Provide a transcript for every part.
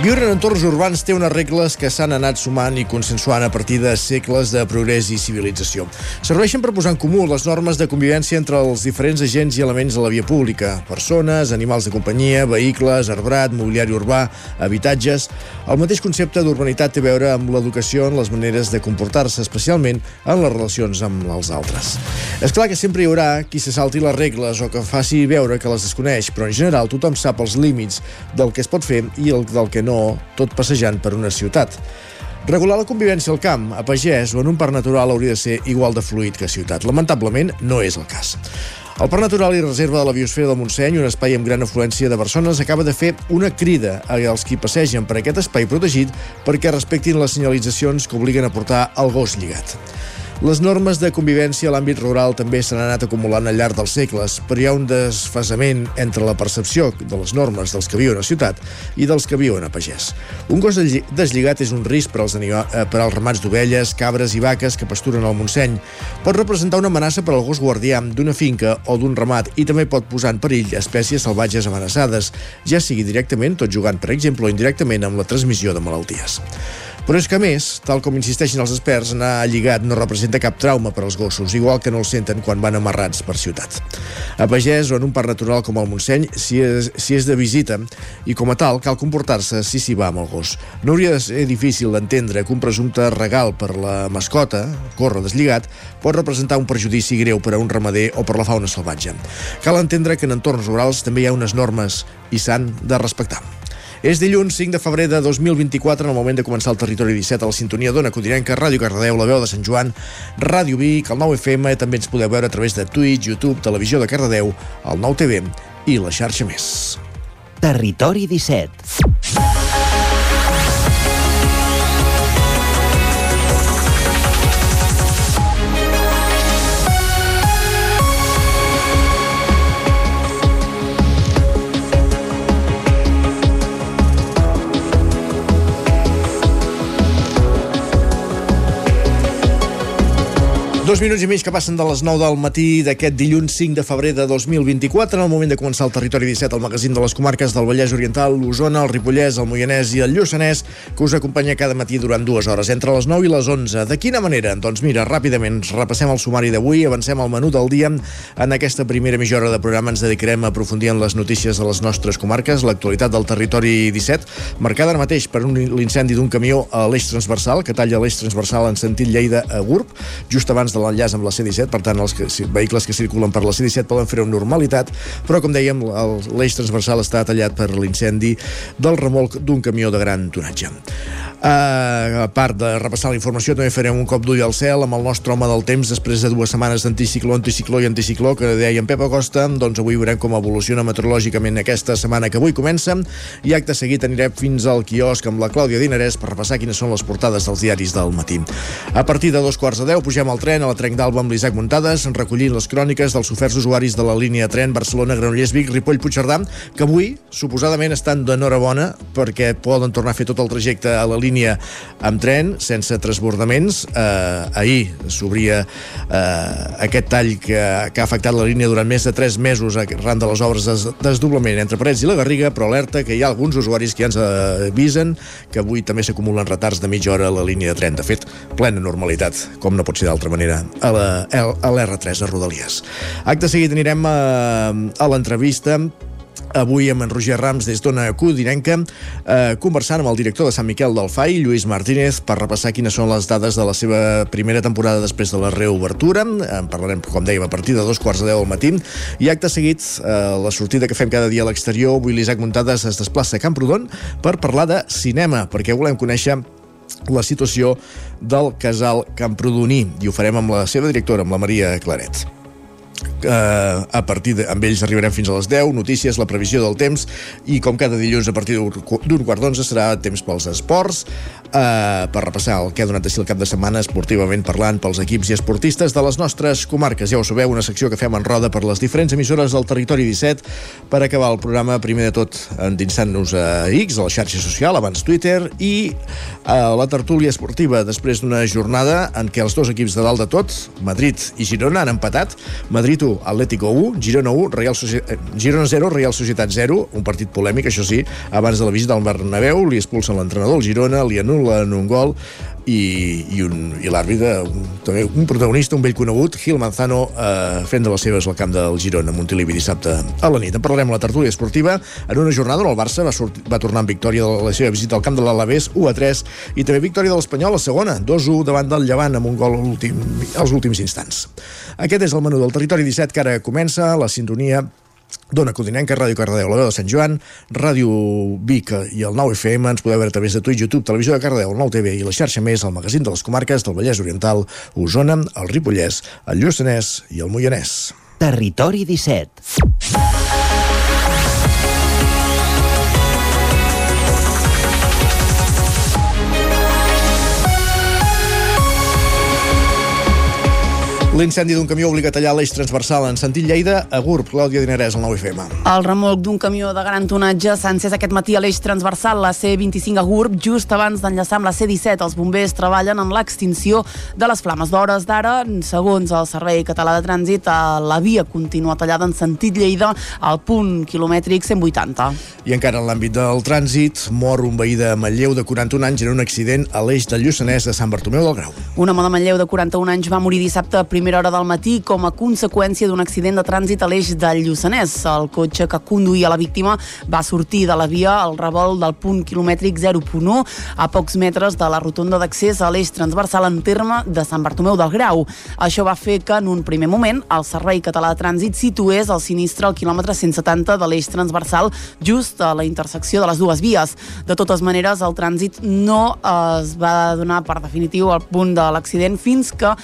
Viure en entorns urbans té unes regles que s'han anat sumant i consensuant a partir de segles de progrés i civilització. Serveixen per posar en comú les normes de convivència entre els diferents agents i elements de la via pública, persones, animals de companyia, vehicles, arbrat, mobiliari urbà, habitatges... El mateix concepte d'urbanitat té a veure amb l'educació en les maneres de comportar-se, especialment en les relacions amb els altres. És clar que sempre hi haurà qui se salti les regles o que faci veure que les desconeix, però en general tothom sap els límits del que es pot fer i el del que no no tot passejant per una ciutat. Regular la convivència al camp, a pagès o en un parc natural hauria de ser igual de fluid que a ciutat. Lamentablement, no és el cas. El Parc Natural i Reserva de la Biosfera del Montseny, un espai amb gran afluència de persones, acaba de fer una crida als qui passegen per aquest espai protegit perquè respectin les senyalitzacions que obliguen a portar el gos lligat. Les normes de convivència a l'àmbit rural també s'han anat acumulant al llarg dels segles, però hi ha un desfasament entre la percepció de les normes dels que viuen a ciutat i dels que viuen a pagès. Un gos deslligat és un risc per als, eh, per als ramats d'ovelles, cabres i vaques que pasturen al Montseny. Pot representar una amenaça per al gos guardià d'una finca o d'un ramat i també pot posar en perill espècies salvatges amenaçades, ja sigui directament, tot jugant, per exemple, o indirectament amb la transmissió de malalties. Però és que, a més, tal com insisteixen els experts, anar lligat no representa cap trauma per als gossos, igual que no el senten quan van amarrats per ciutat. A Pagès o en un parc natural com el Montseny, si és, si és de visita, i com a tal cal comportar-se si s'hi va amb el gos. No hauria de ser difícil d'entendre que un presumpte regal per la mascota, córrer deslligat, pot representar un perjudici greu per a un ramader o per la fauna salvatge. Cal entendre que en entorns rurals també hi ha unes normes i s'han de respectar. És dilluns 5 de febrer de 2024, en el moment de començar el Territori 17 a la sintonia d'Ona Codinenca, Ràdio Cardedeu, la veu de Sant Joan, Ràdio Vic, el 9FM, també ens podeu veure a través de Twitch, YouTube, Televisió de Cardedeu, el 9TV i la xarxa més. Territori 17 Dos minuts i mig que passen de les 9 del matí d'aquest dilluns 5 de febrer de 2024, en el moment de començar el Territori 17, el magazín de les comarques del Vallès Oriental, l'Osona, el Ripollès, el Moianès i el Lluçanès, que us acompanya cada matí durant dues hores, entre les 9 i les 11. De quina manera? Doncs mira, ràpidament repassem el sumari d'avui, avancem al menú del dia. En aquesta primera mitja hora de programa ens dedicarem a aprofundir en les notícies de les nostres comarques, l'actualitat del Territori 17, marcada ara mateix per l'incendi d'un camió a l'eix transversal, que talla l'eix transversal en sentit Lleida a Gurb, just abans de l'enllaç amb la C-17, per tant els que, vehicles que circulen per la C-17 poden fer amb normalitat, però com dèiem l'eix transversal està tallat per l'incendi del remolc d'un camió de gran tonatge. Uh, a part de repassar la informació, també farem un cop d'ull al cel amb el nostre home del temps després de dues setmanes d'anticicló, anticicló i anticicló que deia en Pep Acosta, doncs avui veurem com evoluciona meteorològicament aquesta setmana que avui comença i acte seguit anirem fins al quiosc amb la Clàudia Dinarès per repassar quines són les portades dels diaris del matí. A partir de dos quarts de deu pugem al tren a la Trenc d'Alba amb l'Isaac Muntades, recollint les cròniques dels oferts usuaris de la línia tren Barcelona-Granollers-Vic, Ripoll-Puigcerdà, que avui suposadament estan d'enhorabona perquè poden tornar a fer tot el trajecte a la línia amb tren, sense transbordaments. Eh, ahir s'obria eh, aquest tall que, que ha afectat la línia durant més de 3 mesos arran de les obres de desdoblament entre Parets i la Garriga, però alerta que hi ha alguns usuaris que ja ens avisen que avui també s'acumulen retards de mitja hora a la línia de tren. De fet, plena normalitat, com no pot ser d'altra manera, a l'R3 a Rodalies. Acte seguit anirem a, a l'entrevista avui amb en Roger Rams des d'Ona Codinenca, eh, conversant amb el director de Sant Miquel del FAI, Lluís Martínez, per repassar quines són les dades de la seva primera temporada després de la reobertura. En parlarem, com dèiem, a partir de dos quarts de deu al matí. I acte seguit, eh, la sortida que fem cada dia a l'exterior, avui l'Isaac Muntades es desplaça a Camprodon per parlar de cinema, perquè volem conèixer la situació del casal Camprodoní i ho farem amb la seva directora, amb la Maria Claret. Eh, a partir de, amb ells arribarem fins a les 10, notícies, la previsió del temps i com cada dilluns a partir d'un quart d'onze serà temps pels esports eh, per repassar el que ha donat si el cap de setmana esportivament parlant pels equips i esportistes de les nostres comarques. Ja ho sabeu, una secció que fem en roda per les diferents emissores del territori 17 per acabar el programa primer de tot endinsant-nos a X, a la xarxa social, abans Twitter i a la tertúlia esportiva després d'una jornada en què els dos equips de dalt de tot, Madrid i Girona, han empatat. Madrid 1, Atlético 1, Girona 1, Real Soci... Eh, Girona 0, Real Societat 0, un partit polèmic, això sí, abans de la visita al Bernabéu, li expulsen l'entrenador, el Girona, li anul·len un gol i, i, un, i l'àrbitre, també un protagonista, un vell conegut, Gil Manzano, eh, fent de les seves al camp del Girona, Montilivi, dissabte a la nit. En parlarem a la tertúlia esportiva en una jornada on el Barça va, sortir, va tornar amb victòria de la seva visita al camp de l'Alavés, 1 a 3, i també victòria de l'Espanyol, la segona, 2-1 davant del Llevant amb un gol últim, als últims instants. Aquest és el menú del Territori 17 que ara comença, la sintonia Dona Codinenca, Ràdio Cardedeu, la veu de Sant Joan, Ràdio Vic i el 9 FM, ens podeu veure a través de Twitch, YouTube, Televisió de Cardedeu, el 9 TV i la xarxa més, el magazín de les comarques del Vallès Oriental, Osona, el Ripollès, el Lluçanès i el Moianès. Territori 17. L'incendi d'un camió obliga a tallar l'eix transversal en sentit Lleida a Gurb, Clàudia Dinerès, al 9FM. El remolc d'un camió de gran tonatge s'ha encès aquest matí a l'eix transversal, la C25 a Gurb, just abans d'enllaçar amb la C17. Els bombers treballen en l'extinció de les flames. D'hores d'ara, segons el Servei Català de Trànsit, la via continua tallada en sentit Lleida al punt quilomètric 180. I encara en l'àmbit del trànsit, mor un veí de Manlleu de 41 anys en un accident a l'eix del Lluçanès de Sant Bartomeu del Grau. Un home de Manlleu de 41 anys va morir dissabte a primera hora del matí com a conseqüència d'un accident de trànsit a l'eix del Lluçanès. El cotxe que conduïa la víctima va sortir de la via al revolt del punt quilomètric 0.1 a pocs metres de la rotonda d'accés a l'eix transversal en terme de Sant Bartomeu del Grau. Això va fer que en un primer moment el Servei Català de Trànsit situés el sinistre al quilòmetre 170 de l'eix transversal just a la intersecció de les dues vies. De totes maneres, el trànsit no es va donar per definitiu al punt de l'accident fins que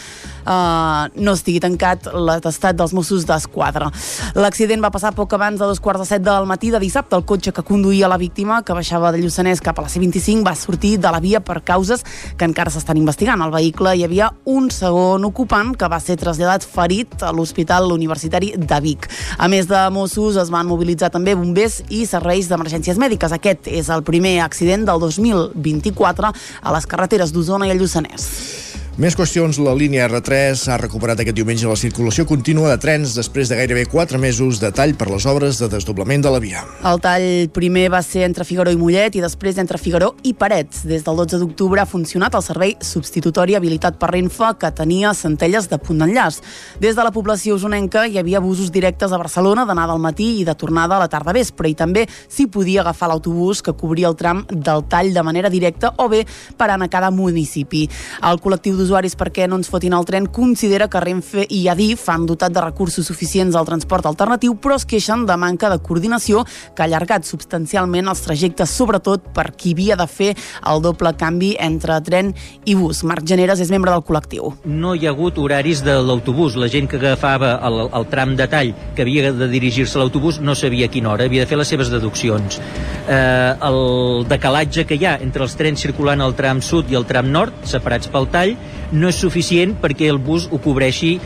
eh, no estigui tancat l'atestat dels Mossos d'Esquadra. L'accident va passar poc abans de dos quarts de set del matí de dissabte. El cotxe que conduïa la víctima, que baixava de Lluçanès cap a la C25, va sortir de la via per causes que encara s'estan investigant. Al vehicle hi havia un segon ocupant que va ser traslladat ferit a l'Hospital Universitari de Vic. A més de Mossos, es van mobilitzar també bombers i serveis d'emergències mèdiques. Aquest és el primer accident del 2024 a les carreteres d'Osona i el Lluçanès. Més qüestions, la línia R3 ha recuperat aquest diumenge la circulació contínua de trens després de gairebé 4 mesos de tall per les obres de desdoblament de la via. El tall primer va ser entre Figaró i Mollet i després entre Figaró i Parets. Des del 12 d'octubre ha funcionat el servei substitutori habilitat per Renfe que tenia centelles de punt d'enllaç. Des de la població usonenca hi havia busos directes a Barcelona d'anada al matí i de tornada a la tarda vespre i també s'hi podia agafar l'autobús que cobria el tram del tall de manera directa o bé parant a cada municipi. El col·lectiu d'usuaris perquè no ens fotin el tren considera que Renfe i Adif han dotat de recursos suficients al transport alternatiu, però es queixen de manca de coordinació que ha allargat substancialment els trajectes, sobretot per qui havia de fer el doble canvi entre tren i bus. Marc Generes és membre del col·lectiu. No hi ha hagut horaris de l'autobús. La gent que agafava el, el tram de tall que havia de dirigir-se a l'autobús no sabia a quina hora, havia de fer les seves deduccions. Eh, el decalatge que hi ha entre els trens circulant al tram sud i el tram nord, separats pel tall, no és suficient perquè el bus ho cobreixi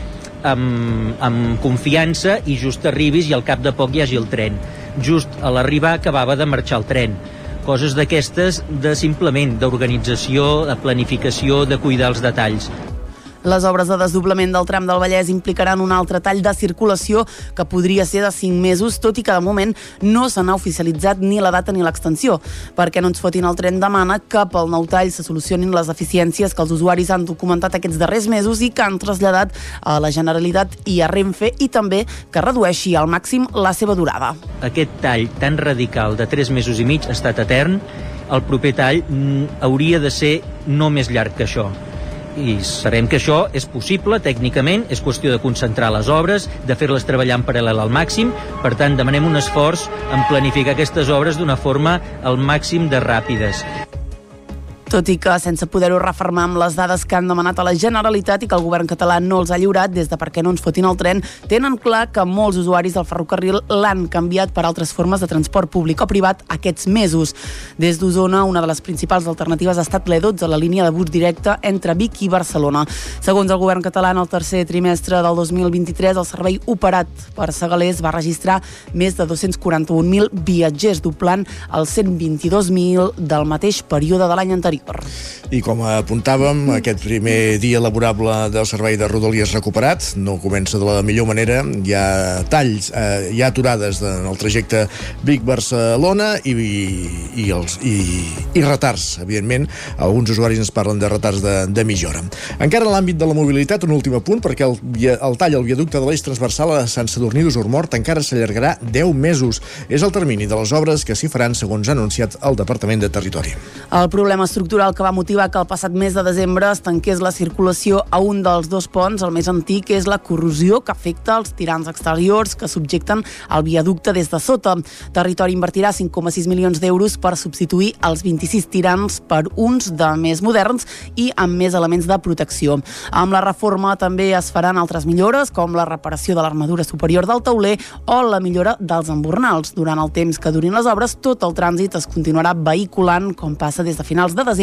amb, amb confiança i just arribis i al cap de poc hi hagi el tren. Just a l'arribar acabava de marxar el tren. Coses d'aquestes de simplement d'organització, de planificació, de cuidar els detalls. Les obres de desdoblament del tram del Vallès implicaran un altre tall de circulació que podria ser de 5 mesos, tot i que de moment no se n'ha oficialitzat ni la data ni l'extensió. Perquè no ens fotin el tren demana que pel nou tall se solucionin les eficiències que els usuaris han documentat aquests darrers mesos i que han traslladat a la Generalitat i a Renfe i també que redueixi al màxim la seva durada. Aquest tall tan radical de 3 mesos i mig ha estat etern. El proper tall mm, hauria de ser no més llarg que això i sabem que això és possible tècnicament, és qüestió de concentrar les obres, de fer-les treballar en paral·lel al màxim, per tant demanem un esforç en planificar aquestes obres d'una forma al màxim de ràpides. Tot i que, sense poder-ho refermar amb les dades que han demanat a la Generalitat i que el govern català no els ha lliurat des de perquè no ens fotin el tren, tenen clar que molts usuaris del ferrocarril l'han canviat per altres formes de transport públic o privat aquests mesos. Des d'Osona, una de les principals alternatives ha estat l'E12, la línia de bus directe entre Vic i Barcelona. Segons el govern català, en el tercer trimestre del 2023, el servei operat per Segalés va registrar més de 241.000 viatgers, doblant els 122.000 del mateix període de l'any anterior. I com apuntàvem, aquest primer dia laborable del servei de Rodalies recuperat no comença de la millor manera. Hi ha talls, eh, hi ha aturades en el trajecte Vic-Barcelona i, i, els, i, i retards, evidentment. Alguns usuaris ens parlen de retards de, de mitja hora. Encara en l'àmbit de la mobilitat, un últim punt, perquè el, el tall al viaducte de l'eix transversal a Sant Sadurní d'Usormort encara s'allargarà 10 mesos. És el termini de les obres que s'hi faran, segons ha anunciat el Departament de Territori. El problema estructural que va motivar que el passat mes de desembre es tanqués la circulació a un dels dos ponts, el més antic, és la corrosió que afecta els tirants exteriors que subjecten el viaducte des de sota. Territori invertirà 5,6 milions d'euros per substituir els 26 tirants per uns de més moderns i amb més elements de protecció. Amb la reforma també es faran altres millores, com la reparació de l'armadura superior del tauler o la millora dels embornals. Durant el temps que durin les obres, tot el trànsit es continuarà vehiculant, com passa des de finals de desembre,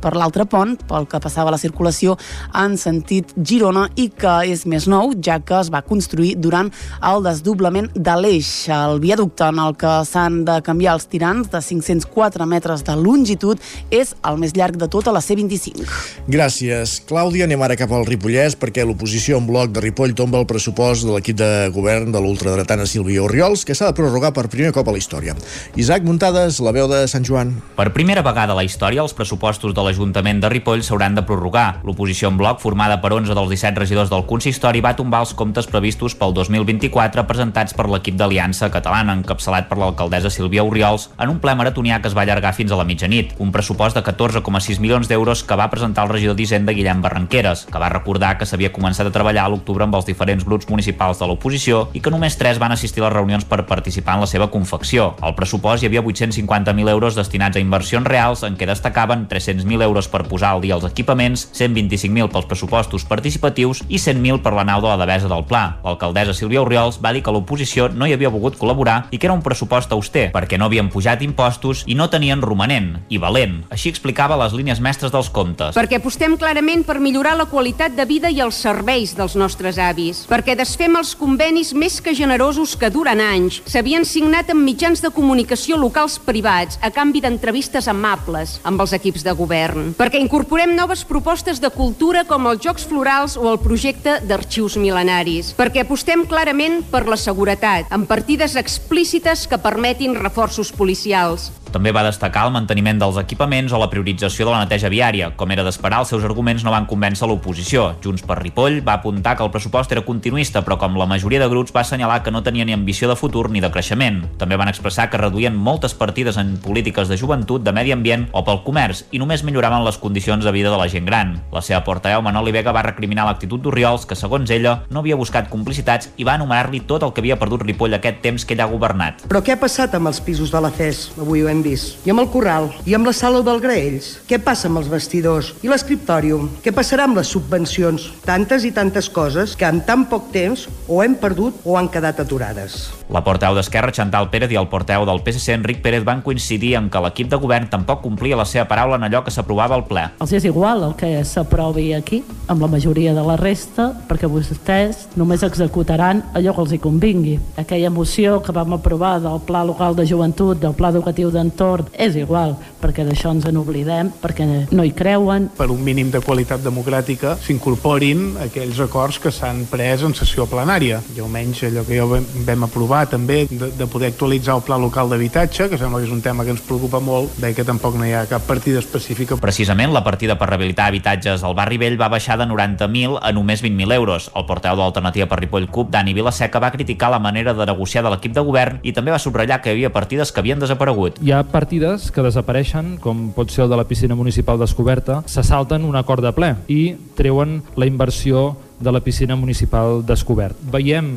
per l'altre pont, pel que passava la circulació en sentit Girona i que és més nou, ja que es va construir durant el desdoblament de l'eix. El viaducte en el que s'han de canviar els tirants de 504 metres de longitud és el més llarg de tota la C25. Gràcies, Clàudia. Anem ara cap al Ripollès perquè l'oposició en bloc de Ripoll tomba el pressupost de l'equip de govern de l'ultradretana Sílvia Oriols, que s'ha de prorrogar per primer cop a la història. Isaac Muntades, la veu de Sant Joan. Per primera vegada a la història, els pressupostos de l'Ajuntament de Ripoll s'hauran de prorrogar. L'oposició en bloc, formada per 11 dels 17 regidors del consistori, va tombar els comptes previstos pel 2024 presentats per l'equip d'Aliança Catalana, encapçalat per l'alcaldessa Sílvia Oriols, en un ple maratonià que es va allargar fins a la mitjanit. Un pressupost de 14,6 milions d'euros que va presentar el regidor d'Hisenda Guillem Barranqueres, que va recordar que s'havia començat a treballar a l'octubre amb els diferents grups municipals de l'oposició i que només tres van assistir a les reunions per participar en la seva confecció. Al pressupost hi havia 850.000 euros destinats a inversions reals en què destacaven 300.000 euros per posar al dia els equipaments, 125.000 pels pressupostos participatius i 100.000 per la nau de la devesa del Pla. L'alcaldessa Sílvia Oriols va dir que l'oposició no hi havia volgut col·laborar i que era un pressupost auster, perquè no havien pujat impostos i no tenien romanent, i valent. Així explicava les línies mestres dels comptes. Perquè apostem clarament per millorar la qualitat de vida i els serveis dels nostres avis. Perquè desfem els convenis més que generosos que duren anys. S'havien signat amb mitjans de comunicació locals privats a canvi d'entrevistes amables amb els equips de govern. Perquè incorporem noves propostes de cultura com els Jocs Florals o el projecte d'arxius mil·lenaris. Perquè apostem clarament per la seguretat, amb partides explícites que permetin reforços policials. També va destacar el manteniment dels equipaments o la priorització de la neteja viària. Com era d'esperar, els seus arguments no van convèncer l'oposició. Junts per Ripoll va apuntar que el pressupost era continuista, però com la majoria de grups va assenyalar que no tenia ni ambició de futur ni de creixement. També van expressar que reduïen moltes partides en polítiques de joventut, de medi ambient o pel comerç i només milloraven les condicions de vida de la gent gran. La seva portaveu, Manoli Vega, va recriminar l'actitud d'Oriols, que segons ella no havia buscat complicitats i va anomenar-li tot el que havia perdut Ripoll aquest temps que ell ha governat. Però què ha passat amb els pisos de la FES? Avui ho hem vist. I amb el corral? I amb la sala del Graells? Què passa amb els vestidors? I l'escriptòrium? Què passarà amb les subvencions? Tantes i tantes coses que en tan poc temps o hem perdut o han quedat aturades. La porteu d'Esquerra, Chantal Pérez, i el porteu del PSC, Enric Pérez, van coincidir en que l'equip de govern tampoc complia la seva paraula en allò que s'aprovava al ple. Els és igual el que s'aprovi aquí, amb la majoria de la resta, perquè vostès només executaran allò que els hi convingui. Aquella moció que vam aprovar del Pla Local de Joventut, del Pla Educatiu d'Entorn, és igual, perquè d'això ens en oblidem, perquè no hi creuen. Per un mínim de qualitat democràtica s'incorporin aquells acords que s'han pres en sessió plenària. I almenys allò que ja vam aprovar també de, de poder actualitzar el pla local d'habitatge, que sembla que és un tema que ens preocupa molt, veig que tampoc no hi ha cap partida específica. Precisament, la partida per rehabilitar habitatges al barri vell va baixar de 90.000 a només 20.000 euros. El porteu de l'Alternativa per Ripoll CUP, Dani Vilaseca, va criticar la manera de negociar de l'equip de govern i també va subratllar que hi havia partides que havien desaparegut. Hi ha partides que desapareixen, com pot ser el de la piscina municipal descoberta, se salten un acord de ple i treuen la inversió de la piscina municipal descobert. Veiem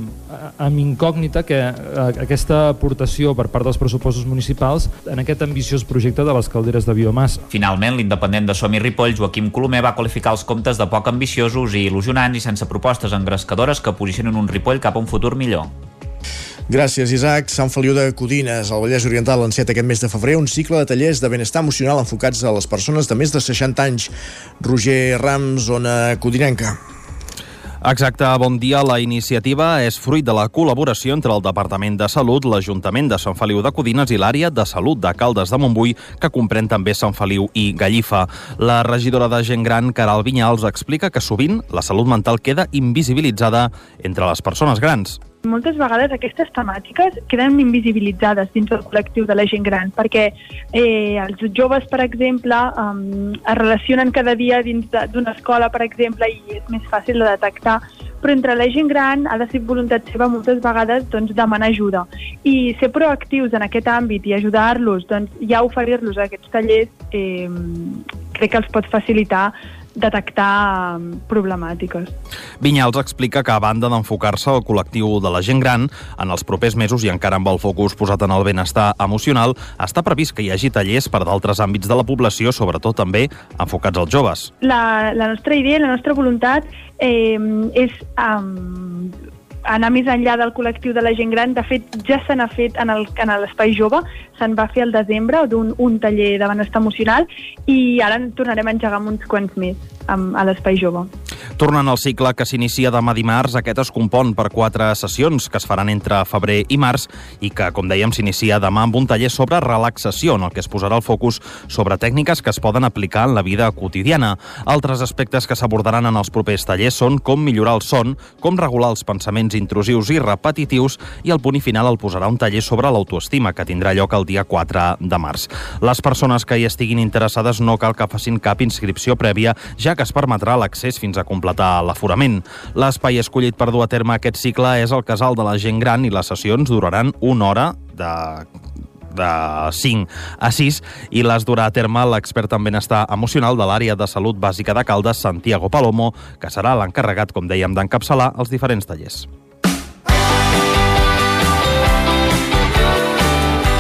amb incògnita que aquesta aportació per part dels pressupostos municipals en aquest ambiciós projecte de les calderes de biomassa. Finalment, l'independent de Somi Ripoll, Joaquim Colomer, va qualificar els comptes de poc ambiciosos i il·lusionants i sense propostes engrescadores que posicionen un Ripoll cap a un futur millor. Gràcies, Isaac. Sant Feliu de Codines, al Vallès Oriental, ha aquest mes de febrer un cicle de tallers de benestar emocional enfocats a les persones de més de 60 anys. Roger Rams, zona codinenca. Exacte, bon dia. La iniciativa és fruit de la col·laboració entre el Departament de Salut, l'Ajuntament de Sant Feliu de Codines i l'àrea de salut de Caldes de Montbui, que comprèn també Sant Feliu i Gallifa. La regidora de gent gran, Caral Vinyals, explica que sovint la salut mental queda invisibilitzada entre les persones grans. Moltes vegades aquestes temàtiques queden invisibilitzades dins del col·lectiu de la gent gran, perquè eh, els joves, per exemple, um, es relacionen cada dia dins d'una escola, per exemple, i és més fàcil de detectar, però entre la gent gran ha de ser voluntat seva moltes vegades doncs, demanar ajuda. I ser proactius en aquest àmbit i ajudar-los, doncs, ja oferir-los aquests tallers, eh, crec que els pot facilitar detectar um, problemàtiques. Vinyals explica que a banda d'enfocar-se al col·lectiu de la gent gran, en els propers mesos i encara amb el focus posat en el benestar emocional, està previst que hi hagi tallers per d'altres àmbits de la població, sobretot també enfocats als joves. La, la nostra idea, la nostra voluntat eh, és um, anar més enllà del col·lectiu de la gent gran. De fet, ja se n'ha fet en l'espai jove, se'n va fer al desembre d'un un taller de benestar emocional i ara en tornarem a engegar uns quants més amb, a l'Espai Jove. Tornant al cicle que s'inicia demà dimarts, aquest es compon per quatre sessions que es faran entre febrer i març i que, com dèiem, s'inicia demà amb un taller sobre relaxació, en el que es posarà el focus sobre tècniques que es poden aplicar en la vida quotidiana. Altres aspectes que s'abordaran en els propers tallers són com millorar el son, com regular els pensaments intrusius i repetitius i el punt i final el posarà un taller sobre l'autoestima que tindrà lloc el dia 4 de març. Les persones que hi estiguin interessades no cal que facin cap inscripció prèvia, ja que es permetrà l'accés fins a completar l'aforament. L'espai escollit per dur a terme aquest cicle és el Casal de la Gent Gran i les sessions duraran una hora de de 5 a 6 i les durà a terme l'expert en benestar emocional de l'àrea de salut bàsica de Caldes, Santiago Palomo, que serà l'encarregat, com dèiem, d'encapçalar els diferents tallers.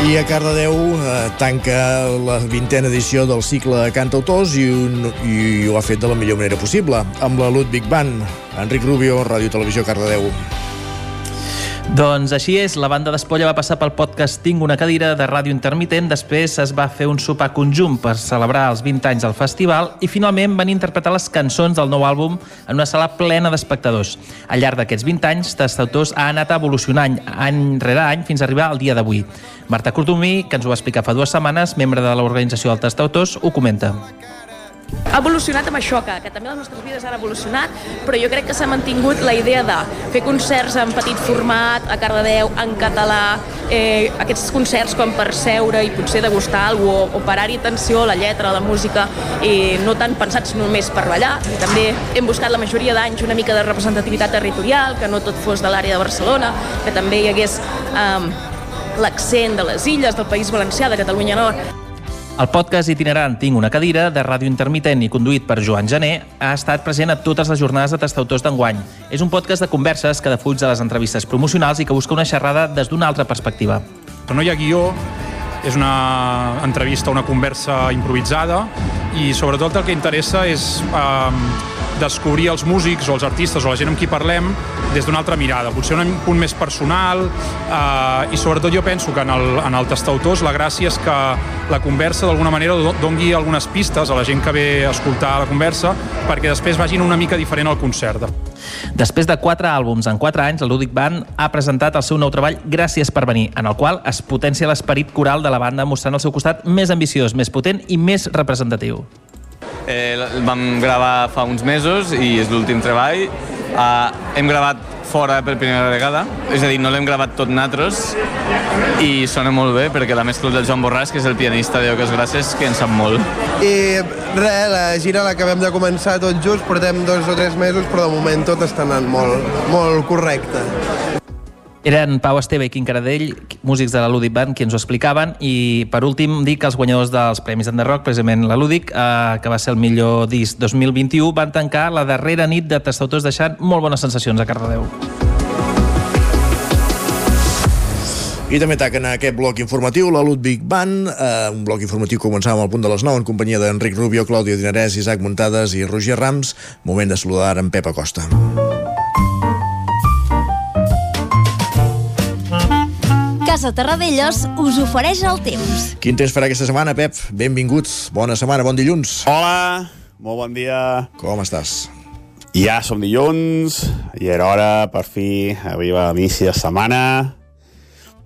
I a Cardedeu eh, tanca la vintena edició del cicle de cantautors i, un, i ho ha fet de la millor manera possible, amb la Ludwig Band. Enric Rubio, Ràdio Televisió Cardedeu. Doncs així és, la banda d'Espolla va passar pel podcast Tinc una cadira de ràdio intermitent, després es va fer un sopar conjunt per celebrar els 20 anys del festival i finalment van interpretar les cançons del nou àlbum en una sala plena d'espectadors. Al llarg d'aquests 20 anys, Tastautors ha anat evolucionant any rere any fins a arribar al dia d'avui. Marta Cordomí, que ens ho va explicar fa dues setmanes, membre de l'organització del Tastautors, ho comenta ha evolucionat amb això, que, que també les nostres vides han evolucionat, però jo crec que s'ha mantingut la idea de fer concerts en petit format, a Cardedeu, en català, eh, aquests concerts com per seure i potser degustar alguna cosa, o, o parar-hi atenció a la lletra, a la música, i no tan pensats només per ballar. I també hem buscat la majoria d'anys una mica de representativitat territorial, que no tot fos de l'àrea de Barcelona, que també hi hagués eh, l'accent de les illes, del País Valencià, de Catalunya Nord. El podcast itinerant Tinc una cadira, de ràdio intermitent i conduït per Joan Gené, ha estat present a totes les jornades de tastautors d'enguany. És un podcast de converses que defuig de les entrevistes promocionals i que busca una xerrada des d'una altra perspectiva. No hi ha guió, és una entrevista, una conversa improvisada i sobretot el que interessa és eh, descobrir els músics o els artistes o la gent amb qui parlem des d'una altra mirada, potser un punt més personal eh, i sobretot jo penso que en el, en el tastautors la gràcia és que la conversa d'alguna manera dongui algunes pistes a la gent que ve a escoltar la conversa perquè després vagin una mica diferent al concert. Després de quatre àlbums en quatre anys, el Ludic Band ha presentat el seu nou treball Gràcies per venir, en el qual es potencia l'esperit coral de la banda mostrant el seu costat més ambiciós, més potent i més representatiu. Eh, el vam gravar fa uns mesos i és l'últim treball. Uh, hem gravat fora per primera vegada, és a dir, no l'hem gravat tot natros i sona molt bé perquè la mescla del Joan Borràs, que és el pianista de Oques Gràcies, que en sap molt. I res, la gira l'acabem de començar tot just, portem dos o tres mesos, però de moment tot està anant molt, molt correcte. Eren Pau Esteve i Quim Caradell, músics de la Ludic Band, qui ens ho explicaven, i per últim dic que els guanyadors dels Premis Rock, precisament la Ludic, eh, que va ser el millor disc 2021, van tancar la darrera nit de tastautors deixant molt bones sensacions a Cardedeu. I també taquen aquest bloc informatiu la Ludwig Band, eh, un bloc informatiu que començava al punt de les 9 en companyia d'Enric Rubio, Clàudia Dinarès, Isaac Muntades i Roger Rams. Moment de saludar en Pep Acosta. Casa Terradellos us ofereix el temps. Quin temps farà aquesta setmana, Pep? Benvinguts. Bona setmana, bon dilluns. Hola, molt bon dia. Com estàs? Ja som dilluns i era hora, per fi, arriba l'inici de setmana.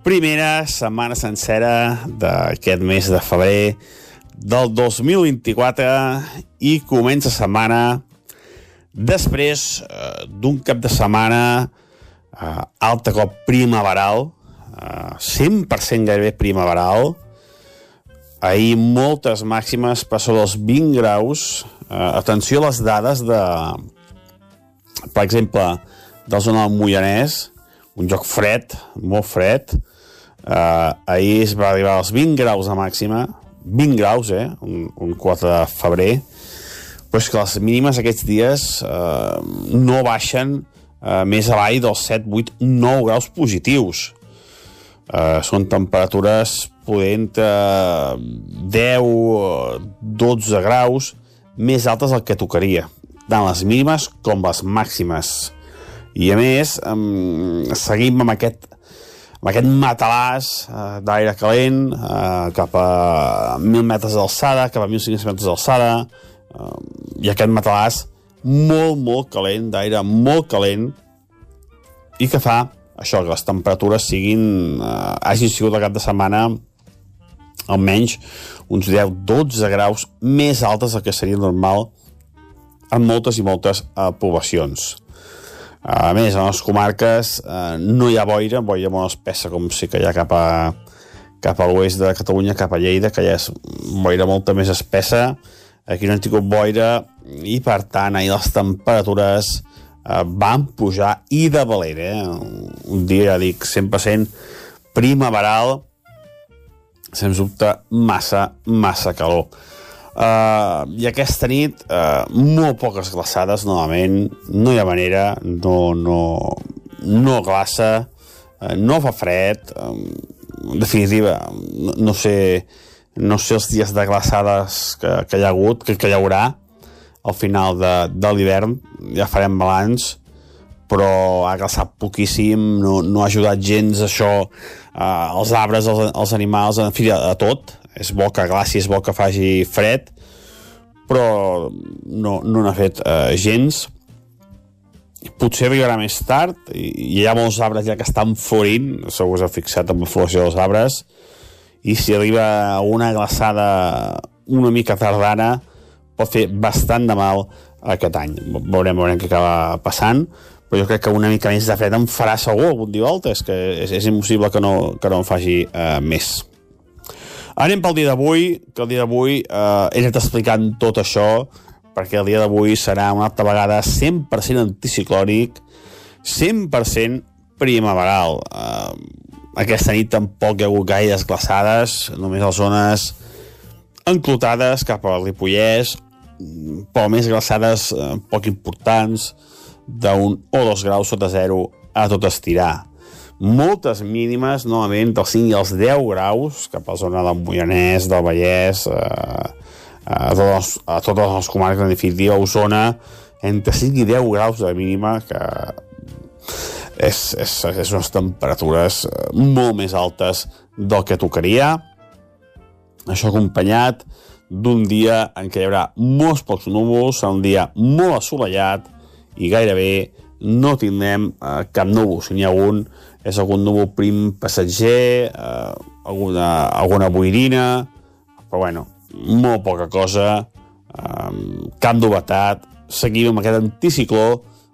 Primera setmana sencera d'aquest mes de febrer del 2024 i comença setmana després eh, d'un cap de setmana eh, alta cop primaveral, eh, 100% gairebé primaveral, ahir moltes màximes per sobre els 20 graus. Eh, atenció a les dades de, per exemple, de la zona del Moianès, un joc fred, molt fred. Eh, ahir es va arribar als 20 graus de màxima, 20 graus, eh? Un, un 4 de febrer. Però és que les mínimes aquests dies eh, no baixen eh, més avall dels 7, 8, 9 graus positius. Eh, són temperatures poder entre 10 o 12 graus més altes del que tocaria, tant les mínimes com les màximes. I a més, seguim amb aquest amb aquest matalàs eh, d'aire calent eh, cap a 1.000 metres d'alçada, cap a 1.500 metres d'alçada, eh, i aquest matalàs molt, molt calent, d'aire molt calent, i que fa això, que les temperatures siguin, eh, hagin sigut el cap de setmana almenys uns 10-12 graus més altes del que seria normal en moltes i moltes eh, poblacions. A més, a les comarques eh, no hi ha boira, boira molt espessa com sí que hi ha cap a, cap a l'oest de Catalunya, cap a Lleida, que ja és boira molta més espessa. Aquí no han tingut boira i, per tant, ahir les temperatures eh, van pujar i de valer, eh? Un dia, ja dic, 100% primaveral, sens dubte, massa, massa calor. Uh, I aquesta nit, uh, molt poques glaçades, novament, no hi ha manera, no, no, no glaça, uh, no fa fred, uh, en definitiva, no, no sé no sé els dies de glaçades que, que hi ha hagut, que, que hi haurà al final de, de l'hivern, ja farem balanç, però ha glaçat poquíssim, no, no ha ajudat gens això, uh, els arbres, els, els animals, en fi, a, a tot, és bo que glaci, és bo que faci fred, però no no n'ha fet eh, gens. Potser arribarà més tard, i, i hi ha molts arbres ja que estan florint, segur que s'ha fixat amb la floració dels arbres, i si arriba una glaçada una mica tardana, pot fer bastant de mal aquest any. Veurem, veurem què acaba passant, però jo crec que una mica més de fred em farà segur algun dia volta, és que és, és impossible que no, que no en faci eh, més. Anem pel dia d'avui, que el dia d'avui eh, he anat explicant tot això, perquè el dia d'avui serà una altra vegada 100% anticiclònic, 100% primaveral. Eh, aquesta nit tampoc hi ha hagut gaires glaçades, només les zones enclotades cap al Ripollès, però més glaçades eh, poc importants, d'un o dos graus sota zero a tot estirar moltes mínimes, novament, dels 5 i els 10 graus, cap a la zona del Moianès, del Vallès, eh, a, totes, a totes les comarques, en definitiva, a Osona, entre 5 i 10 graus de mínima, que és, és, és unes temperatures molt més altes del que tocaria. Això acompanyat d'un dia en què hi haurà molts pocs núvols, un dia molt assolellat i gairebé no tindrem eh, cap núvol, si n'hi ha un, és algun núvol prim passatger, eh, alguna, alguna boirina, però bueno, molt poca cosa, eh, cap novetat, seguim amb aquest anticicló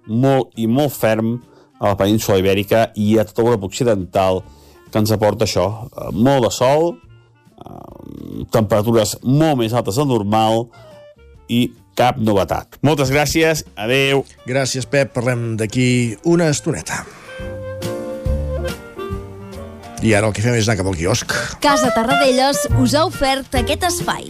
molt i molt ferm a la península ibèrica i a tota Europa occidental que ens aporta això, eh, molt de sol, temperatures molt més altes del normal i cap novetat. Moltes gràcies, adeu. Gràcies, Pep. Parlem d'aquí una estoneta. I ara el que fem és anar cap al quiosc. Casa Tarradellas us ha ofert aquest espai.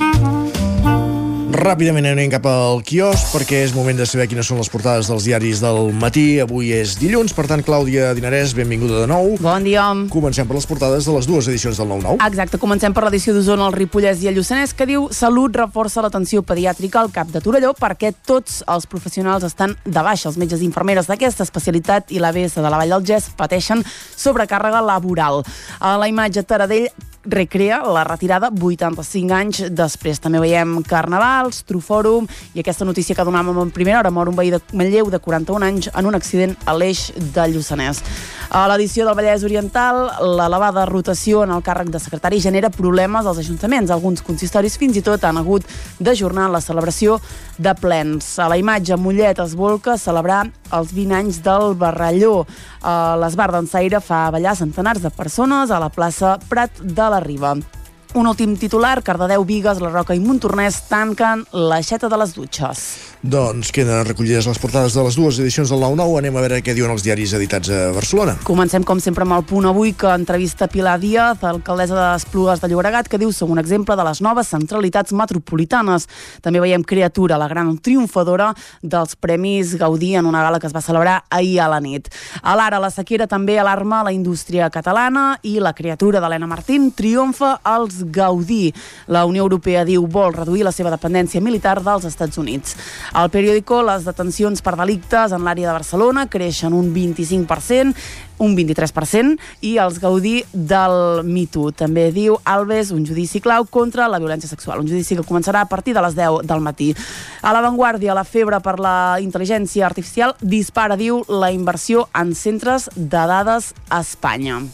Ràpidament anem cap al quiosc perquè és moment de saber quines són les portades dels diaris del matí. Avui és dilluns, per tant, Clàudia Dinarès, benvinguda de nou. Bon dia. Comencem per les portades de les dues edicions del 9-9. Exacte, comencem per l'edició d'Osona, el Ripollès i el Lluçanès, que diu Salut reforça l'atenció pediàtrica al cap de Torelló perquè tots els professionals estan de baixa. Els metges i infermeres d'aquesta especialitat i l'ABS de la Vall del Gès pateixen sobrecàrrega laboral. A la imatge Taradell recrea la retirada 85 anys després. També veiem carnavals, trufòrum i aquesta notícia que donàvem en primera hora, mor un veí de Manlleu de 41 anys en un accident a l'eix del Lluçanès. A l'edició del Vallès Oriental, l'elevada rotació en el càrrec de secretari genera problemes als ajuntaments. Alguns consistoris fins i tot han hagut d'ajornar la celebració de plens. A la imatge, Mollet es volca a celebrar els 20 anys del Barralló. A l'Esbar d'Ensaire fa ballar centenars de persones a la plaça Prat de la Riba. Un últim titular, Cardedeu, Vigues, La Roca i Montornès tanquen l'aixeta de les dutxes. Doncs queden recollides les portades de les dues edicions del 9-9. Anem a veure què diuen els diaris editats a Barcelona. Comencem, com sempre, amb el punt avui, que entrevista Pilar Díaz, alcaldessa de Esplugues de Llobregat, que diu som un exemple de les noves centralitats metropolitanes. També veiem Criatura, la gran triomfadora dels Premis Gaudí en una gala que es va celebrar ahir a la nit. A l'ara, la sequera també alarma la indústria catalana i la criatura d'Helena Martín triomfa als Gaudí. La Unió Europea diu vol reduir la seva dependència militar dels Estats Units. Al periòdico, les detencions per delictes en l'àrea de Barcelona creixen un 25%, un 23%, i els Gaudí del Me Too. També diu Alves un judici clau contra la violència sexual, un judici que començarà a partir de les 10 del matí. A l'avantguàrdia, la febre per la intel·ligència artificial dispara, diu, la inversió en centres de dades a Espanya.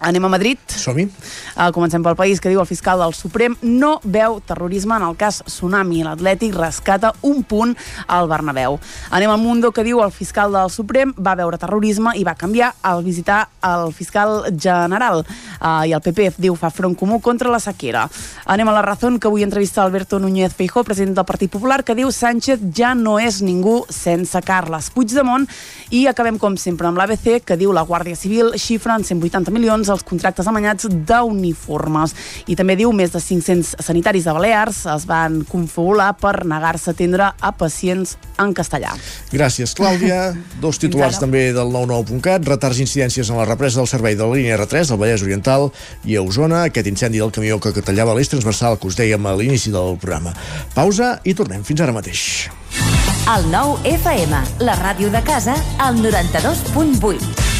Anem a Madrid. Som-hi. Uh, comencem pel país, que diu el fiscal del Suprem no veu terrorisme en el cas Tsunami. L'Atlètic rescata un punt al Bernabéu. Anem al Mundo, que diu el fiscal del Suprem va veure terrorisme i va canviar al visitar el fiscal general. Uh, I el PP diu fa front comú contra la sequera. Anem a la Razón, que avui entrevista Alberto Núñez Feijó, president del Partit Popular, que diu Sánchez ja no és ningú sense Carles Puigdemont. I acabem, com sempre, amb l'ABC, que diu la Guàrdia Civil xifra en 180 milions els contractes amanyats d'uniformes. I també diu més de 500 sanitaris de Balears es van confabular per negar-se a atendre a pacients en castellà. Gràcies, Clàudia. Dos titulars també del 99.cat. Retards i incidències en la represa del servei de la línia R3 al Vallès Oriental i a Osona. Aquest incendi del camió que tallava l'eix transversal que us dèiem a l'inici del programa. Pausa i tornem fins ara mateix. El 9 FM, la ràdio de casa, al 92.8.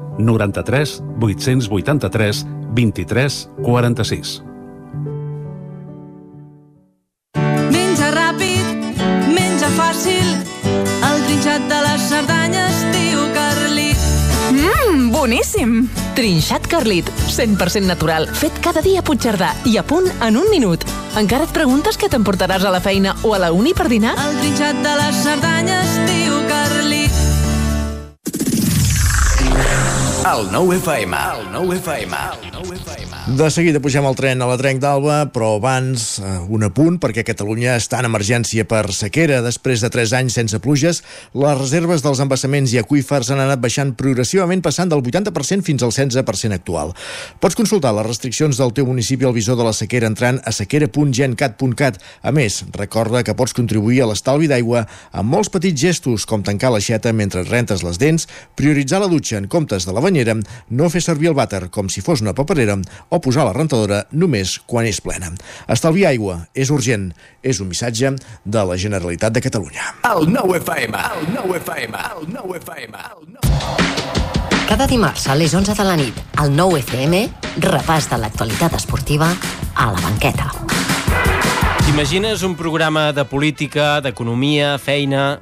93 883 23 46. Menja ràpid, menja fàcil, el trinxat de les Cerdanyes, diu Carlit. Mmm, boníssim! Trinxat Carlit, 100% natural, fet cada dia a Puigcerdà i a punt en un minut. Encara et preguntes què t'emportaràs a la feina o a la uni per dinar? El trinxat de les Cerdanyes, diu Carlit. El 9 FM. El 9 FM. El 9 FM. De seguida pugem al tren a la Trenc d'Alba, però abans eh, un apunt, perquè Catalunya està en emergència per sequera. Després de 3 anys sense pluges, les reserves dels embassaments i aqüífers han anat baixant progressivament, passant del 80% fins al 16% actual. Pots consultar les restriccions del teu municipi al visor de la sequera entrant a sequera.gencat.cat. A més, recorda que pots contribuir a l'estalvi d'aigua amb molts petits gestos, com tancar l'aixeta mentre rentes les dents, prioritzar la dutxa en comptes de la no fer servir el vàter com si fos una paperera o posar la rentadora només quan és plena. Estalviar aigua és urgent. És un missatge de la Generalitat de Catalunya. El 9 FM. El 9 FM. El 9 FM. El 9 Cada dimarts a les 11 de la nit, al 9 FM, repàs de l'actualitat esportiva a la banqueta. T'imagines un programa de política, d'economia, feina...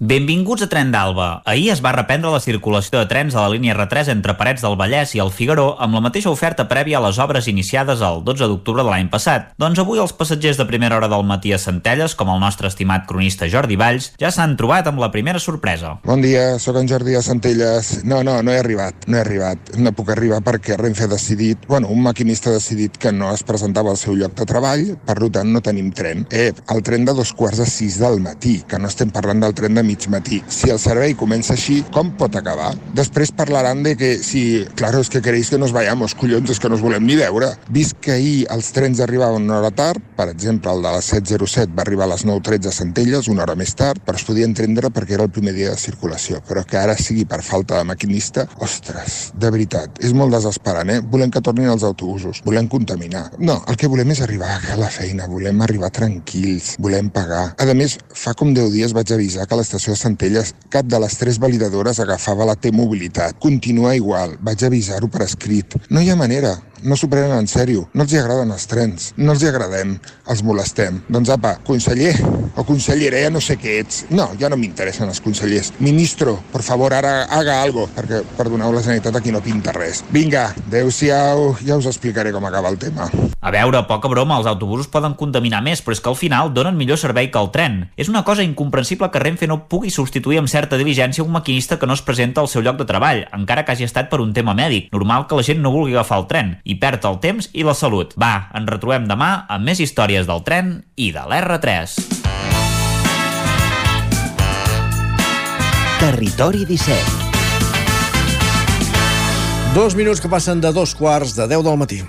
Benvinguts a Tren d'Alba. Ahir es va reprendre la circulació de trens a la línia R3 entre Parets del Vallès i el Figaró amb la mateixa oferta prèvia a les obres iniciades el 12 d'octubre de l'any passat. Doncs avui els passatgers de primera hora del matí a Centelles, com el nostre estimat cronista Jordi Valls, ja s'han trobat amb la primera sorpresa. Bon dia, sóc en Jordi de Centelles. No, no, no he arribat, no he arribat. No puc arribar perquè Renfe ha decidit, bueno, un maquinista ha decidit que no es presentava al seu lloc de treball, per tant no tenim tren. Eh, el tren de dos quarts de sis del matí, que no estem parlant del tren de mig matí. Si el servei comença així, com pot acabar? Després parlaran de que si, claro, es que queréis que nos vayamos, collons, és que no us volem ni veure. Vist que ahir els trens arribaven una hora tard, per exemple, el de la 707 va arribar a les 9.13 a Centelles, una hora més tard, però es podia entendre perquè era el primer dia de circulació. Però que ara sigui per falta de maquinista, ostres, de veritat, és molt desesperant, eh? Volem que tornin els autobusos, volem contaminar. No, el que volem és arribar a la feina, volem arribar tranquils, volem pagar. A més, fa com 10 dies vaig avisar que a l'estació de Centelles cap de les tres validadores agafava la T-mobilitat. Continua igual, vaig avisar-ho per escrit. No hi ha manera, no s'ho prenen en sèrio, no els hi agraden els trens, no els hi agradem, els molestem. Doncs apa, conseller o consellera, ja no sé què ets. No, ja no m'interessen els consellers. Ministro, por favor, ara haga algo, perquè, perdoneu, la Generalitat aquí no pinta res. Vinga, adeu-siau, ja us explicaré com acaba el tema. A veure, poca broma, els autobusos poden contaminar més, però és que al final donen millor servei que el tren. És una cosa incomprensible que Renfe no pugui substituir amb certa diligència un maquinista que no es presenta al seu lloc de treball, encara que hagi estat per un tema mèdic. Normal que la gent no vulgui agafar el tren i perd el temps i la salut. Va, ens retrobem demà amb més històries del tren i de l'R3. Territori 17. Dos minuts que passen de dos quarts de 10 del matí.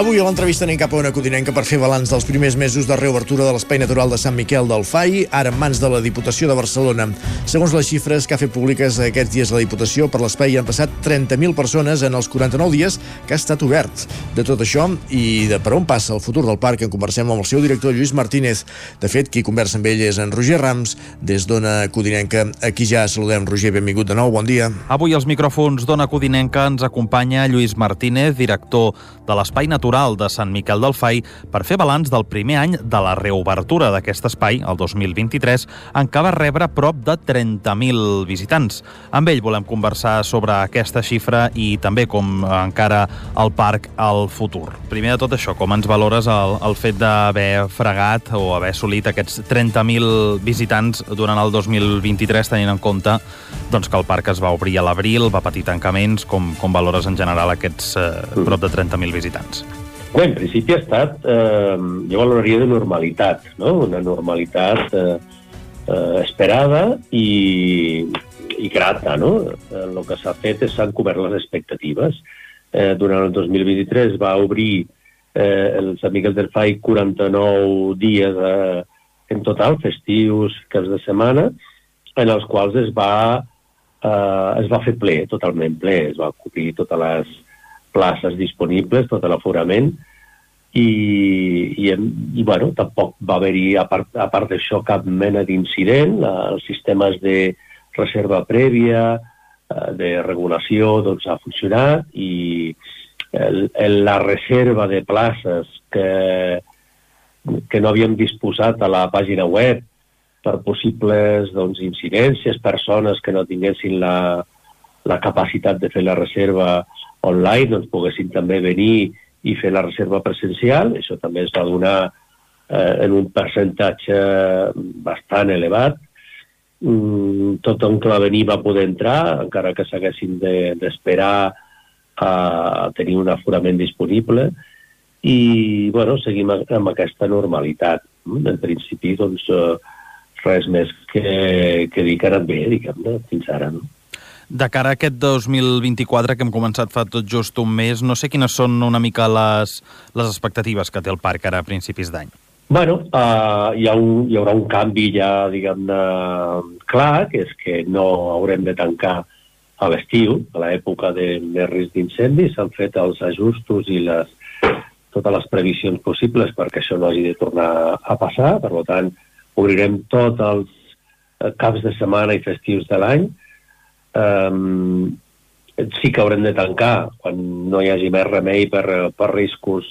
Avui a l'entrevista anem cap a una codinenca per fer balanç dels primers mesos de reobertura de l'Espai Natural de Sant Miquel del FAI, ara en mans de la Diputació de Barcelona. Segons les xifres que ha fet públiques aquests dies la Diputació, per l'espai han passat 30.000 persones en els 49 dies que ha estat obert. De tot això i de per on passa el futur del parc en conversem amb el seu director Lluís Martínez. De fet, qui conversa amb ell és en Roger Rams, des d'Ona Codinenca. Aquí ja saludem. Roger, benvingut de nou, bon dia. Avui als micròfons d'Ona Codinenca ens acompanya Lluís Martínez, director de l'Espai Natural de Sant Miquel del Fai, per fer balanç del primer any de la reobertura d'aquest espai, el 2023, en què va rebre prop de 30.000 visitants. Amb ell volem conversar sobre aquesta xifra i també com encara el parc al futur. Primer de tot això, com ens valores el, el fet d'haver fregat o haver assolit aquests 30.000 visitants durant el 2023, tenint en compte doncs, que el parc es va obrir a l'abril, va patir tancaments, com, com valores en general aquests eh, prop de 30.000 visitants? Bé, en principi ha estat, eh, jo valoraria de normalitat, no? una normalitat eh, eh, esperada i, i grata. No? Eh, el que s'ha fet és s'han cobert les expectatives. Eh, durant el 2023 va obrir eh, els Amigues del FAI 49 dies eh, en total, festius, caps de setmana, en els quals es va, eh, es va fer ple, totalment ple, es va cobrir totes les places disponibles, tot l'aforament, i, i, i bueno, tampoc va haver-hi, a part, part d'això, cap mena d'incident. Els sistemes de reserva prèvia, eh, de regulació doncs, ha funcionat. I el, el, la reserva de places que, que no havíem disposat a la pàgina web per possibles doncs, incidències, persones que no tinguessin la, la capacitat de fer la reserva online, doncs poguessin també venir i fer la reserva presencial. Això també es va donar eh, en un percentatge bastant elevat. Mm, tothom que va venir va poder entrar, encara que s'haguessin d'esperar de, a tenir un aforament disponible i, bueno, seguim amb aquesta normalitat. En principi, doncs, eh, res més que, que dir que ha anat bé, diguem-ne, fins ara, no? De cara a aquest 2024 que hem començat fa tot just un mes, no sé quines són una mica les, les expectatives que té el parc ara a principis d'any. Bueno, uh, hi, ha un, hi haurà un canvi ja, diguem-ne, clar, que és que no haurem de tancar a l'estiu, a l'època de, de risc d'incendis, s'han fet els ajustos i les, totes les previsions possibles perquè això no hagi de tornar a passar. Per tant, obrirem tots els eh, caps de setmana i festius de l'any. Um, sí que haurem de tancar quan no hi hagi més remei per, per riscos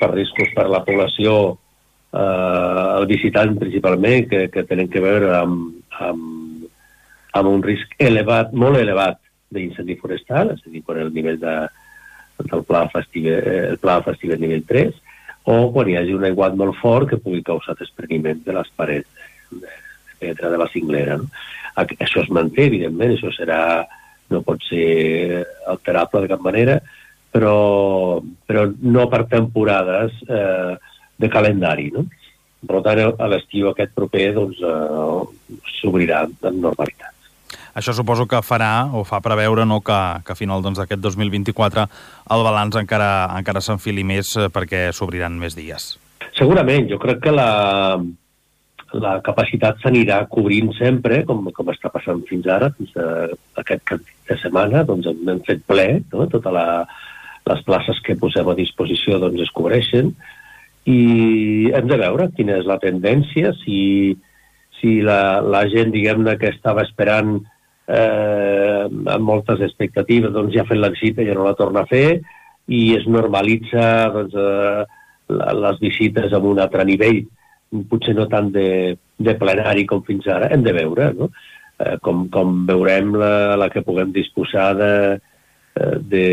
per riscos per la població eh, el visitant principalment que, que tenen que veure amb, amb amb un risc elevat, molt elevat d'incendi forestal, és a dir, quan el nivell de, del pla festiu, eh, el pla festiu nivell 3, o quan hi hagi un aiguat molt fort que pugui causar despreniment de les parets de, de, de la cinglera. No? Això es manté, evidentment, això serà, no pot ser alterable de cap manera, però, però no per temporades eh, de calendari. No? Per tant, a l'estiu aquest proper doncs, eh, s'obrirà en normalitat. Això suposo que farà o fa preveure no, que, que a final doncs, d'aquest doncs, 2024 el balanç encara, encara s'enfili més eh, perquè s'obriran més dies. Segurament, jo crec que la, la capacitat s'anirà cobrint sempre, com, com està passant fins ara, fins a aquest cap de setmana, doncs hem, fet ple, no? totes les places que posem a disposició doncs es cobreixen, i hem de veure quina és la tendència, si, si la, la gent, diguem-ne, que estava esperant eh, amb moltes expectatives, doncs ja ha fet l'exita i ja no la torna a fer, i es normalitza doncs, eh, les visites amb un altre nivell, potser no tant de, de plenari com fins ara, hem de veure, no? Eh, com, com veurem la, la que puguem disposar de, eh, de,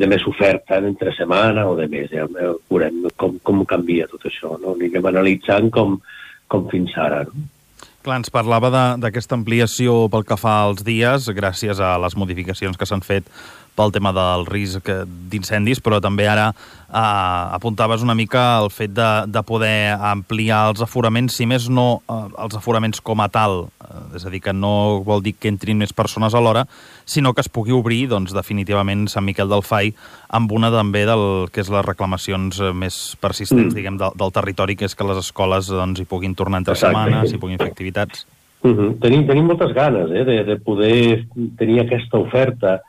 de més oferta entre setmana o de més. Ja veurem com, com canvia tot això. No? Anirem analitzant com, com fins ara. No? Clar, ens parlava d'aquesta ampliació pel que fa als dies, gràcies a les modificacions que s'han fet pel tema del risc d'incendis, però també ara eh, apuntaves una mica el fet de, de poder ampliar els aforaments, si més no eh, els aforaments com a tal, eh, és a dir, que no vol dir que entrin més persones alhora, sinó que es pugui obrir doncs, definitivament Sant Miquel del Fai amb una també del que és les reclamacions eh, més persistents mm. diguem, del, del territori, que és que les escoles doncs, hi puguin tornar entre Exacte. setmanes, hi puguin fer activitats. Mhm. -huh. tenim, tenim moltes ganes eh, de, de poder tenir aquesta oferta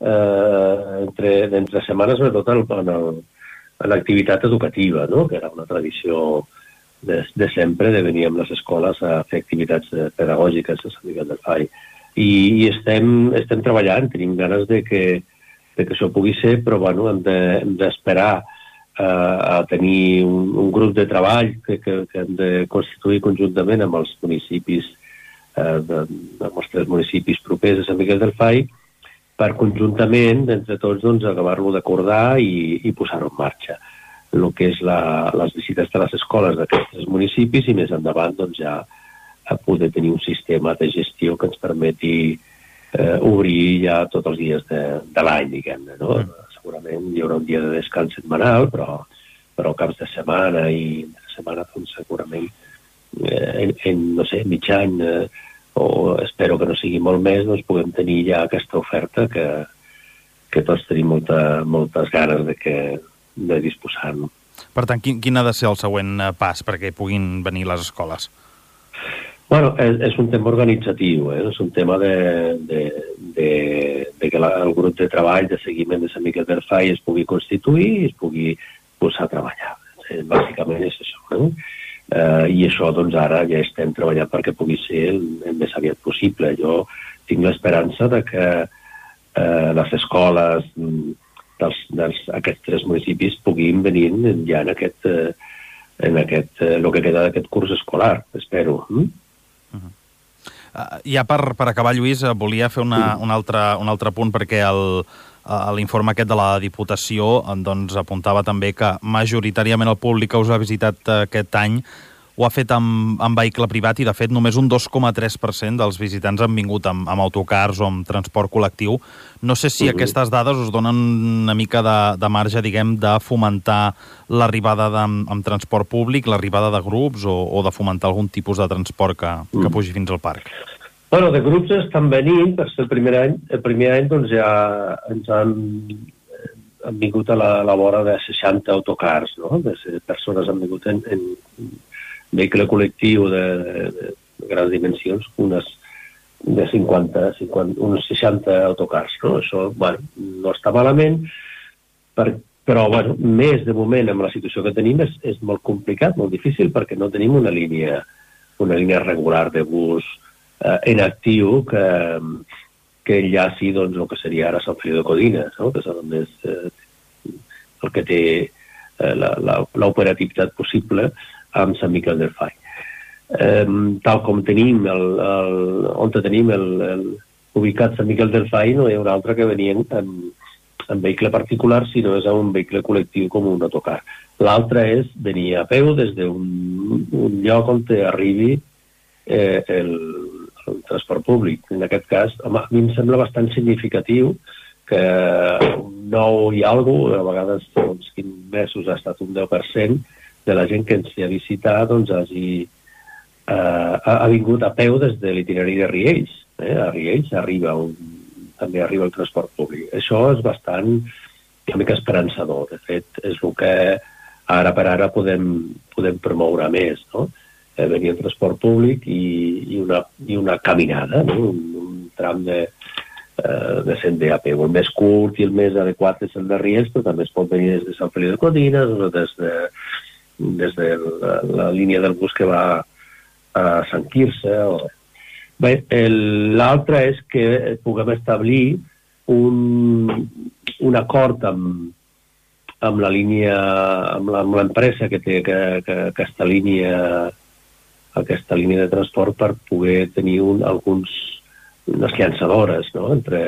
eh, entre, entre setmanes, sobretot en, en, el, en l'activitat educativa, no? que era una tradició de, de sempre de venir amb les escoles a fer activitats eh, pedagògiques a Sant Miquel del Fai. I, i estem, estem treballant, tenim ganes de que, de que això pugui ser, però bueno, hem d'esperar de, eh, a tenir un, un grup de treball que, que, que hem de constituir conjuntament amb els municipis, eh, de, amb els tres municipis propers a Sant Miquel del Fai, per conjuntament, entre tots, doncs, acabar-lo d'acordar i, i posar-ho en marxa. El que és la, les visites de les escoles d'aquests municipis i més endavant doncs, ja a poder tenir un sistema de gestió que ens permeti eh, obrir ja tots els dies de, de l'any, diguem-ne. No? Mm. Segurament hi haurà un dia de descans setmanal, però, però caps de setmana i de setmana doncs, segurament eh, en, en, no sé, mig any eh, o espero que no sigui molt més, doncs puguem tenir ja aquesta oferta que, que tots tenim molta, moltes ganes de, que, de disposar-nos. Per tant, quin, quin ha de ser el següent eh, pas perquè puguin venir les escoles? Bueno, és, és un tema organitzatiu, eh? és un tema de, de, de, de que la, el grup de treball de seguiment de Sant Miquel del Fai es pugui constituir i es pugui posar a treballar. Eh, bàsicament és això. Eh? Eh, i això doncs ara ja estem treballant perquè pugui ser el, el més aviat possible. Jo tinc l'esperança de que eh, les escoles mm, dels, dels, aquests tres municipis puguin venir ja en aquest, eh, en aquest, eh, el que queda d'aquest curs escolar, espero. Mm? Uh, ja per, per acabar, Lluís, eh, volia fer una, un, altre, un altre punt perquè el, l'informe aquest de la Diputació doncs, apuntava també que majoritàriament el públic que us ha visitat aquest any ho ha fet amb, amb vehicle privat i, de fet, només un 2,3% dels visitants han vingut amb, amb autocars o amb transport col·lectiu. No sé si uh -huh. aquestes dades us donen una mica de, de marge, diguem, de fomentar l'arribada amb, transport públic, l'arribada de grups o, o de fomentar algun tipus de transport que, uh -huh. que pugi fins al parc. Bueno, de grups estan venint, per ser el primer any, el primer any doncs ja ens han, han vingut a la, a la vora de 60 autocars, no? De persones han vingut en, en vehicle col·lectiu de, de, de grans dimensions, unes de 50, 50 uns 60 autocars. No? Això, bueno, no està malament, per, però, bueno, més de moment amb la situació que tenim és, és molt complicat, molt difícil, perquè no tenim una línia, una línia regular de bus eh, en actiu que, que enllaci doncs, el que seria ara Sant Feliu de Codines, no? que és el, més, eh, el que té eh, l'operativitat possible, amb Sant Miquel del Fai. Um, tal com tenim, el, el, on tenim el, el, ubicat Sant Miquel del Fai, no hi ha un altre que venien en, en vehicle particular, sinó és un vehicle col·lectiu com un autocar. L'altre és venir a peu des d'un un lloc on arribi eh, el, el transport públic. En aquest cas, home, a mi em sembla bastant significatiu que un nou i alguna a vegades uns 15 mesos ha estat un 10%, de la gent que ens ha visitat doncs, hagi, eh, ha, ha vingut a peu des de l'itinerari de Riells. Eh? A Riells arriba un, també arriba el transport públic. Això és bastant una mica esperançador. De fet, és el que ara per ara podem, podem promoure més, no? Venir el transport públic i, i, una, i una caminada, no? un, un tram de, eh, de a peu. El més curt i el més adequat és el de Riells, però també es pot venir des de Sant Feliu de Codines o des de, des de la, la línia del bus que va a Sant Quirze. O... Bé, l'altre és que puguem establir un, un acord amb, amb la línia, amb l'empresa que té que, que, aquesta línia aquesta línia de transport per poder tenir un, alguns unes llançadores no? entre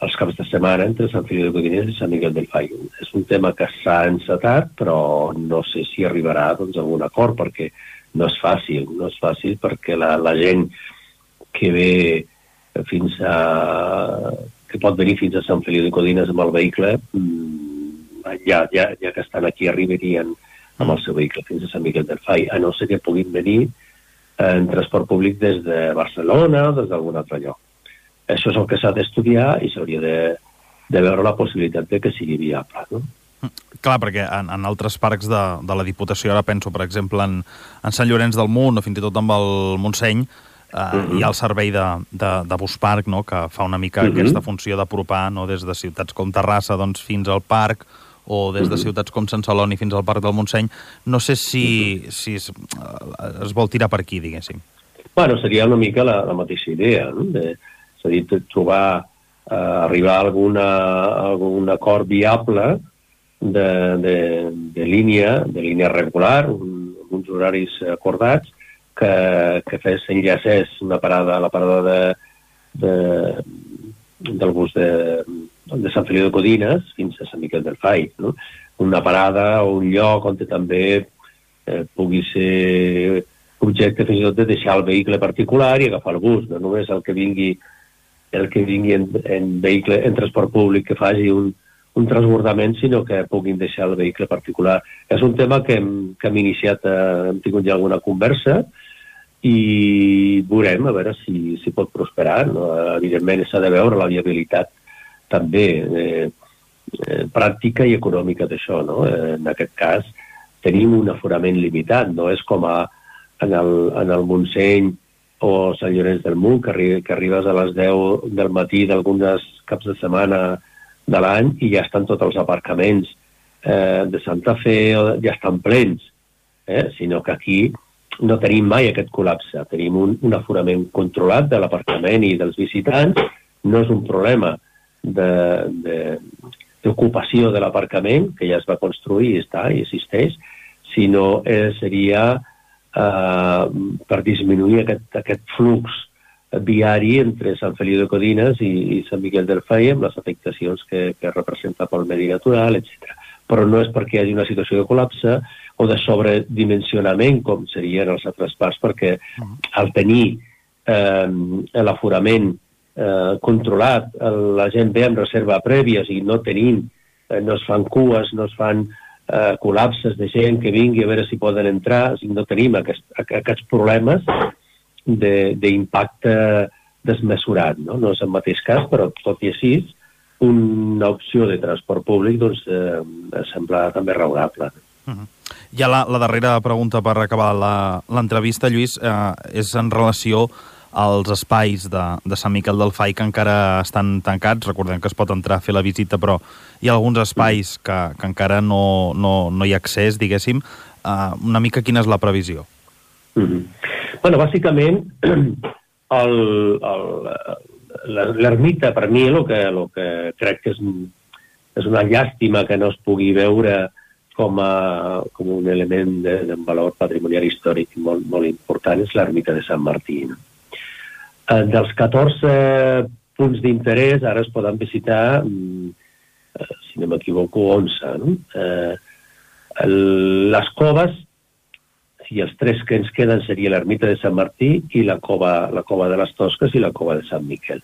els caps de setmana entre Sant Feliu de Codines i Sant Miguel del Fai. És un tema que s'ha encetat, però no sé si arribarà doncs, a un acord, perquè no és fàcil, no és fàcil perquè la, la gent que ve fins a... que pot venir fins a Sant Feliu de Codines amb el vehicle, mm, ja, ja, ja que estan aquí arribarien amb el seu vehicle fins a Sant Miguel del Fai, a no ser que puguin venir en transport públic des de Barcelona o des d'algun altre lloc. Això és el que s'ha d'estudiar i s'hauria de, de veure la possibilitat de que sigui viable. No? Clar, perquè en, en altres parcs de, de la Diputació, ara penso, per exemple, en, en Sant Llorenç del Munt o fins i tot amb el Montseny, eh, uh -huh. hi ha el servei de, de, de Busparc, no?, que fa una mica uh -huh. aquesta funció d'apropar no?, des de ciutats com Terrassa doncs, fins al parc, o des de ciutats com Sant Celoni fins al Parc del Montseny. No sé si, si es, es vol tirar per aquí, diguéssim. Bueno, seria una mica la, la mateixa idea, no? de, és a dir, trobar, eh, arribar a alguna, a algun acord viable de, de, de línia, de línia regular, un, uns horaris acordats, que, que fes enllacés una parada, la parada de, de, del bus de, de Sant Feliu de Codines fins a Sant Miquel del Fai. No? Una parada o un lloc on també eh, pugui ser objecte fins i tot de deixar el vehicle particular i agafar el bus, no només el que vingui el que vingui en, en vehicle, en transport públic que faci un, un transbordament, sinó que puguin deixar el vehicle particular. És un tema que hem, que hem iniciat, eh, hem tingut ja alguna conversa i veurem a veure si, si pot prosperar. No? Evidentment s'ha de veure la viabilitat també eh, eh, pràctica i econòmica d'això. No? Eh, en aquest cas tenim un aforament limitat, no és com a, en, el, en el Montseny o Sant Llorenç del Munt, que, arri que arribes a les 10 del matí d'alguns caps de setmana de l'any i ja estan tots els aparcaments eh, de Santa Fe ja estan plens, eh? sinó que aquí no tenim mai aquest col·lapse. Tenim un, un aforament controlat de l'aparcament i dels visitants. No és un problema d'ocupació de, de, de l'aparcament, que ja es va construir i està i existeix, sinó eh, seria eh, per disminuir aquest, aquest flux viari entre Sant Feliu de Codines i, i Sant Miquel del Fai amb les afectacions que, que representa pel medi natural, etc. Però no és perquè hi hagi una situació de col·lapse o de sobredimensionament, com serien els altres parts, perquè al tenir eh, l'aforament eh, controlat, la gent ve amb reserva prèvia, sigui, no tenim, eh, no es fan cues, no es fan eh, col·lapses de gent que vingui a veure si poden entrar, o sigui, no tenim aquest, aquests problemes d'impacte desmesurat. No? no és el mateix cas, però tot i així, una opció de transport públic doncs, eh, sembla també raonable. Uh -huh. Ja la, la darrera pregunta per acabar l'entrevista, Lluís, eh, és en relació als espais de, de Sant Miquel del Fai que encara estan tancats. Recordem que es pot entrar a fer la visita, però hi ha alguns espais que, que encara no, no, no hi ha accés, diguéssim. Eh, una mica quina és la previsió? Mm -hmm. bueno, bàsicament, l'ermita, per mi, el que, el que crec que és, és una llàstima que no es pugui veure com, a, com un element de valor patrimonial històric molt, molt important és l'ermita de Sant Martí. No? Eh, dels 14 punts d'interès, ara es poden visitar, mm, eh, si no m'equivoco, 11. No? Eh, les coves i els tres que ens queden seria l'ermita de Sant Martí i la cova, la cova de les Tosques i la cova de Sant Miquel.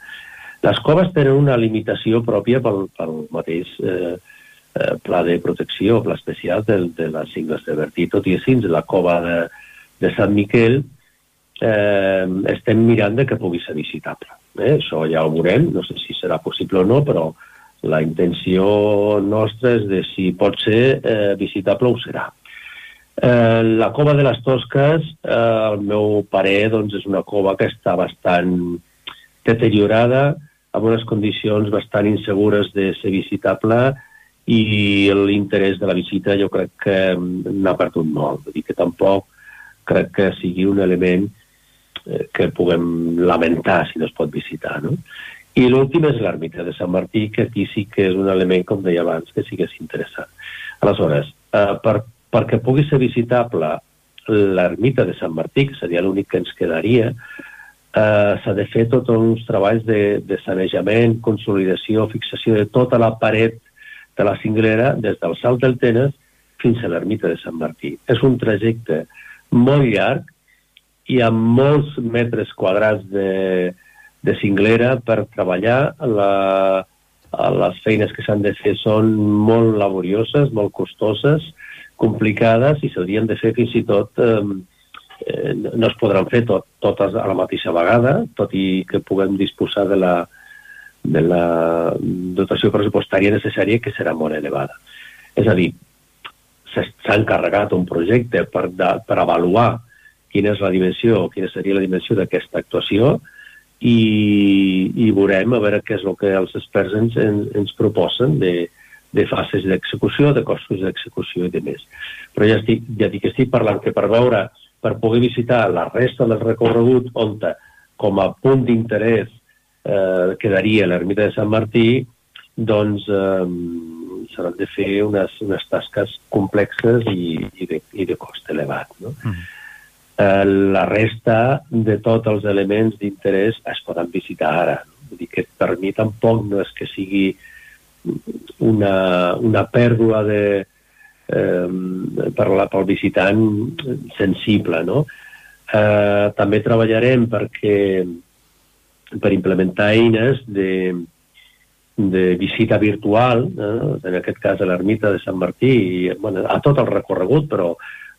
Les coves tenen una limitació pròpia pel, pel mateix eh, eh, pla de protecció, pla especial de, de les cingles de Bertí. Tot i així, la cova de, de Sant Miquel eh, estem mirant de que pugui ser visitable. Eh? Això ja ho veurem, no sé si serà possible o no, però la intenció nostra és de si pot ser eh, visitable ho serà. Eh, la cova de les Tosques, eh, al meu parer, doncs, és una cova que està bastant deteriorada, amb unes condicions bastant insegures de ser visitable i l'interès de la visita jo crec que n'ha perdut molt. Vull dir que tampoc crec que sigui un element que puguem lamentar si no es pot visitar. No? I l'últim és l'ermita de Sant Martí, que aquí sí que és un element, com deia abans, que sí que és interessant. Aleshores, eh, per perquè pugui ser visitable l'ermita de Sant Martí, que seria l'únic que ens quedaria, eh, s'ha de fer tots uns treballs de, de sanejament, consolidació, fixació de tota la paret de la cinglera, des del Salt del Tenes fins a l'ermita de Sant Martí. És un trajecte molt llarg i amb molts metres quadrats de, de cinglera per treballar. La, les feines que s'han de fer són molt laborioses, molt costoses, complicades i s'haurien de fer fins i tot eh, eh, no es podran fer tot, totes a la mateixa vegada, tot i que puguem disposar de la, de la dotació pressupostària necessària que serà molt elevada. És a dir, s'ha encarregat un projecte per, de, per avaluar quina és la dimensió, quina seria la dimensió d'aquesta actuació i, i veurem a veure què és el que els experts ens, ens, ens proposen de, de fases d'execució, de costos d'execució i de més. Però ja, estic, ja dic que estic parlant que per veure, per poder visitar la resta del recorregut on com a punt d'interès eh, quedaria l'ermita de Sant Martí, doncs eh, s'han de fer unes, unes tasques complexes i, i, de, i de cost elevat. No? Mm. Eh, la resta de tots els elements d'interès es poden visitar ara. Vull dir que per mi tampoc no és que sigui una, una pèrdua de, eh, per la, pel visitant sensible. No? Eh, també treballarem perquè per implementar eines de, de visita virtual, eh, en aquest cas a l'ermita de Sant Martí, i, bueno, a tot el recorregut, però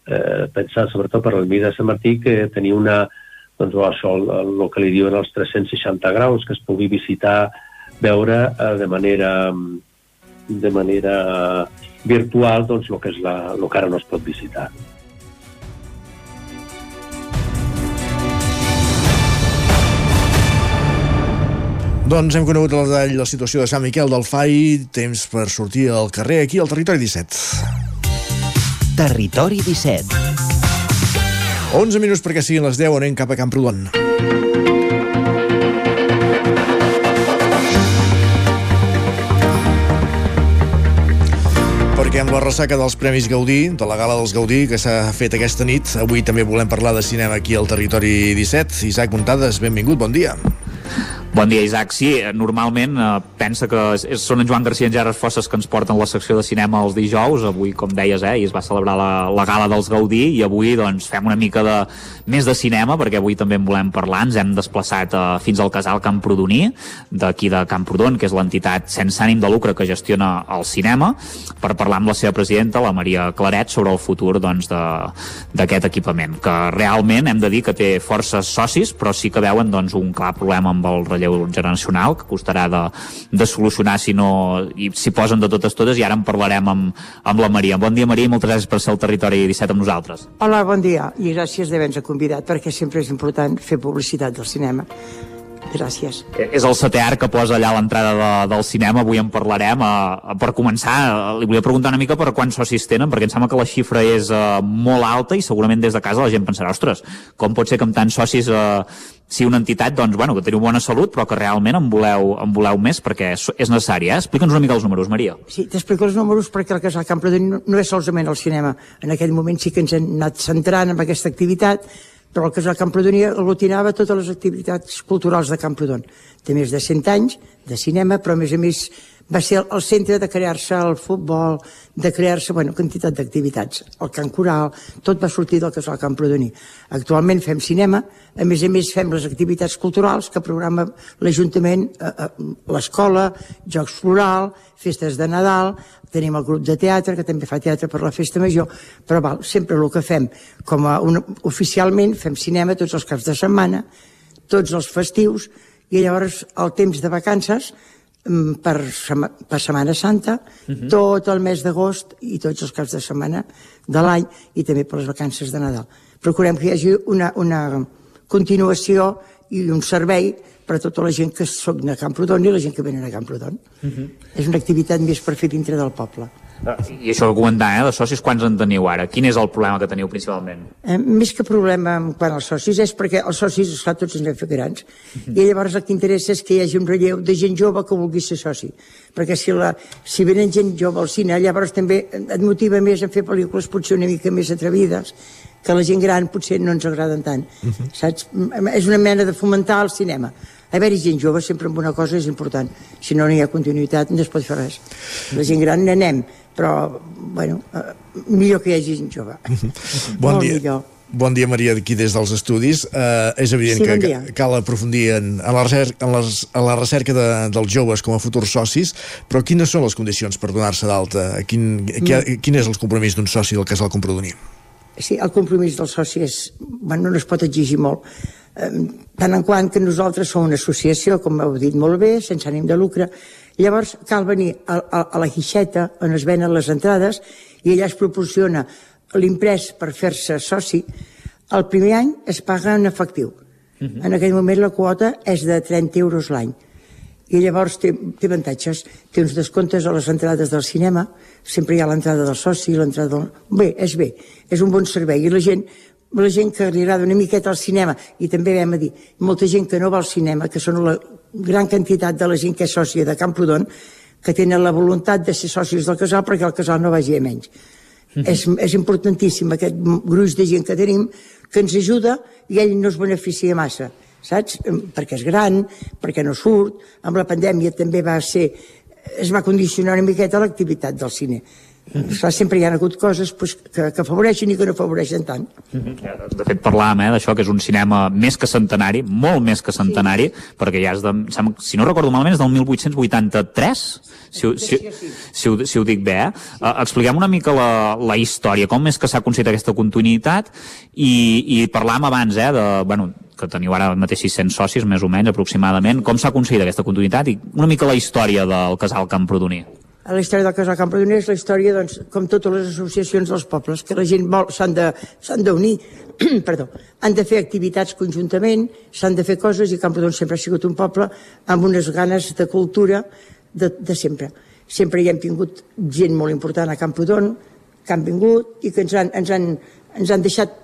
eh, sobretot per l'ermita de Sant Martí que tenia una, doncs, això, el, el que li diuen els 360 graus, que es pugui visitar veure eh, de manera de manera virtual doncs, el que, és la, el que ara no es pot visitar. Doncs hem conegut el detall la situació de Sant Miquel del Fai, temps per sortir al carrer aquí al Territori 17. Territori 17. 11 minuts perquè siguin les 10, anem cap a Camprodon. perquè amb la ressaca dels Premis Gaudí, de la gala dels Gaudí, que s'ha fet aquesta nit, avui també volem parlar de cinema aquí al Territori 17. Isaac Montades, benvingut, bon dia. Bon dia, Isaac. Sí, normalment eh, pensa que és, són en Joan García i en Gerard Fosses que ens porten la secció de cinema els dijous. Avui, com deies, eh, es va celebrar la, la gala dels Gaudí i avui doncs, fem una mica de, més de cinema perquè avui també en volem parlar. Ens hem desplaçat eh, fins al casal Camprodoní, d'aquí de Camprodon, que és l'entitat sense ànim de lucre que gestiona el cinema, per parlar amb la seva presidenta, la Maria Claret, sobre el futur doncs, d'aquest doncs, equipament, que realment hem de dir que té forces socis, però sí que veuen doncs, un clar problema amb el relleu relleu generacional que costarà de, de solucionar si no i s'hi posen de totes totes i ara en parlarem amb, amb la Maria. Bon dia Maria i moltes gràcies per ser al Territori 17 amb nosaltres. Hola, bon dia i gràcies d'haver-nos convidat perquè sempre és important fer publicitat del cinema. Gràcies. És el setè art que posa allà a l'entrada de, del cinema, avui en parlarem. Uh, per començar, uh, li volia preguntar una mica per quants socis tenen, perquè em sembla que la xifra és uh, molt alta i segurament des de casa la gent pensarà, ostres, com pot ser que amb tants socis uh, si una entitat, doncs, bueno, que teniu bona salut, però que realment en voleu, en voleu més perquè és, és necessari, eh? Explica'ns una mica els números, Maria. Sí, t'explico els números perquè el Casal Camprodon no, no és solament el cinema. En aquell moment sí que ens hem anat centrant en aquesta activitat, però el Casal Camprodon aglutinava totes les activitats culturals de Camprodon. Té més de 100 anys de cinema, però a més a més va ser el centre de crear-se el futbol, de crear-se, bueno, quantitat d'activitats. El cant coral, tot va sortir del casal Camprodoní. Actualment fem cinema, a més a més fem les activitats culturals que programa l'Ajuntament, eh, eh, l'escola, Jocs Floral, festes de Nadal, tenim el grup de teatre, que també fa teatre per la festa major, però val, sempre el que fem, com a un, oficialment, fem cinema tots els caps de setmana, tots els festius, i llavors el temps de vacances Mm, per, per Setmana Santa, uh mhm. -huh. tot el mes d'agost i tots els caps de setmana de l'any i també per les vacances de Nadal. Procurem que hi hagi una, una continuació i un servei per a tota la gent que soc de Camprodon i la gent que venen a Camprodon. Uh mhm. -huh. És una activitat més per fer dintre del poble. I això que comentar, eh, de socis, quants en teniu ara? Quin és el problema que teniu principalment? Eh, més que problema quan els socis és perquè els socis, esclar, tots ens fet grans. Mm -hmm. I llavors el que interessa és que hi hagi un relleu de gent jove que vulgui ser soci. Perquè si, la, si venen gent jove al cine, llavors també et motiva més a fer pel·lícules potser una mica més atrevides, que la gent gran potser no ens agraden tant. Uh -huh. Saps? És una mena de fomentar el cinema. Haver-hi gent jove sempre amb una cosa és important. Si no, no hi ha continuïtat, no es pot fer res. La gent gran n'anem, però, bueno, eh, millor que hi hagi gent jove. bon Molt dia. millor. Bon dia, Maria, aquí des dels estudis. Uh, és evident sí, bon que cal aprofundir en, en, la recerca, en, les, en la recerca de, dels joves com a futurs socis, però quines són les condicions per donar-se d'alta? Quin, mm. quin és el compromís d'un soci del casal Comprodoní? Sí, el compromís del soci és... Bueno, no es pot exigir molt. Eh, tant en quant que nosaltres som una associació, com heu dit molt bé, sense ànim de lucre, Llavors cal venir a, a, a la guixeta on es venen les entrades i allà es proporciona l'imprès per fer-se soci. El primer any es paga en efectiu. Uh mhm. -huh. En aquell moment la quota és de 30 euros l'any. I llavors té, té avantatges. Té uns descomptes a les entrades del cinema, sempre hi ha l'entrada del soci, l'entrada del... Bé, és bé, és un bon servei. I la gent, la gent que li agrada una miqueta al cinema, i també vam a dir, molta gent que no va al cinema, que són la, gran quantitat de la gent que és sòcia de Camprodon que tenen la voluntat de ser socis del casal perquè el casal no vagi a menys. Mm -hmm. és, és importantíssim aquest gruix de gent que tenim que ens ajuda i ell no es beneficia massa, saps? Perquè és gran, perquè no surt, amb la pandèmia també va ser es va condicionar una miqueta l'activitat del cine. Clar, sempre hi ha hagut coses pues, que, que afavoreixen i que no afavoreixen tant. De fet, parlàvem eh, d'això, que és un cinema més que centenari, molt més que centenari, sí. perquè ja és de, si no recordo malament, és del 1883, si, si, si, ho, si ho dic bé. Eh? Uh, expliquem una mica la, la història, com és que s'ha aconseguit aquesta continuïtat, i, i parlàvem abans eh, de, bueno, que teniu ara mateix 600 socis, més o menys, aproximadament. Com s'ha aconseguit aquesta continuïtat i una mica la història del casal Camprodoní? La història del Casal Camprodonès és la història, doncs, com totes les associacions dels pobles, que la gent s'han d'unir, perdó, han de fer activitats conjuntament, s'han de fer coses, i Camprodon sempre ha sigut un poble amb unes ganes de cultura de, de sempre. Sempre hi hem tingut gent molt important a Camprodon, que han vingut i que ens han, ens han, ens han deixat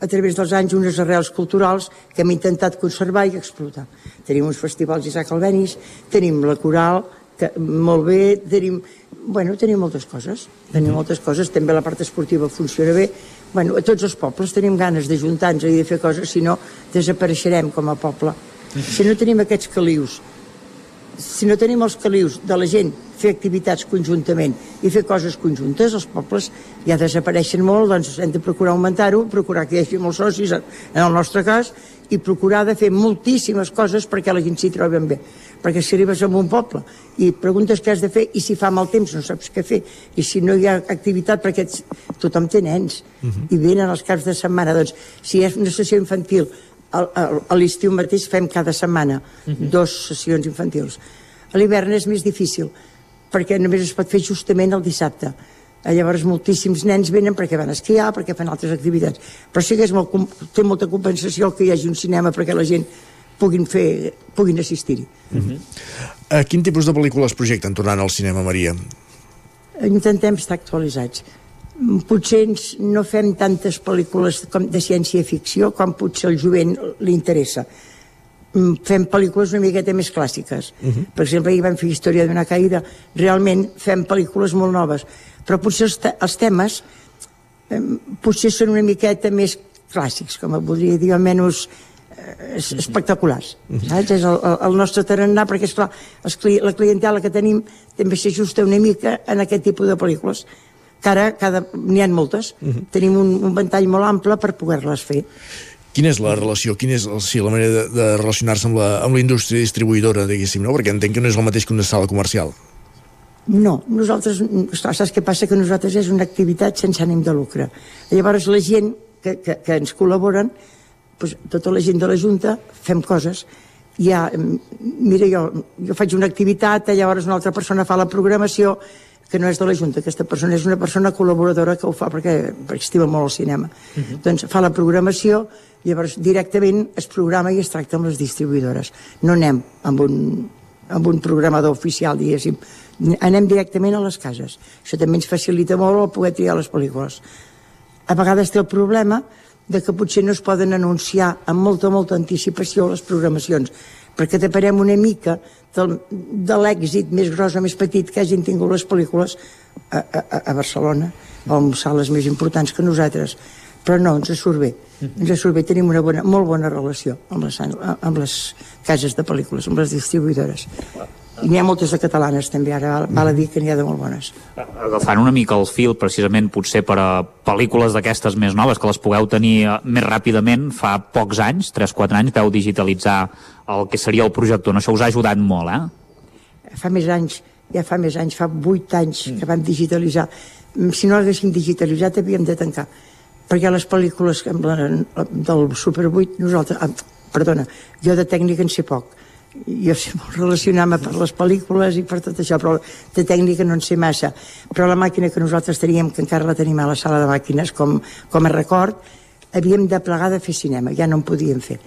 a través dels anys unes arrels culturals que hem intentat conservar i explotar. Tenim uns festivals d'Isaac Albenis, tenim la coral, que molt bé, tenim, bueno, tenim moltes coses, tenim moltes coses, també la part esportiva funciona bé, bueno, a tots els pobles tenim ganes d'ajuntar-nos i de fer coses, si no desapareixerem com a poble. Si no tenim aquests calius, si no tenim els calius de la gent fer activitats conjuntament i fer coses conjuntes, els pobles ja desapareixen molt, doncs hem de procurar augmentar-ho, procurar que hi hagi molts socis, en el nostre cas, i procurar de fer moltíssimes coses perquè la gent s'hi trobi bé. Perquè si arribes a un poble i preguntes què has de fer i si fa mal temps no saps què fer i si no hi ha activitat perquè tothom té nens uh -huh. i venen els caps de setmana, doncs si és una sessió infantil a l'estiu mateix fem cada setmana uh -huh. dos sessions infantils. A l'hivern és més difícil, perquè només es pot fer justament el dissabte. Llavors moltíssims nens venen perquè van esquiar, perquè fan altres activitats. Però sí que és molt, té molta compensació que hi hagi un cinema perquè la gent puguin, fer, puguin assistir-hi. Uh -huh. uh, quin tipus de pel·lícules projecten tornant al cinema, Maria? Intentem estar actualitzats potser ens no fem tantes pel·lícules com de ciència-ficció com potser el jovent li interessa mm, fem pel·lícules una miqueta més clàssiques. Uh -huh. Per exemple, ahir vam fer Història d'una caïda. Realment fem pel·lícules molt noves. Però potser els, te els temes eh, potser són una miqueta més clàssics, com a voldria dir, menys eh, espectaculars. Uh -huh. saps? És el, el, el nostre tarannà, perquè, esclar, els, la clientela que tenim també s'ajusta una mica en aquest tipus de pel·lícules que ara cada, n'hi ha moltes. Uh -huh. Tenim un, un ventall molt ample per poder-les fer. Quina és la relació, quina és sí, la manera de, de relacionar-se amb, la, amb la indústria distribuïdora, diguéssim, no? perquè entenc que no és el mateix que una sala comercial. No, nosaltres, esclar, saps què passa? Que nosaltres és una activitat sense ànim de lucre. Llavors la gent que, que, que ens col·laboren, doncs, tota la gent de la Junta, fem coses, ja, mira, jo, jo faig una activitat, llavors una altra persona fa la programació, que no és de la Junta, aquesta persona és una persona col·laboradora que ho fa perquè, perquè estima molt el cinema. Uh -huh. Doncs fa la programació, llavors directament es programa i es tracta amb les distribuïdores. No anem amb un, amb un programador oficial, diguéssim. Anem directament a les cases. Això també ens facilita molt el poder triar les pel·lícules. A vegades té el problema de que potser no es poden anunciar amb molta, molta anticipació les programacions, perquè deparem una mica del, de l'èxit més gros o més petit que hagin tingut les pel·lícules a, a, a Barcelona o en sales més importants que nosaltres. Però no, ens surt bé. Ens surt bé, tenim una bona, molt bona relació amb les, amb les cases de pel·lícules amb les distribuïdores n'hi ha moltes de catalanes també, ara val a dir que n'hi ha de molt bones. Agafant una mica el fil precisament potser per a pel·lícules d'aquestes més noves que les pugueu tenir eh, més ràpidament, fa pocs anys, 3-4 anys, veu digitalitzar el que seria el projector, no? això us ha ajudat molt, eh? Fa més anys, ja fa més anys, fa 8 anys mm. que vam digitalitzar. Si no l'haguéssim digitalitzat havíem de tancar, perquè les pel·lícules del Super 8, nosaltres, ah, perdona, jo de tècnica en sé poc, jo sé molt relacionar-me per les pel·lícules i per tot això, però de tècnica no en sé massa. Però la màquina que nosaltres teníem, que encara la tenim a la sala de màquines com, com a record, havíem de plegar de fer cinema, ja no en podíem fer.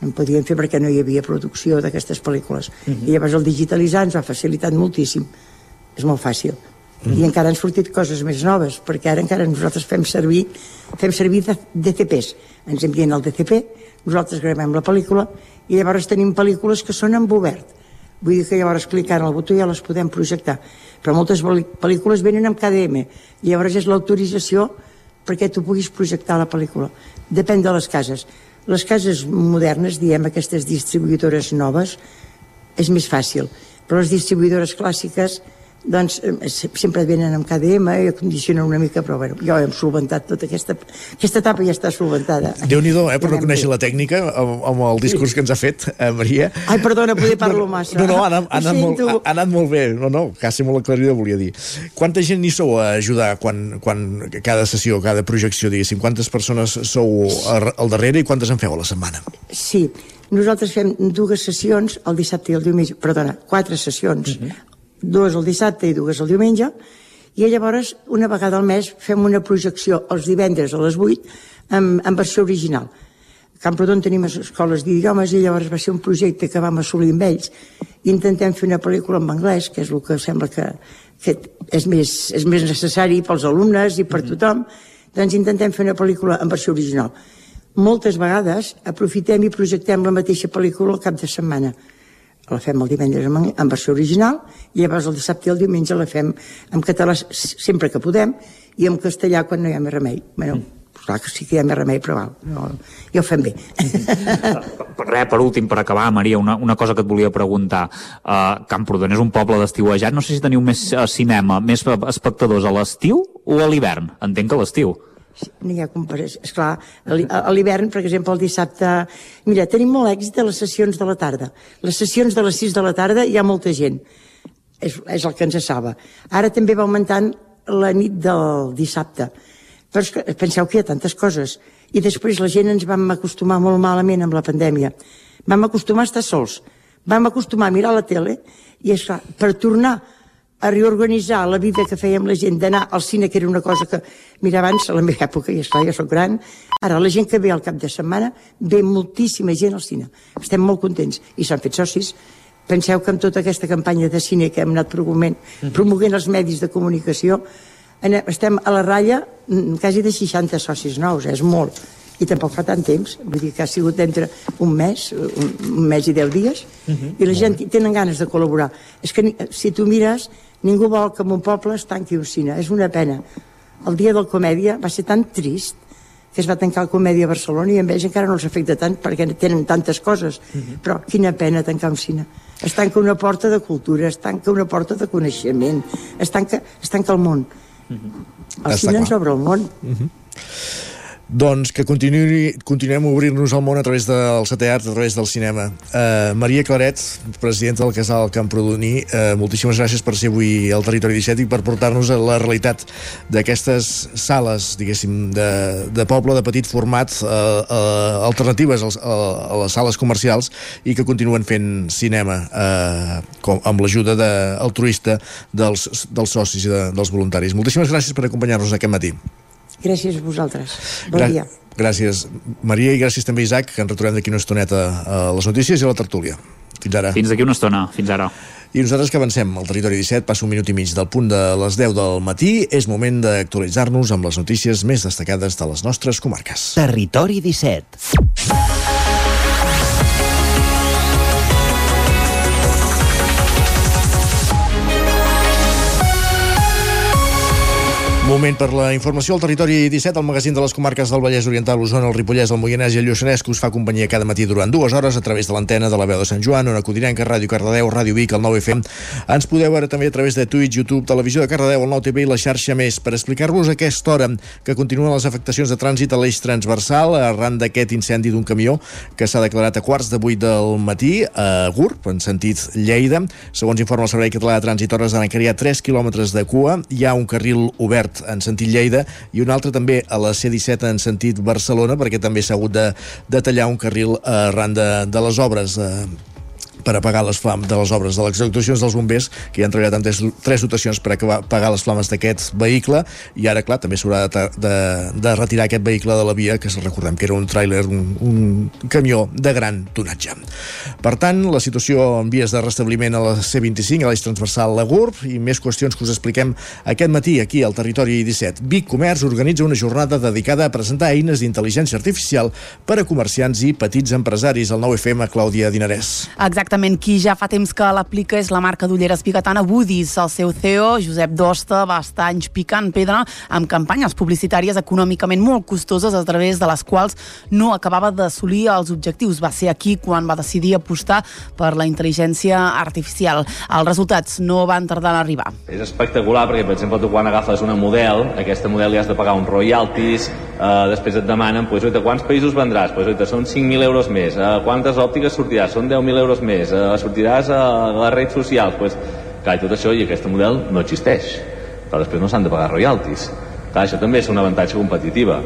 No en podíem fer perquè no hi havia producció d'aquestes pel·lícules. Uh -huh. I llavors el digitalitzar ens ha facilitat moltíssim. És molt fàcil. Uh -huh. I encara han sortit coses més noves, perquè ara encara nosaltres fem servir, fem servir DCPs. Ens envien el DCP, nosaltres gravem la pel·lícula i llavors tenim pel·lícules que són en obert. Vull dir que llavors clicant el botó ja les podem projectar. Però moltes pel·lícules venen amb KDM. I llavors és l'autorització perquè tu puguis projectar la pel·lícula. Depèn de les cases. Les cases modernes, diem aquestes distribuïdores noves, és més fàcil. Però les distribuïdores clàssiques doncs eh, sempre venen amb KDM i condicionen una mica, però bueno, ja hem solventat tota aquesta, aquesta etapa ja està solventada. déu nhi eh, per no conèixer la tècnica amb, amb el discurs que ens ha fet, eh, Maria. Ai, perdona, poder parlo massa. No, no, ha anat, ha anat, molt, ha, ha anat molt bé, no, no, quasi molt aclarida volia dir. Quanta gent hi sou a ajudar quan, quan cada sessió, cada projecció, diguéssim, quantes persones sou al darrere i quantes en feu a la setmana? Sí, nosaltres fem dues sessions el dissabte i el diumenge, perdona, quatre sessions uh. -huh dues el dissabte i dues el diumenge, i llavors una vegada al mes fem una projecció els divendres a les 8 en, en versió original. A Camprodon tenim escoles d'idiomes i llavors va ser un projecte que vam assolir amb ells intentem fer una pel·lícula en anglès, que és el que sembla que, que és, més, és més necessari pels alumnes i per tothom, doncs intentem fer una pel·lícula en versió original. moltes vegades aprofitem i projectem la mateixa pel·lícula al cap de setmana. La fem el divendres en, en versió original i llavors el dissabte i el diumenge la fem en català sempre que podem i en castellà quan no hi ha més remei. Bueno, clar que sí que hi ha més remei, però val, no, ja ho fem bé. Per res, per últim, per acabar, Maria, una, una cosa que et volia preguntar. Uh, Camprodon és un poble d'estiuejat. No sé si teniu més uh, cinema, més espectadors a l'estiu o a l'hivern. Entenc que a l'estiu. No hi ha comparació. Esclar, a l'hi- a l'hivern, per exemple, el dissabte... Mira, tenim molt èxit a les sessions de la tarda. Les sessions de les 6 de la tarda hi ha molta gent. És, és el que ens salva. Ara també va augmentant la nit del dissabte. Però que, penseu que hi ha tantes coses. I després la gent ens vam acostumar molt malament amb la pandèmia. Vam acostumar a estar sols. Vam acostumar a mirar la tele i, esclar, per tornar a reorganitzar la vida que fèiem la gent d'anar al cine, que era una cosa que, mira, abans, a la meva època, i esclar, jo soc gran, ara la gent que ve al cap de setmana, ve moltíssima gent al cine. Estem molt contents i s'han fet socis. Penseu que amb tota aquesta campanya de cine que hem anat promovent, promovent els medis de comunicació, estem a la ratlla mm, quasi de 60 socis nous, eh? és molt. I tampoc fa tant temps, vull dir que ha sigut entre un mes, un, un mes i deu dies, i la gent tenen ganes de col·laborar. És que si tu mires, ningú vol que en un poble es tanqui un cine, és una pena. El dia del comèdia va ser tan trist que es va tancar el comèdia a Barcelona i en ells encara no els afecta tant perquè tenen tantes coses. Però quina pena tancar un cine. Es tanca una porta de cultura, es tanca una porta de coneixement, es tanca, es tanca el món. El Està cine ens clar. obre el món. Doncs que continuï, continuem a obrir-nos al món a través del setè art, a través del cinema. Uh, Maria Claret, presidenta del Casal Camprodoní, uh, moltíssimes gràcies per ser avui al Territori 17 i per portar-nos a la realitat d'aquestes sales, diguéssim, de, de poble de petit format, uh, uh, alternatives als, a, a les sales comercials i que continuen fent cinema uh, com, amb l'ajuda de, altruista dels, dels socis i de, dels voluntaris. Moltíssimes gràcies per acompanyar-nos aquest matí. Gràcies a vosaltres. Bon Gra- dia. Gràcies, Maria, i gràcies també, Isaac, que ens retrobem d'aquí una estoneta a les notícies i a la tertúlia. Fins ara. Fins d'aquí una estona. Fins ara. I nosaltres que avancem al territori 17, passa un minut i mig del punt de les 10 del matí, és moment d'actualitzar-nos amb les notícies més destacades de les nostres comarques. Territori 17. Moment per la informació al territori 17, el magazín de les comarques del Vallès Oriental, Osona, el Ripollès, el Moianès i el Lluçanès, que us fa companyia cada matí durant dues hores a través de l'antena de la veu de Sant Joan, Ona Codinenca, Ràdio Cardedeu, Ràdio Vic, el 9FM. Ens podeu veure també a través de Twitch, YouTube, Televisió de Cardedeu, el 9TV i la xarxa més. Per explicar-vos aquesta hora que continuen les afectacions de trànsit a l'eix transversal arran d'aquest incendi d'un camió que s'ha declarat a quarts de vuit del matí a Gurb, en sentit Lleida. Segons informa el Servei Català de Trànsit, hores d'ara encara hi ha 3 quilòmetres de cua, hi ha un carril obert en sentit Lleida i un altre també a la C-17 en sentit Barcelona perquè també s'ha hagut de, de tallar un carril arran de, de les obres eh, per apagar les flames de les obres de les actuacions dels bombers que hi han treballat en tres, tres dotacions per apagar les flames d'aquest vehicle i ara, clar, també s'haurà de, de, de retirar aquest vehicle de la via que recordem que era un tràiler, un, un camió de gran tonatge. Per tant, la situació en vies de restabliment a la C25, a l'eix transversal la GURB i més qüestions que us expliquem aquest matí aquí al Territori 17. Vic Comerç organitza una jornada dedicada a presentar eines d'intel·ligència artificial per a comerciants i petits empresaris. El 9FM, Clàudia Dinarès. Exactament, qui ja fa temps que l'aplica és la marca d'ulleres bigatana Woodies. El seu CEO, Josep Dosta, va estar anys picant pedra amb campanyes publicitàries econòmicament molt costoses a través de les quals no acabava d'assolir els objectius. Va ser aquí quan va decidir apostar per la intel·ligència artificial. Els resultats no van tardar a arribar. És espectacular perquè, per exemple, tu quan agafes una model, aquesta model li has de pagar uns royalties, eh, després et demanen, pues, oita, quants països vendràs? Pues, oita, són 5.000 euros més. Eh, quantes òptiques sortiràs? Són 10.000 euros més. Eh, sortiràs a les redes socials? Pues, clar, tot això, i aquesta model no existeix. Però després no s'han de pagar royalties. Clar, això també és un avantatge competitiva.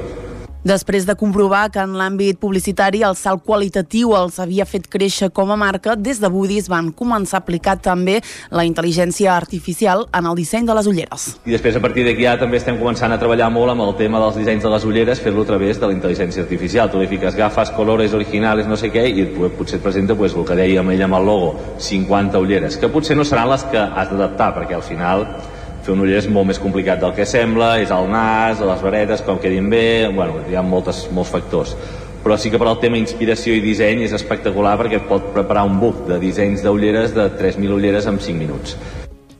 Després de comprovar que en l'àmbit publicitari el salt qualitatiu els havia fet créixer com a marca, des de Budis van començar a aplicar també la intel·ligència artificial en el disseny de les ulleres. I després, a partir d'aquí, ja també estem començant a treballar molt amb el tema dels dissenys de les ulleres, fer-lo a través de la intel·ligència artificial. Tu li fiques gafes, colores originals, no sé què, i potser et presenta pues, el que dèiem ell amb el logo, 50 ulleres, que potser no seran les que has d'adaptar, perquè al final fer un uller és molt més complicat del que sembla, és el nas, les varetes, com quedin bé, bueno, hi ha moltes, molts factors però sí que per al tema inspiració i disseny és espectacular perquè et pot preparar un book de dissenys d'ulleres de 3.000 ulleres en 5 minuts.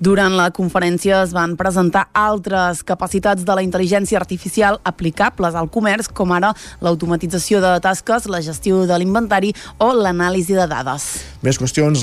Durant la conferència es van presentar altres capacitats de la intel·ligència artificial aplicables al comerç, com ara l'automatització de tasques, la gestió de l'inventari o l'anàlisi de dades. Més qüestions.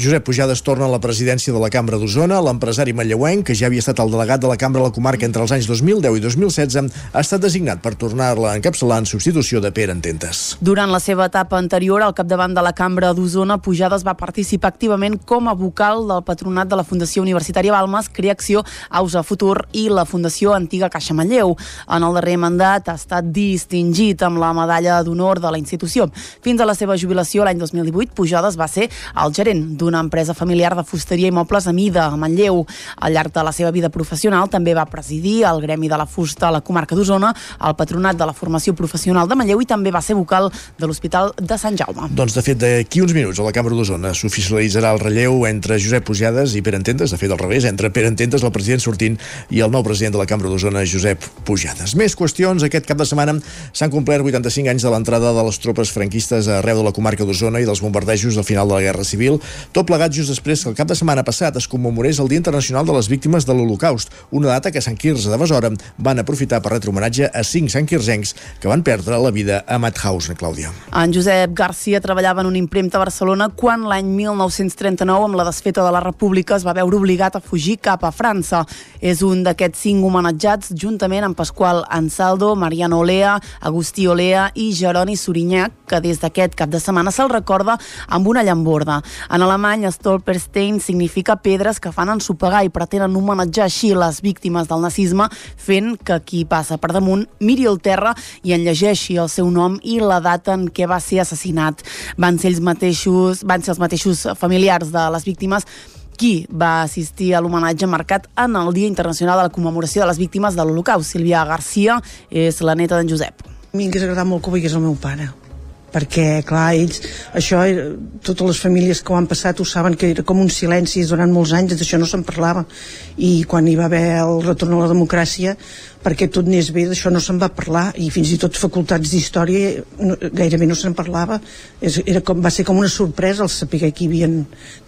Josep Pujades torna a la presidència de la Cambra d'Osona. L'empresari manlleuenc, que ja havia estat el delegat de la Cambra a la comarca entre els anys 2010 i 2016, ha estat designat per tornar-la a encapçalar en substitució de Pere Ententes. Durant la seva etapa anterior al capdavant de la Cambra d'Osona, Pujades va participar activament com a vocal del patronat de la Fundació Universitària Balmes, Creacció, Ausa Futur i la Fundació Antiga Caixa Manlleu. En el darrer mandat ha estat distingit amb la medalla d'honor de la institució. Fins a la seva jubilació l'any 2018, Pujades va ser el gerent d'una empresa familiar de fusteria i mobles a mida, a Manlleu. Al llarg de la seva vida professional també va presidir el Gremi de la Fusta a la comarca d'Osona, el Patronat de la Formació Professional de Manlleu i també va ser vocal de l'Hospital de Sant Jaume. Doncs, de fet, d'aquí uns minuts a la Cambra d'Osona s'oficialitzarà el relleu entre Josep Pujades i Pere Ententes, de fet al revés, entre Pere Ententes, el president sortint, i el nou president de la Cambra d'Osona, Josep Pujades. Més qüestions. Aquest cap de setmana s'han complert 85 anys de l'entrada de les tropes franquistes arreu de la comarca d'Osona i dels bombardejos al final de la Guerra Civil, tot plegat just després que el cap de setmana passat es commemorés el Dia Internacional de les Víctimes de l'Holocaust, una data que Sant Quirze de Besora van aprofitar per retre homenatge a cinc santquirzencs que van perdre la vida a Mauthausen, Clàudia. En Josep Garcia treballava en una impremta a Barcelona quan l'any 1939, amb la desfeta de la República, es va veure obligat a fugir cap a França. És un d'aquests cinc homenatjats, juntament amb Pasqual Ansaldo, Mariano Olea, Agustí Olea i Jeroni Sorinyac, que des d'aquest cap de setmana se'l recorda amb una llamborda. En alemany, Stolperstein significa pedres que fan ensopegar i pretenen homenatjar així les víctimes del nazisme, fent que qui passa per damunt miri el terra i en llegeixi el seu nom i la data en què va ser assassinat. Van ser els mateixos, van ser els mateixos familiars de les víctimes qui va assistir a l'homenatge marcat en el Dia Internacional de la Commemoració de les Víctimes de l'Holocaust. Sílvia Garcia és la neta d'en Josep. A mi m'hagués agradat molt que ho veiés el meu pare perquè, clar, ells, això, totes les famílies que ho han passat ho saben que era com un silenci durant molts anys, d'això no se'n parlava. I quan hi va haver el retorn a la democràcia, perquè tot anés bé, d'això no se'n va parlar, i fins i tot facultats d'història no, gairebé no se'n parlava. És, era com, va ser com una sorpresa el saber que hi havia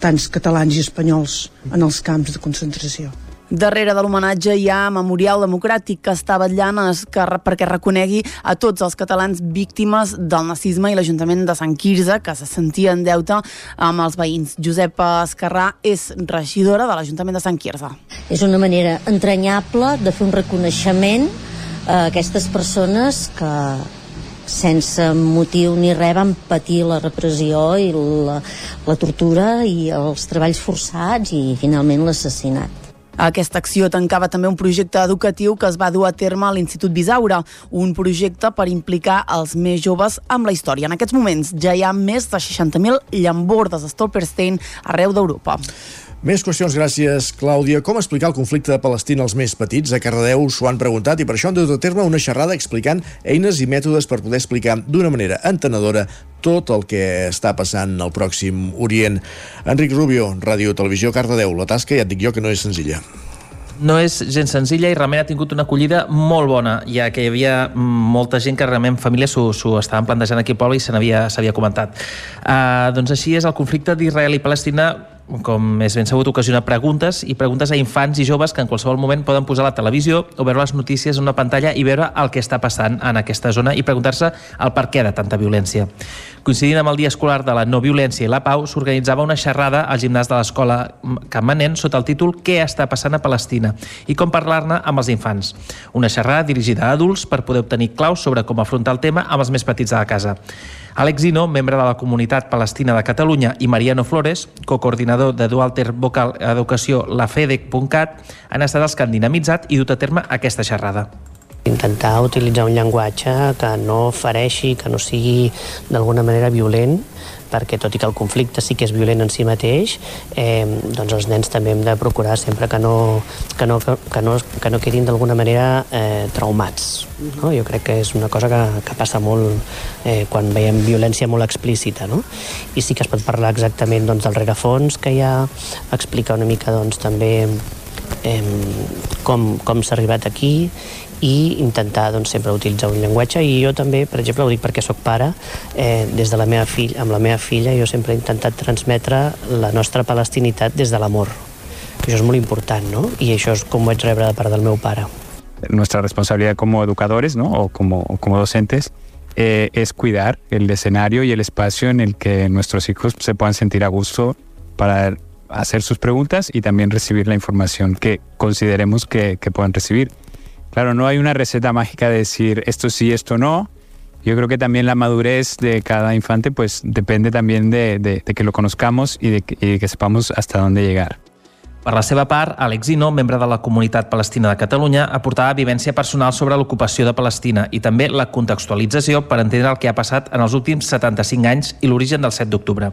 tants catalans i espanyols en els camps de concentració. Darrere de l'homenatge hi ha Memorial Democràtic que està vetllant que, perquè reconegui a tots els catalans víctimes del nazisme i l'Ajuntament de Sant Quirze que se sentia en deute amb els veïns. Josep Escarrà és regidora de l'Ajuntament de Sant Quirze. És una manera entranyable de fer un reconeixement a aquestes persones que sense motiu ni res van patir la repressió i la, la tortura i els treballs forçats i finalment l'assassinat. Aquesta acció tancava també un projecte educatiu que es va dur a terme a l'Institut Bisaura, un projecte per implicar els més joves amb la història. En aquests moments ja hi ha més de 60.000 llambordes Stolperstein arreu d'Europa. Més qüestions, gràcies, Clàudia. Com explicar el conflicte de Palestina als més petits? A Cardedeu s'ho han preguntat i per això han dut a terme una xerrada explicant eines i mètodes per poder explicar d'una manera entenedora tot el que està passant al pròxim Orient. Enric Rubio, Ràdio Televisió, Cardedeu. La tasca, ja et dic jo, que no és senzilla no és gens senzilla i realment ha tingut una acollida molt bona, ja que hi havia molta gent que realment famílies s'ho estaven plantejant aquí al poble i se n'havia comentat. Uh, doncs així és el conflicte d'Israel i Palestina com és ben sabut, ocasiona preguntes i preguntes a infants i joves que en qualsevol moment poden posar la televisió o veure les notícies en una pantalla i veure el que està passant en aquesta zona i preguntar-se el per què de tanta violència. Coincidint amb el Dia Escolar de la No Violència i la Pau, s'organitzava una xerrada al gimnàs de l'escola Can Manent sota el títol Què està passant a Palestina i com parlar-ne amb els infants. Una xerrada dirigida a adults per poder obtenir claus sobre com afrontar el tema amb els més petits de la casa. Àlex Zino, membre de la comunitat palestina de Catalunya, i Mariano Flores, cocoordinador de Dualter Vocal Educació lafedec.cat, han estat els que han dinamitzat i dut a terme aquesta xerrada. Intentar utilitzar un llenguatge que no fareixi, que no sigui d'alguna manera violent, perquè tot i que el conflicte sí que és violent en si mateix, eh, doncs els nens també hem de procurar sempre que no, que no, que no, que no quedin d'alguna manera eh, traumats. No? Jo crec que és una cosa que, que passa molt eh, quan veiem violència molt explícita. No? I sí que es pot parlar exactament doncs, del rerefons que hi ha, explicar una mica doncs, també eh, com, com s'ha arribat aquí i intentar doncs, sempre utilitzar un llenguatge i jo també, per exemple, ho dic perquè sóc pare eh, des de la meva filla, amb la meva filla jo sempre he intentat transmetre la nostra palestinitat des de l'amor això és molt important, no? I això és com ho vaig rebre de part del meu pare. Nuestra responsabilidad como educadores, ¿no? O como, como docentes, eh, es cuidar el escenario y el espacio en el que nuestros hijos se puedan sentir a gusto para hacer sus preguntas y también recibir la información que consideremos que, que puedan recibir. Claro, no hay una receta mágica de decir esto sí, esto no. Yo creo que también la madurez de cada infante pues depende también de, de, de que lo conozcamos y de, y de que sepamos hasta dónde llegar. Per la seva part, Àlex Ino, membre de la Comunitat Palestina de Catalunya, aportava vivència personal sobre l'ocupació de Palestina i també la contextualització per entendre el que ha passat en els últims 75 anys i l'origen del 7 d'octubre.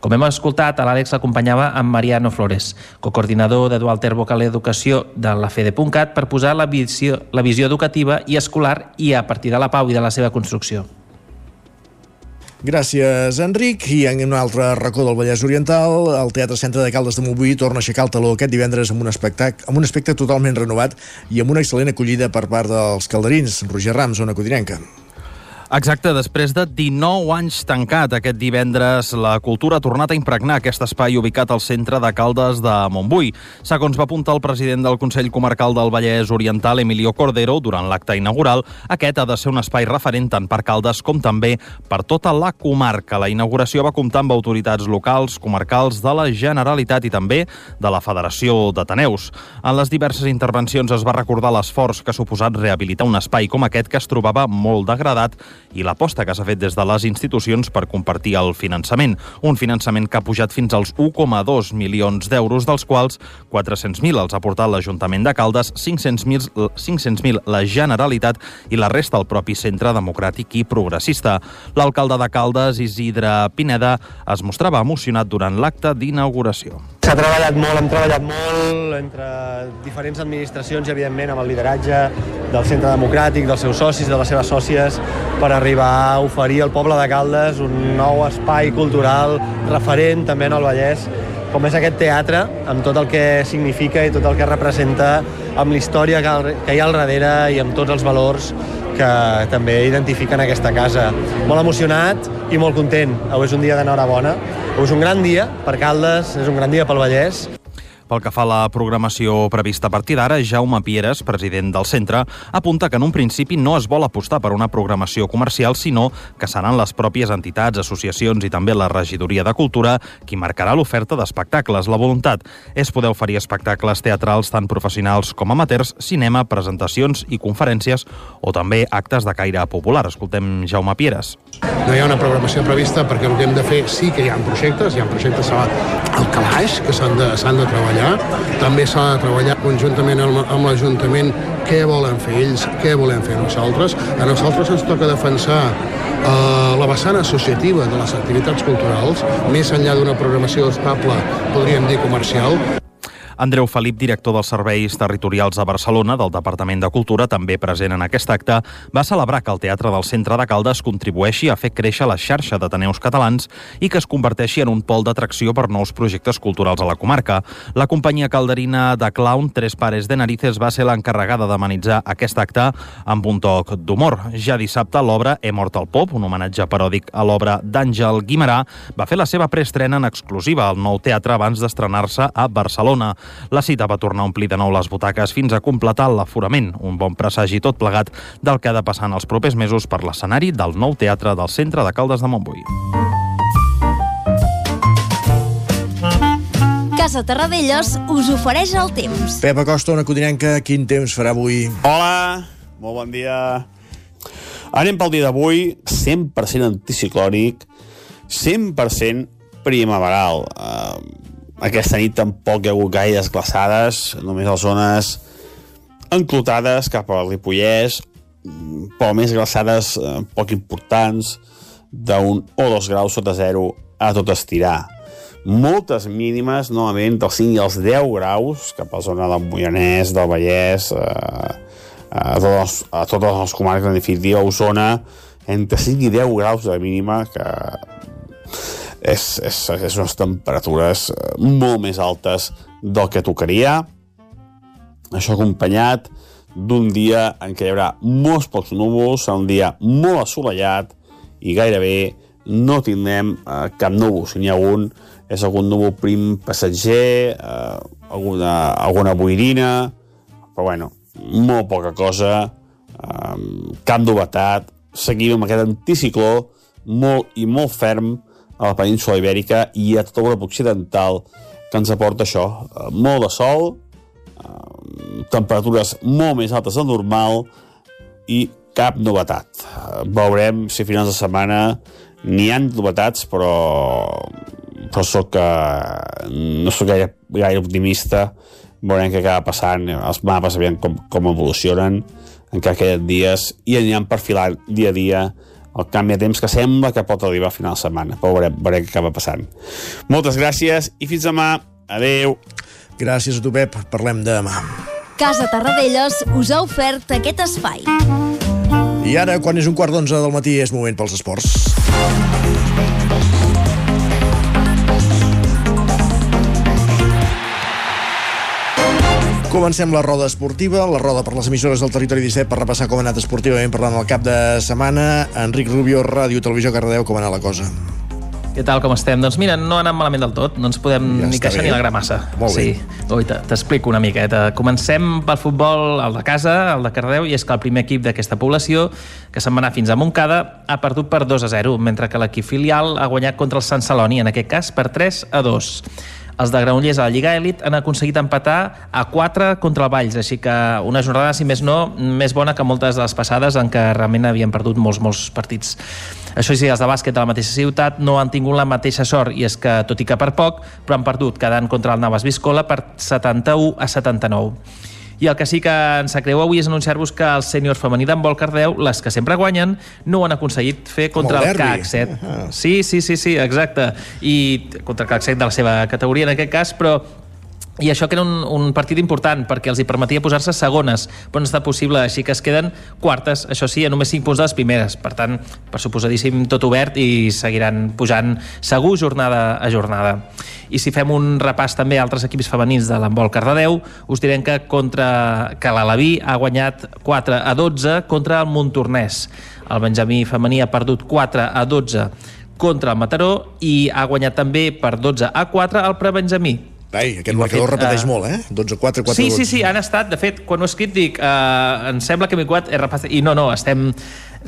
Com hem escoltat, a l'Àlex l'acompanyava amb Mariano Flores, coordinador de Dualter Vocal Educació de la FEDE.cat per posar la visió, la visió educativa i escolar i a partir de la pau i de la seva construcció. Gràcies, Enric. I en un altre racó del Vallès Oriental, el Teatre Centre de Caldes de Montbui torna a aixecar el taló aquest divendres amb un, espectac amb un aspecte totalment renovat i amb una excel·lent acollida per part dels calderins. Roger Rams, zona codinenca. Exacte, després de 19 anys tancat aquest divendres, la cultura ha tornat a impregnar aquest espai ubicat al centre de Caldes de Montbui. Segons va apuntar el president del Consell Comarcal del Vallès Oriental, Emilio Cordero, durant l'acte inaugural, aquest ha de ser un espai referent tant per Caldes com també per tota la comarca. La inauguració va comptar amb autoritats locals, comarcals de la Generalitat i també de la Federació d'Ateneus. En les diverses intervencions es va recordar l'esforç que ha suposat rehabilitar un espai com aquest que es trobava molt degradat i l'aposta que s'ha fet des de les institucions per compartir el finançament. Un finançament que ha pujat fins als 1,2 milions d'euros, dels quals 400.000 els ha portat l'Ajuntament de Caldes, 500.000 500 la Generalitat i la resta el propi Centre Democràtic i Progressista. L'alcalde de Caldes, Isidre Pineda, es mostrava emocionat durant l'acte d'inauguració. S'ha treballat molt, hem treballat molt entre diferents administracions i, evidentment, amb el lideratge del Centre Democràtic, dels seus socis, de les seves sòcies, per arribar a oferir al poble de Caldes un nou espai cultural referent també en el Vallès, com és aquest teatre, amb tot el que significa i tot el que representa, amb la història que hi ha al darrere i amb tots els valors que també identifiquen aquesta casa. Molt emocionat i molt content. Avui és un dia d'enhorabona. Avui és un gran dia per Caldes, és un gran dia pel Vallès. Pel que fa a la programació prevista a partir d'ara, Jaume Pieres, president del centre, apunta que en un principi no es vol apostar per una programació comercial, sinó que seran les pròpies entitats, associacions i també la regidoria de cultura qui marcarà l'oferta d'espectacles. La voluntat és poder oferir espectacles teatrals tant professionals com amateurs, cinema, presentacions i conferències o també actes de caire popular. Escoltem Jaume Pieres. No hi ha una programació prevista perquè el que hem de fer sí que hi ha projectes, hi ha projectes al calaix que s'han de, de treballar també s'ha de treballar conjuntament amb, amb l'Ajuntament què volen fer ells, què volem fer nosaltres. A nosaltres ens toca defensar eh, la vessant associativa de les activitats culturals, més enllà d'una programació estable, podríem dir comercial, Andreu Felip, director dels Serveis Territorials a Barcelona del Departament de Cultura, també present en aquest acte, va celebrar que el Teatre del Centre de Caldes contribueixi a fer créixer la xarxa d'Ateneus catalans i que es converteixi en un pol d'atracció per nous projectes culturals a la comarca. La companyia calderina de clown Tres Pares de Narices va ser l'encarregada d'amenitzar aquest acte amb un toc d'humor. Ja dissabte, l'obra He mort el pop, un homenatge paròdic a l'obra d'Àngel Guimarà, va fer la seva preestrena en exclusiva al nou teatre abans d'estrenar-se a Barcelona. La cita va tornar a omplir de nou les butaques fins a completar l'aforament, un bon presagi tot plegat del que ha de passar en els propers mesos per l'escenari del nou teatre del centre de Caldes de Montbui. Casa Terradellos us ofereix el temps. Pep Acosta, una codinenca, quin temps farà avui? Hola, molt bon dia. Anem pel dia d'avui, 100% anticiclònic, 100% primaveral. Uh, aquesta nit tampoc hi ha hagut gaires glaçades, només a zones enclotades cap a Ripollès, però més glaçades eh, poc importants, d'un o dos graus sota zero a tot estirar. Moltes mínimes, novament, dels 5 i els 10 graus, cap a la zona del Moianès, del Vallès, eh, a, totes, a totes les comarques, en definitiva, Osona, entre 5 i 10 graus de mínima, que és, és, és unes temperatures molt més altes del que tocaria. Això acompanyat d'un dia en què hi haurà molts pocs núvols, serà un dia molt assolellat i gairebé no tindrem eh, cap núvol. Si n'hi ha un, és algun núvol prim passatger, eh, alguna, alguna boirina, però bueno, molt poca cosa, eh, cap novetat, seguim amb aquest anticicló molt i molt ferm a la península ibèrica i a tota l'Europa occidental que ens aporta això, eh, molt de sol, eh, temperatures molt més altes del normal i cap novetat. Eh, veurem si a finals de setmana n'hi han novetats, però, però soc, eh, no sóc gaire, gaire optimista. Veurem què acaba passant, els mapes aviam com, com evolucionen, encara queden dies, i aniran perfilant dia a dia el canvi de temps que sembla que pot arribar a final de setmana, però veurem, veurem què acaba passant. Moltes gràcies i fins demà. Adeu. Gràcies a tu, Pep. Parlem demà. Casa Tarradellas us ha ofert aquest espai. I ara, quan és un quart d'onze del matí, és moment pels esports. Comencem la roda esportiva, la roda per les emissores del Territori 17 per repassar com ha anat esportivament parlant el cap de setmana. Enric Rubio, Ràdio Televisió Cardedeu, com ha anat la cosa? Què tal, com estem? Doncs mira, no ha anat malament del tot, no ens podem Ja ni queixar bé. ni alegrar massa. Molt sí. bé. Te- t'explico una miqueta. Comencem pel futbol, el de casa, el de Cardeu, i és que el primer equip d'aquesta població, que se'n va anar fins a Montcada, ha perdut per 2 a 0, mentre que l'equip filial ha guanyat contra el Sant Celoni, en aquest cas per 3 a 2. Els de Granollers a la Lliga Elit han aconseguit empatar a 4 contra el Valls, així que una jornada, si més no, més bona que moltes de les passades en què realment havien perdut molts, molts partits. Això sí, els de bàsquet de la mateixa ciutat no han tingut la mateixa sort, i és que, tot i que per poc, però han perdut quedant contra el Navas Viscola per 71 a 79. I el que sí que ens sap greu avui és anunciar-vos que el sènior femení d'handbol Cardeu, les que sempre guanyen, no ho han aconseguit fer contra el el, derbi. CAC 7. Sí, sí, sí, sí, exacte. I contra el CAC 7 de la seva categoria en aquest cas, però i això que era un, un partit important perquè els hi permetia posar-se segones, però no està possible, així que es queden quartes, això sí, a només 5 punts de les primeres. Per tant, per suposadíssim, tot obert i seguiran pujant segur jornada a jornada. I si fem un repàs també a altres equips femenins de l'handbol Cardedeu, us direm que, contra, que l'Alaví ha guanyat 4 a 12 contra el Montornès. El Benjamí femení ha perdut 4 a 12 contra el Mataró i ha guanyat també per 12 a 4 el Prebenjamí. Ai, aquest I marcador fet, repeteix eh, molt, eh? 12-4, 4 Sí, sí, sí, han estat, de fet, quan ho he escrit dic, uh, em sembla que m'he he repassat, i no, no, estem...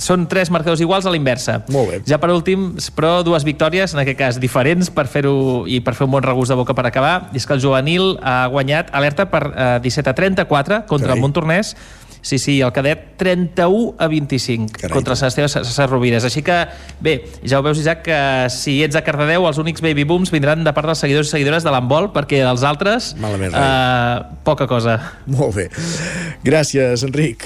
Són tres marcadors iguals a la inversa. Molt bé. Ja per últim, però dues victòries, en aquest cas diferents, per fer-ho i per fer un bon regust de boca per acabar. I és que el juvenil ha guanyat alerta per uh, 17 a 34 contra Carai. el Montornès, Sí, sí, el cadet 31 a 25 Carai, contra Sant Esteve César Rovires. Així que, bé, ja ho veus, Isaac, que si ets a Cardedeu, els únics baby booms vindran de part dels seguidors i seguidores de l'handbol, perquè dels altres, Malament eh, poca cosa. Molt bé. Gràcies, Enric.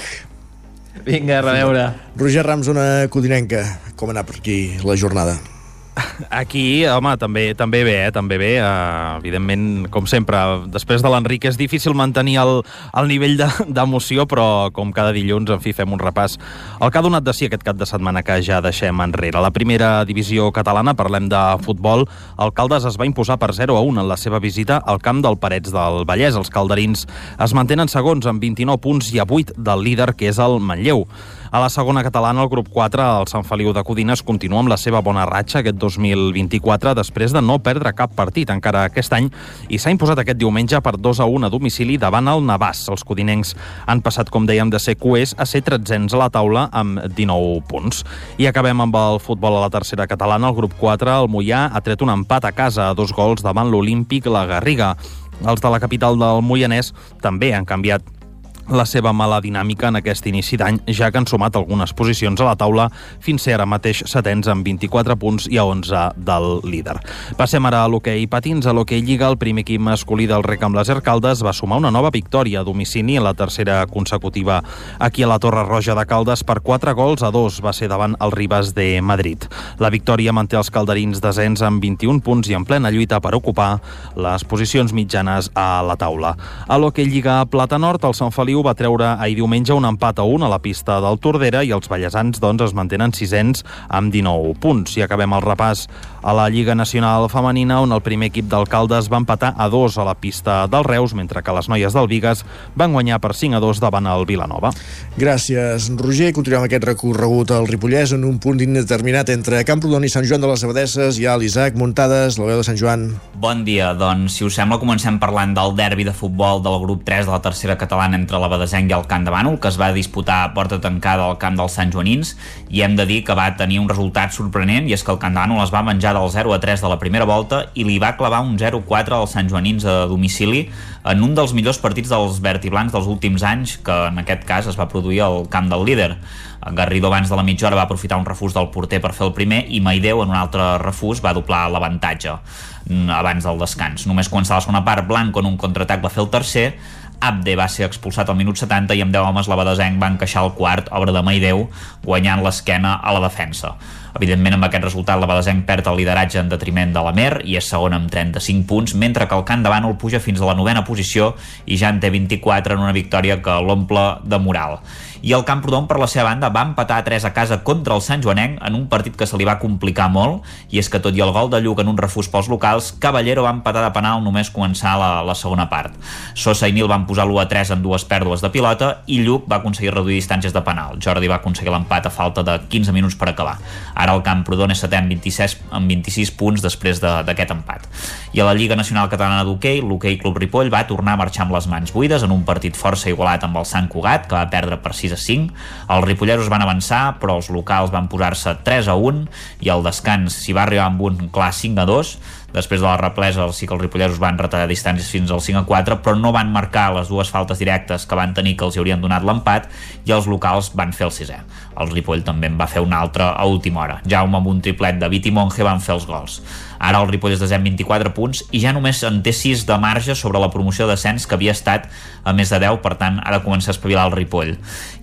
Vinga, a reveure. Roger Rams, una codinenca. Com ha anat per aquí la jornada? Aquí, home, també també bé, eh? també bé. Uh, evidentment, com sempre, després de l'Enric és difícil mantenir el, el nivell de- d'emoció, però com cada dilluns, en fi, fem un repàs. El que ha donat de si aquest cap de setmana que ja deixem enrere. La primera divisió catalana, parlem de futbol, el Caldes es va imposar per 0 a 1 en la seva visita al camp del Parets del Vallès. Els calderins es mantenen segons amb 29 punts i a 8 del líder, que és el Manlleu. A la segona catalana, el grup 4, el Sant Feliu de Codines, continua amb la seva bona ratxa aquest 2024 després de no perdre cap partit encara aquest any i s'ha imposat aquest diumenge per 2 a 1 a domicili davant el Navàs. Els codinencs han passat, com dèiem, de ser cuers a ser tretzens a la taula amb 19 punts. I acabem amb el futbol a la tercera catalana. El grup 4, el Mollà, ha tret un empat a casa a dos gols davant l'Olímpic La Garriga. Els de la capital del Moianès també han canviat la seva mala dinàmica en aquest inici d'any, ja que han sumat algunes posicions a la taula fins ser ara mateix setens amb 24 punts i a 11 del líder. Passem ara a l'hoquei patins. A l'hoquei Lliga, el primer equip masculí del rec amb les Ercaldes va sumar una nova victòria a domicili en la tercera consecutiva aquí a la Torre Roja de Caldes per 4 gols a 2 va ser davant el Ribas de Madrid. La victòria manté els calderins desens amb 21 punts i en plena lluita per ocupar les posicions mitjanes a la taula. A l'hoquei Lliga Plata Nord, el Sant Feliu Feliu va treure ahir diumenge un empat a 1 a la pista del Tordera i els ballesans doncs, es mantenen sisens amb 19 punts. I acabem el repàs a la Lliga Nacional Femenina, on el primer equip d'alcaldes va empatar a 2 a la pista del Reus, mentre que les noies del Vigues van guanyar per 5 a 2 davant el Vilanova. Gràcies, Roger. Continuem aquest recorregut al Ripollès en un punt indeterminat entre Camprodon i Sant Joan de les Abadesses. Hi ha l'Isaac Muntades, la veu de Sant Joan. Bon dia, doncs, si us sembla, comencem parlant del derbi de futbol del grup 3 de la tercera catalana entre la Badesenc i el Camp de Bànol, que es va disputar a porta tancada al camp dels Sant Joanins, i hem de dir que va tenir un resultat sorprenent, i és que el Camp de Bànol es va menjar del 0 a 3 de la primera volta i li va clavar un 0-4 als Sant Joanins a domicili en un dels millors partits dels verd i blancs dels últims anys, que en aquest cas es va produir al camp del líder. Garrido abans de la mitja hora va aprofitar un refús del porter per fer el primer i Maideu en un altre refús va doblar l'avantatge mm, abans del descans. Només començar la segona part, Blanco en un contraatac va fer el tercer, Abde va ser expulsat al minut 70 i amb 10 homes la Badesenc va encaixar el quart, obra de Maideu, guanyant l'esquena a la defensa. Evidentment, amb aquest resultat, la Badesenc perd el lideratge en detriment de la Mer i és segona amb 35 punts, mentre que el Camp de Bànol puja fins a la novena posició i ja en té 24 en una victòria que l'omple de moral i el Camprodon per la seva banda va empatar a 3 a casa contra el Sant Joanenc en un partit que se li va complicar molt. I és que tot i el gol de Lluc en un refús pels locals Caballero va empatar de penal només començar la, la segona part. Sosa i Nil van posar l'1 a 3 en dues pèrdues de pilota i Lluc va aconseguir reduir distàncies de penal. Jordi va aconseguir l'empat a falta de 15 minuts per acabar. Ara el Camprodon és setè amb 26, amb 26 punts després d'aquest de, empat. I a la Lliga Nacional Catalana d'Hockey l'Hockey Club Ripoll va tornar a marxar amb les mans buides en un partit força igualat amb el Sant Cugat que va perdre per 6 a 5. Els ripolleros van avançar, però els locals van posar-se 3 a 1 i el descans s'hi va arribar amb un clar 5 a 2 Després de la represa, sí que els ripolleros van retallar distàncies fins al 5 a 4, però no van marcar les dues faltes directes que van tenir que els haurien donat l'empat i els locals van fer el sisè. El Ripoll també en va fer un altre a última hora. Jaume amb un triplet de Viti Monge van fer els gols. Ara el Ripoll és de 24 punts i ja només en té 6 de marge sobre la promoció de descens que havia estat a més de 10, per tant ara comença a espavilar el Ripoll.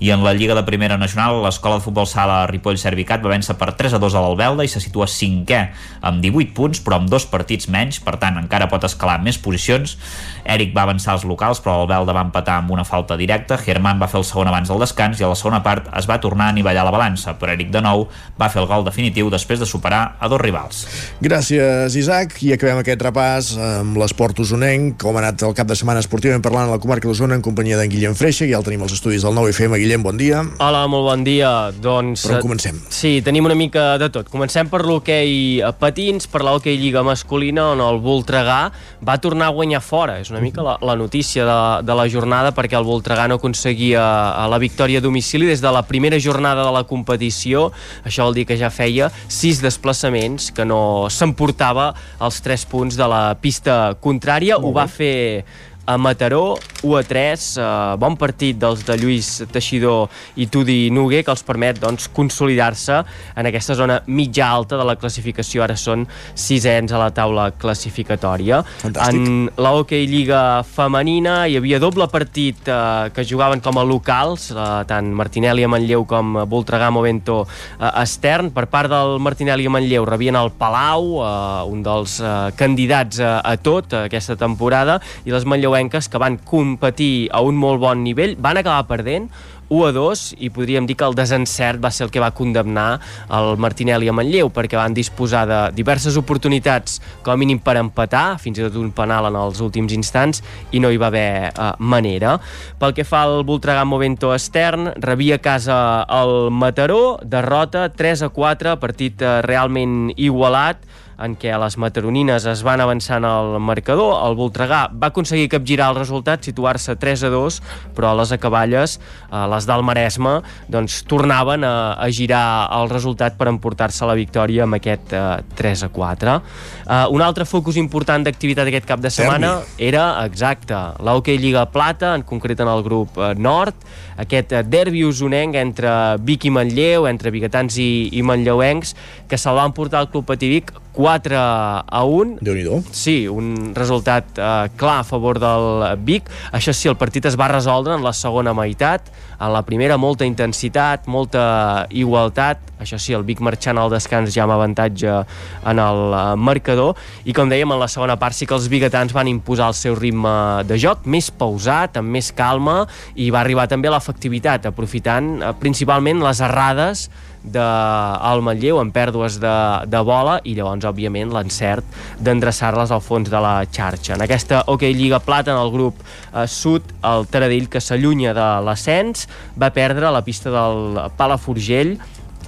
I en la Lliga de Primera Nacional, l'Escola de Futbol Sala Ripoll Servicat va vèncer per 3 a 2 a l'Albelda i se situa 5è amb 18 punts, però amb dos partits menys, per tant encara pot escalar més posicions. Eric va avançar als locals, però l'Albelda va empatar amb una falta directa. Germán va fer el segon abans del descans i a la segona part es va tornar a anivellar la balança, però Eric de nou va fer el gol definitiu després de superar a dos rivals. Gràcies, Isaac. I acabem aquest repàs amb l'esport usonenc, com ha anat el cap de setmana esportivament parlant a la comarca d'Osona en companyia d'en Guillem Freixa, ja el tenim als estudis del 9FM. Guillem, bon dia. Hola, molt bon dia. Doncs... Per on comencem? Sí, tenim una mica de tot. Comencem per l'hoquei a patins, per l'hoquei lliga masculina, on el Voltregà va tornar a guanyar fora. És una mica la, la notícia de, de la jornada, perquè el Voltregà no aconseguia la victòria a domicili des de la primera jornada de la competició. Això vol dir que ja feia sis desplaçaments, que no s'emportava els 3 punts de la pista contrària. Ho va fer a Mataró, 1 a 3, eh, bon partit dels de Lluís Teixidor i Tudi Nugue, que els permet doncs, consolidar-se en aquesta zona mitja alta de la classificació. Ara són sisens a la taula classificatòria. Fantàstic. En la Hockey Lliga femenina hi havia doble partit eh, que jugaven com a locals, eh, tant Martinelli a Manlleu com Voltregà Movento eh, Estern. Per part del Martinelli a Manlleu rebien el Palau, eh, un dels eh, candidats a, a tot eh, aquesta temporada, i les Manlleu manlleuenques que van competir a un molt bon nivell, van acabar perdent 1 a 2 i podríem dir que el desencert va ser el que va condemnar el Martinelli a Manlleu perquè van disposar de diverses oportunitats com a mínim per empatar, fins i tot un penal en els últims instants i no hi va haver uh, manera. Pel que fa al Voltregà Movento Estern, rebia a casa el Mataró, derrota 3 a 4, partit uh, realment igualat, en què les mataronines es van avançant al marcador. El Voltregà va aconseguir capgirar el resultat, situar-se 3 a 2, però les acaballes, eh, les del Maresme, doncs tornaven a, a girar el resultat per emportar-se la victòria amb aquest eh, 3 a 4. Eh, un altre focus important d'activitat aquest cap de setmana derbi. era, exacte, l'Hockey Lliga Plata, en concret en el grup eh, Nord, aquest eh, derbi usonenc entre Vic i Manlleu, entre biguetans i, i manlleuencs, que se'l van portar al Club Pativic 4 a 1. déu nhi Sí, un resultat eh, clar a favor del Vic. Això sí, el partit es va resoldre en la segona meitat, en la primera molta intensitat, molta igualtat, això sí, el Vic marxant al descans ja amb avantatge en el eh, marcador, i com dèiem, en la segona part sí que els biguetans van imposar el seu ritme de joc, més pausat, amb més calma, i va arribar també a l'efectivitat, aprofitant eh, principalment les errades del Manlleu en pèrdues de, de bola i llavors, òbviament, l'encert d'endreçar-les al fons de la xarxa. En aquesta OK Lliga Plata, en el grup eh, sud, el Taradell, que s'allunya de l'ascens, va perdre la pista del Palaforgell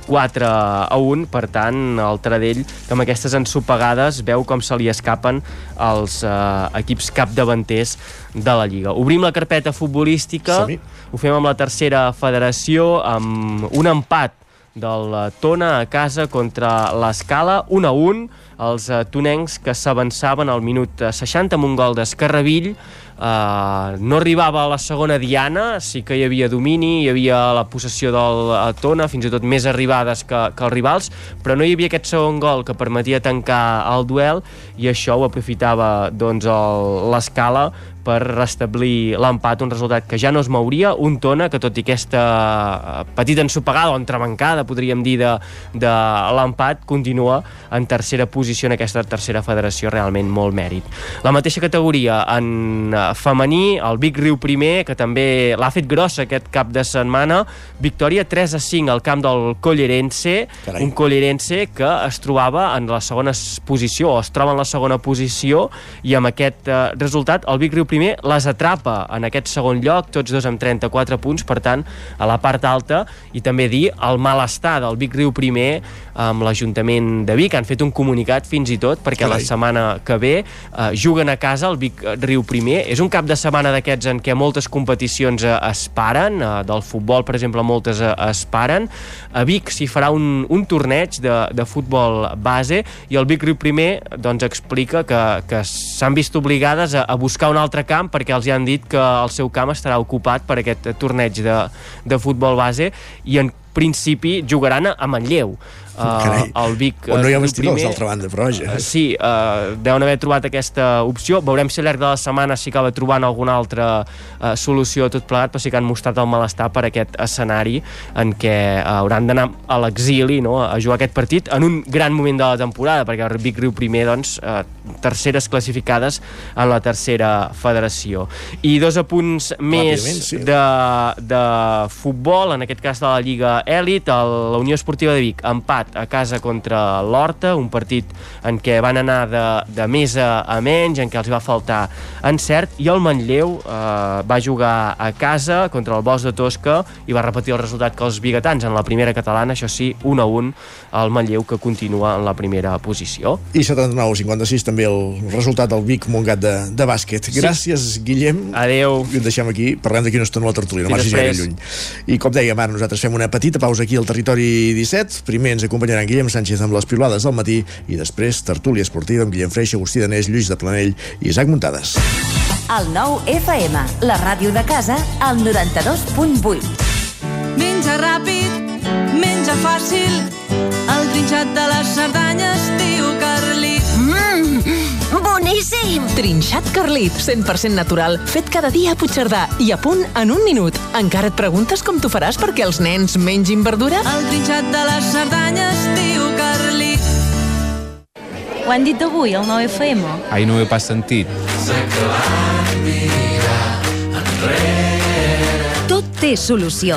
4 a 1, per tant, el Taradell, que amb aquestes ensopegades veu com se li escapen els eh, equips capdavanters de la Lliga. Obrim la carpeta futbolística, ho fem amb la tercera federació, amb un empat del Tona a casa contra l'Escala, 1 a 1, els eh, tonencs que s'avançaven al minut 60 amb un gol d'Escarravill, Uh, no arribava a la segona diana, sí que hi havia domini, hi havia la possessió del Tona, fins i tot més arribades que, que els rivals, però no hi havia aquest segon gol que permetia tancar el duel i això ho aprofitava doncs, l'escala per restablir l'empat, un resultat que ja no es mouria, un Tona que tot i aquesta eh, petita ensopegada o entrebancada, podríem dir, de, de l'empat, continua en tercera posició en aquesta tercera federació, realment molt mèrit. La mateixa categoria en eh, femení, el Vic Riu primer, que també l'ha fet grossa aquest cap de setmana, victòria 3 a 5 al camp del Collerense, Carai. un Collerense que es trobava en la segona posició, o es troba en la segona posició, i amb aquest eh, resultat el Vic Riu primer primer les atrapa en aquest segon lloc, tots dos amb 34 punts, per tant, a la part alta, i també dir el malestar del Vic Riu primer amb l'Ajuntament de Vic. Han fet un comunicat fins i tot perquè Carai. la setmana que ve eh, juguen a casa el Vic Riu primer. És un cap de setmana d'aquests en què moltes competicions eh, es paren, eh, del futbol, per exemple, moltes eh, es paren. A Vic s'hi farà un, un torneig de, de futbol base i el Vic Riu primer doncs, explica que, que s'han vist obligades a, a buscar un altre camp perquè els hi han dit que el seu camp estarà ocupat per aquest torneig de, de futbol base i en principi jugaran a Manlleu. Uh, el Vic, On no hi ha vestidors, d'altra banda, però vaja. Uh, sí, uh, deuen haver trobat aquesta opció. Veurem si al llarg de la setmana s'hi acaba trobant alguna altra uh, solució tot plegat, però sí que han mostrat el malestar per aquest escenari en què uh, hauran d'anar a l'exili no?, a jugar aquest partit en un gran moment de la temporada, perquè el Vic Riu primer, doncs, uh, terceres classificades en la tercera federació. I dos apunts més sí. de, de futbol, en aquest cas de la Lliga Elit, la Unió Esportiva de Vic, empat empatat a casa contra l'Horta, un partit en què van anar de, de més a, a menys, en què els va faltar encert, i el Manlleu eh, va jugar a casa contra el Bosch de Tosca i va repetir el resultat que els biguetans en la primera catalana, això sí, 1 a 1 el Manlleu que continua en la primera posició. I 79-56 també el resultat del Vic Montgat de, de bàsquet. Gràcies, sí. Guillem. Adeu. I ho deixem aquí, parlem d'aquí una estona a la tertúlia, no marxis gaire lluny. I com dèiem, ara nosaltres fem una petita pausa aquí al territori 17. Primer ens acompanyaran Guillem Sánchez amb les pilades del matí i després tertúlia esportiva amb Guillem Freixa, Agustí Danés, Lluís de Planell i Isaac Muntades. El nou FM, la ràdio de casa, al 92.8. Menja ràpid, menja fàcil, el trinxat de les Cerdanyes diu Carlit. Boníssim! Trinxat Carlit, 100% natural, fet cada dia a Puigcerdà i a punt en un minut. Encara et preguntes com t'ho faràs perquè els nens mengin verdura? El trinxat de les Cerdanyes diu Carlit. Ho han dit avui, al 9FM? Ai, no ho he pas sentit. Tot té solució.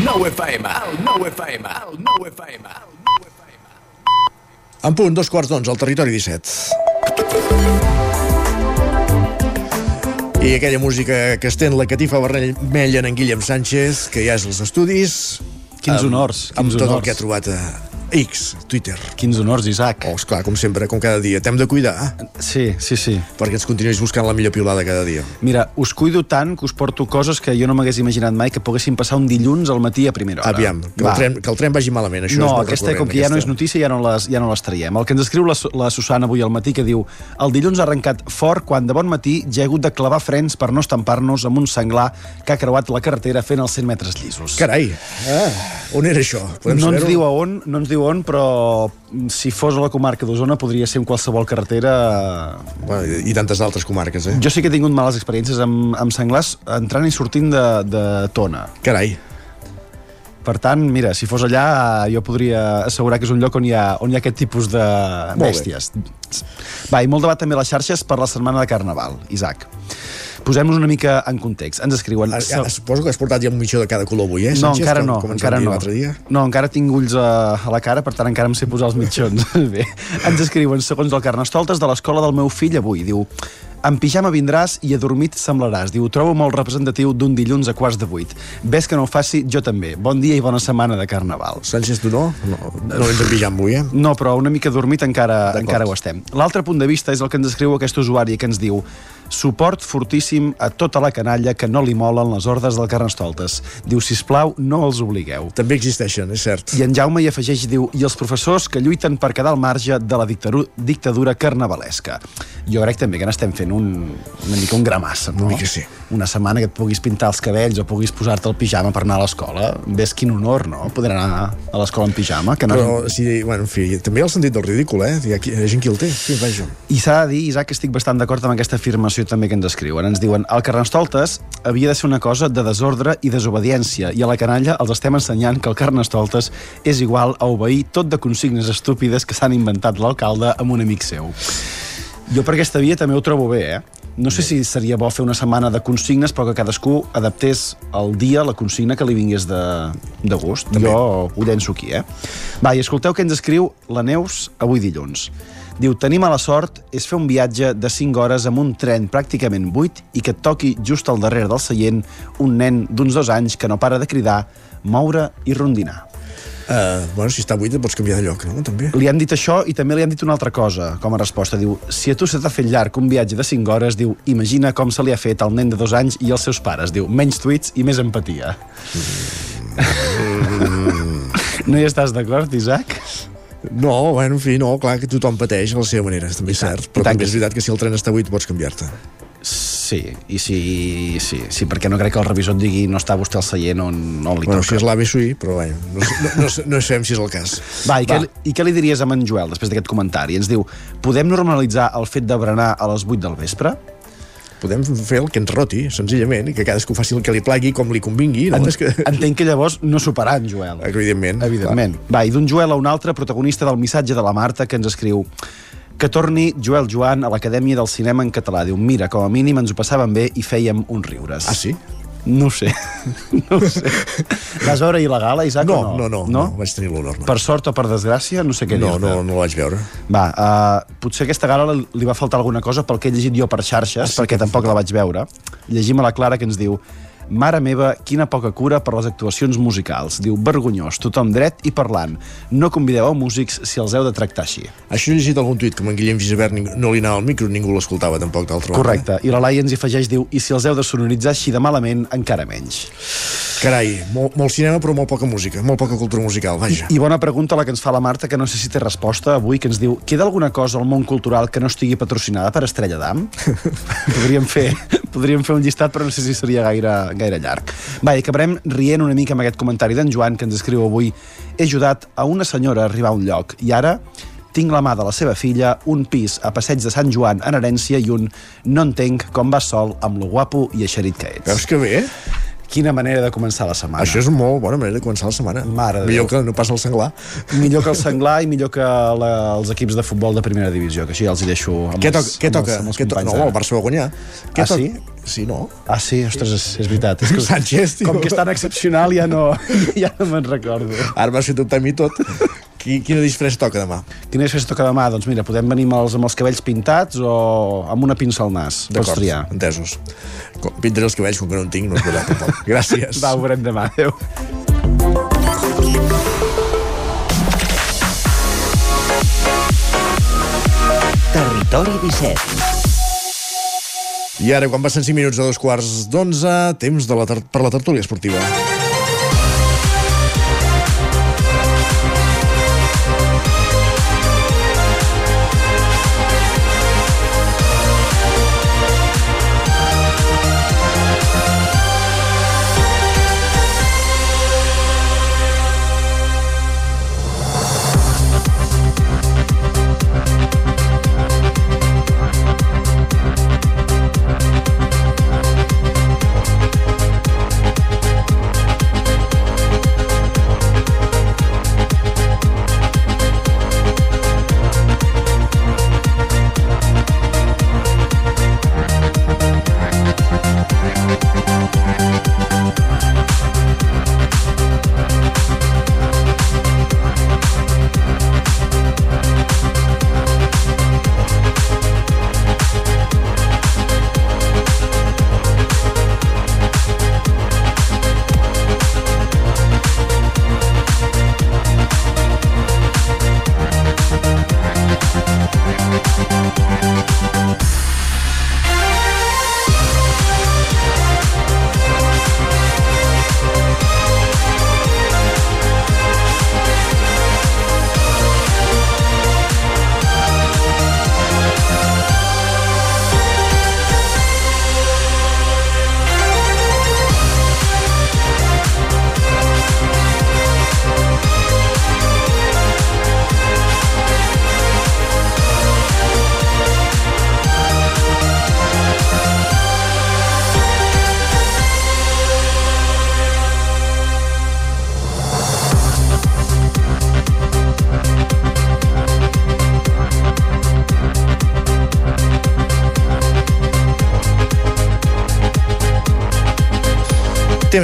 El 9 FM, el 9 FM, el 9 FM. En punt, dos quarts d'onze, al territori 17. I aquella música que estén la catifa vermella en Guillem Sánchez, que ja és als estudis. Quins amb, honors, Amb quins tot el honors. que ha trobat a X, Twitter. Quins honors, Isaac. Oh, esclar, com sempre, com cada dia. T'hem de cuidar. Sí, sí, sí. Perquè ens continuïs buscant la millor piulada cada dia. Mira, us cuido tant que us porto coses que jo no m'hagués imaginat mai que poguessin passar un dilluns al matí a primera hora. Aviam, que el, tren, que el tren vagi malament. Això no, és molt aquesta, com que ja no és notícia, ja no, les, ja no les traiem. El que ens escriu la, la Susana avui al matí, que diu el dilluns ha arrencat fort quan de bon matí ja he hagut de clavar frens per no estampar-nos amb un senglar que ha creuat la carretera fent els 100 metres llisos. Carai, ah, on era això? Podem No ens, diu a on, no ens diu on, però si fos a la comarca d'Osona podria ser en qualsevol carretera... Bueno, I tantes altres comarques, eh? Jo sí que he tingut males experiències amb, amb senglars entrant i sortint de, de Tona. Carai. Per tant, mira, si fos allà, jo podria assegurar que és un lloc on hi ha, on hi ha aquest tipus de bèsties. Va, i molt debat també a les xarxes per la setmana de Carnaval, Isaac. Posem-nos una mica en context. Ens escriuen... Ah, ah, Suposo que has portat ja un mitjó de cada color avui, eh, No, Sánchez? encara no, com encara no. dia. No, encara tinc ulls a, a la cara, per tant encara em sé posar els mitjons. Bé, ens escriuen, segons el Carnestoltes de l'escola del meu fill avui, diu en pijama vindràs i adormit semblaràs. Diu, trobo molt representatiu d'un dilluns a quarts de vuit. Ves que no ho faci, jo també. Bon dia i bona setmana de Carnaval. Sánchez, tu no? No, no ens en pijam avui, eh? No, però una mica dormit encara, encara ho estem. L'altre punt de vista és el que ens escriu aquest usuari que ens diu suport fortíssim a tota la canalla que no li molen les ordres del Carnestoltes. Diu, sisplau, no els obligueu. També existeixen, és cert. I en Jaume hi afegeix, diu, i els professors que lluiten per quedar al marge de la dictadura carnavalesca. Jo crec també que n'estem fent un, una mica un gramassa, no? Una mica sí. Una setmana que et puguis pintar els cabells o puguis posar-te el pijama per anar a l'escola. Ves quin honor, no? Poder anar a l'escola en pijama. Que no... Però, sí, bueno, en fi, també hi ha el sentit del ridícul, eh? Hi ha, qui- hi ha gent que el té. Sí, vaja. I s'ha de dir, Isaac, que estic bastant d'acord amb aquesta afirmació també que ens escriuen. Ens diuen, el Carnestoltes havia de ser una cosa de desordre i desobediència, i a la canalla els estem ensenyant que el Carnestoltes és igual a obeir tot de consignes estúpides que s'han inventat l'alcalde amb un amic seu. Jo per aquesta via també ho trobo bé, eh? No sé si seria bo fer una setmana de consignes, però que cadascú adaptés al dia la consigna que li vingués de, de gust. També. Jo ho llenço aquí, eh? Va, i escolteu què ens escriu la Neus avui dilluns. Diu, tenim mala sort és fer un viatge de 5 hores amb un tren pràcticament buit i que et toqui just al darrere del seient un nen d'uns dos anys que no para de cridar, moure i rondinar. Uh, bueno, si està buit et pots canviar de lloc, no? També. Li han dit això i també li han dit una altra cosa com a resposta. Diu, si a tu se t'ha fet llarg un viatge de 5 hores, diu, imagina com se li ha fet al nen de dos anys i als seus pares. Diu, menys tuits i més empatia. no hi estàs d'acord, Isaac? No, bueno, en fi, no, clar que tothom pateix a la seva manera, també és cert. Però també que és veritat que si el tren està buit pots canviar-te. Sí, i sí, sí, sí, perquè no crec que el revisor et digui no està vostè al seient on, on li Bueno, toca. si és l'AVE sí, però bueno, no, no, no, no sabem si és el cas. Va, i, Què, I què li diries a en Joel després d'aquest comentari? Ens diu, podem normalitzar el fet de berenar a les 8 del vespre? Podem fer el que ens roti, senzillament, i que cadascú faci el que li plagui com li convingui. No? En, És que... Entenc que llavors no superar en Joel. Evidentment. Evidentment. Va, i d'un Joel a un altre, protagonista del missatge de la Marta, que ens escriu Que torni Joel Joan a l'Acadèmia del Cinema en català. Diu, mira, com a mínim ens ho passàvem bé i fèiem uns riures. Ah, sí? No ho sé. no ho sé. Vas veure il·legal, Isaac, No, o no? no, no, no, vaig tenir l'honor. No. Per sort o per desgràcia, no sé què No, dir-te. no, no la vaig veure. Va, uh, potser aquesta gala li va faltar alguna cosa pel que he llegit jo per xarxes, perquè tampoc la vaig veure. Llegim a la Clara que ens diu Mare meva, quina poca cura per les actuacions musicals. Diu, vergonyós, tothom dret i parlant. No convideu a músics si els heu de tractar així. Això he llegit algun tuit, que en Guillem Gisbert no li anava al micro, ningú l'escoltava tampoc d'altra banda. Correcte. I la Laia ens hi afegeix, diu, i si els heu de sonoritzar així de malament, encara menys. Carai, molt, molt cinema però molt poca música, molt poca cultura musical, vaja. I bona pregunta la que ens fa la Marta, que no sé si té resposta avui, que ens diu queda alguna cosa al món cultural que no estigui patrocinada per Estrella d'Am? podríem, fer, podríem fer un llistat, però no sé si seria gaire, gaire llarg. Va, i acabarem rient una mica amb aquest comentari d'en Joan, que ens escriu avui he ajudat a una senyora a arribar a un lloc i ara tinc la mà de la seva filla, un pis a Passeig de Sant Joan en herència i un no entenc com vas sol amb lo guapo i eixerit que ets. Veus que bé? Quina manera de començar la setmana. Això és molt bona manera de començar la setmana. Mare Millor Déu. que no passa el senglar. Millor que el senglar i millor que la, els equips de futbol de primera divisió, que així ja els hi deixo amb Què els, toca? Què amb toca? els, amb els Què to... No, el Barça va guanyar. Què Ah, toca? sí? Sí, no? Ah, sí? Ostres, és, és veritat. És que, Sánchez, tio. Com que és tan excepcional, ja no, ja no me'n recordo. Ara m'has fet dubtar a mi tot. Qui, quina disfressa toca demà? Quina és festa toca demà? Doncs mira, podem venir amb els, amb els cabells pintats o amb una pinça al nas. Pots D'acord, triar. entesos. Com- Pintaré els cabells, com que no en tinc, no es veurà tampoc. Gràcies. Va, ho veurem demà. Adéu. Territori 17. I ara, quan passen 5 minuts a dos quarts d'onze, temps de la per la tertúlia esportiva.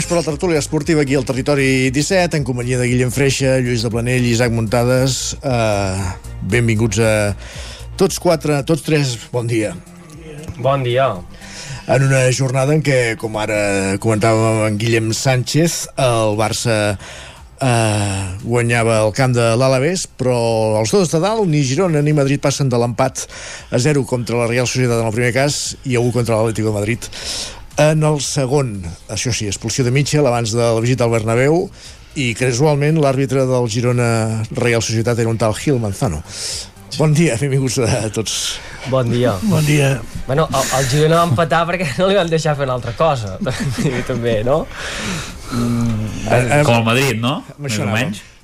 Temps per la tertúlia esportiva aquí al Territori 17, en companyia de Guillem Freixa, Lluís de Planell i Isaac Muntades. Uh, benvinguts a tots quatre, tots tres, bon dia. Bon dia. En una jornada en què, com ara comentàvem en Guillem Sánchez, el Barça eh, guanyava el camp de l'Alavés, però els dos de dalt, ni Girona ni Madrid passen de l'empat a 0 contra la Real Societat en el primer cas i a 1 contra l'Atlético de Madrid. En el segon, això sí, expulsió de Mitchell abans de la visita al Bernabéu i casualment l'àrbitre del Girona Real Societat era un tal Gil Manzano. Bon dia, benvinguts a tots. Bon dia. Bon dia. Bueno, el, el Girona va empatar perquè no li van deixar fer una altra cosa. També, no? Com el Madrid, no? Més o menys. No,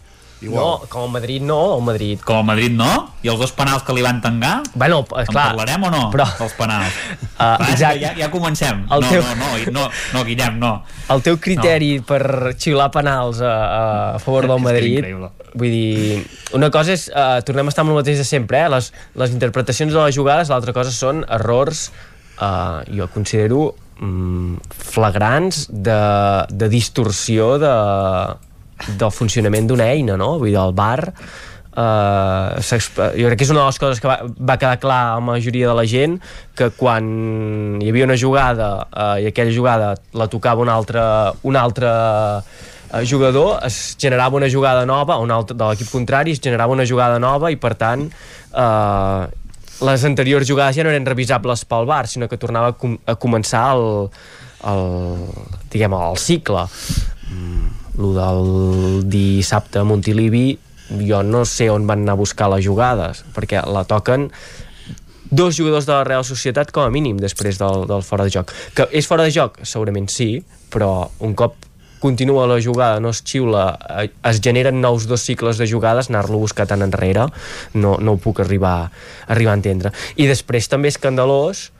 com el Madrid no, el Madrid... Com el Madrid no? I els dos penals que li van tangar? Bueno, En clar... parlarem o no, Però... dels penals? Uh, Va, ja, ja comencem. El no, teu- no, no, no, no, Guillem, no. el teu criteri no. per xiular penals a, a favor del Madrid vull dir, una cosa és uh, tornem a estar amb el mateix de sempre eh? les, les interpretacions de les jugades, l'altra cosa són errors uh, jo considero mm, flagrants de, de distorsió de, del funcionament d'una eina no? vull dir, el bar Uh, jo crec que és una de les coses que va, va quedar clar a la majoria de la gent que quan hi havia una jugada uh, i aquella jugada la tocava un altre, un altre uh, jugador es generava una jugada nova un altre, de l'equip contrari es generava una jugada nova i per tant uh, les anteriors jugades ja no eren revisables pel bar sinó que tornava a, com a començar el, el, diguem, el cicle mm, lo del dissabte a Montilivi jo no sé on van anar a buscar les jugades perquè la toquen dos jugadors de la Real Societat com a mínim després del, del fora de joc que és fora de joc? segurament sí però un cop continua la jugada, no es xiula eh, es generen nous dos cicles de jugades anar-lo a buscar tan enrere no, no ho puc arribar, arribar a entendre i després també escandalós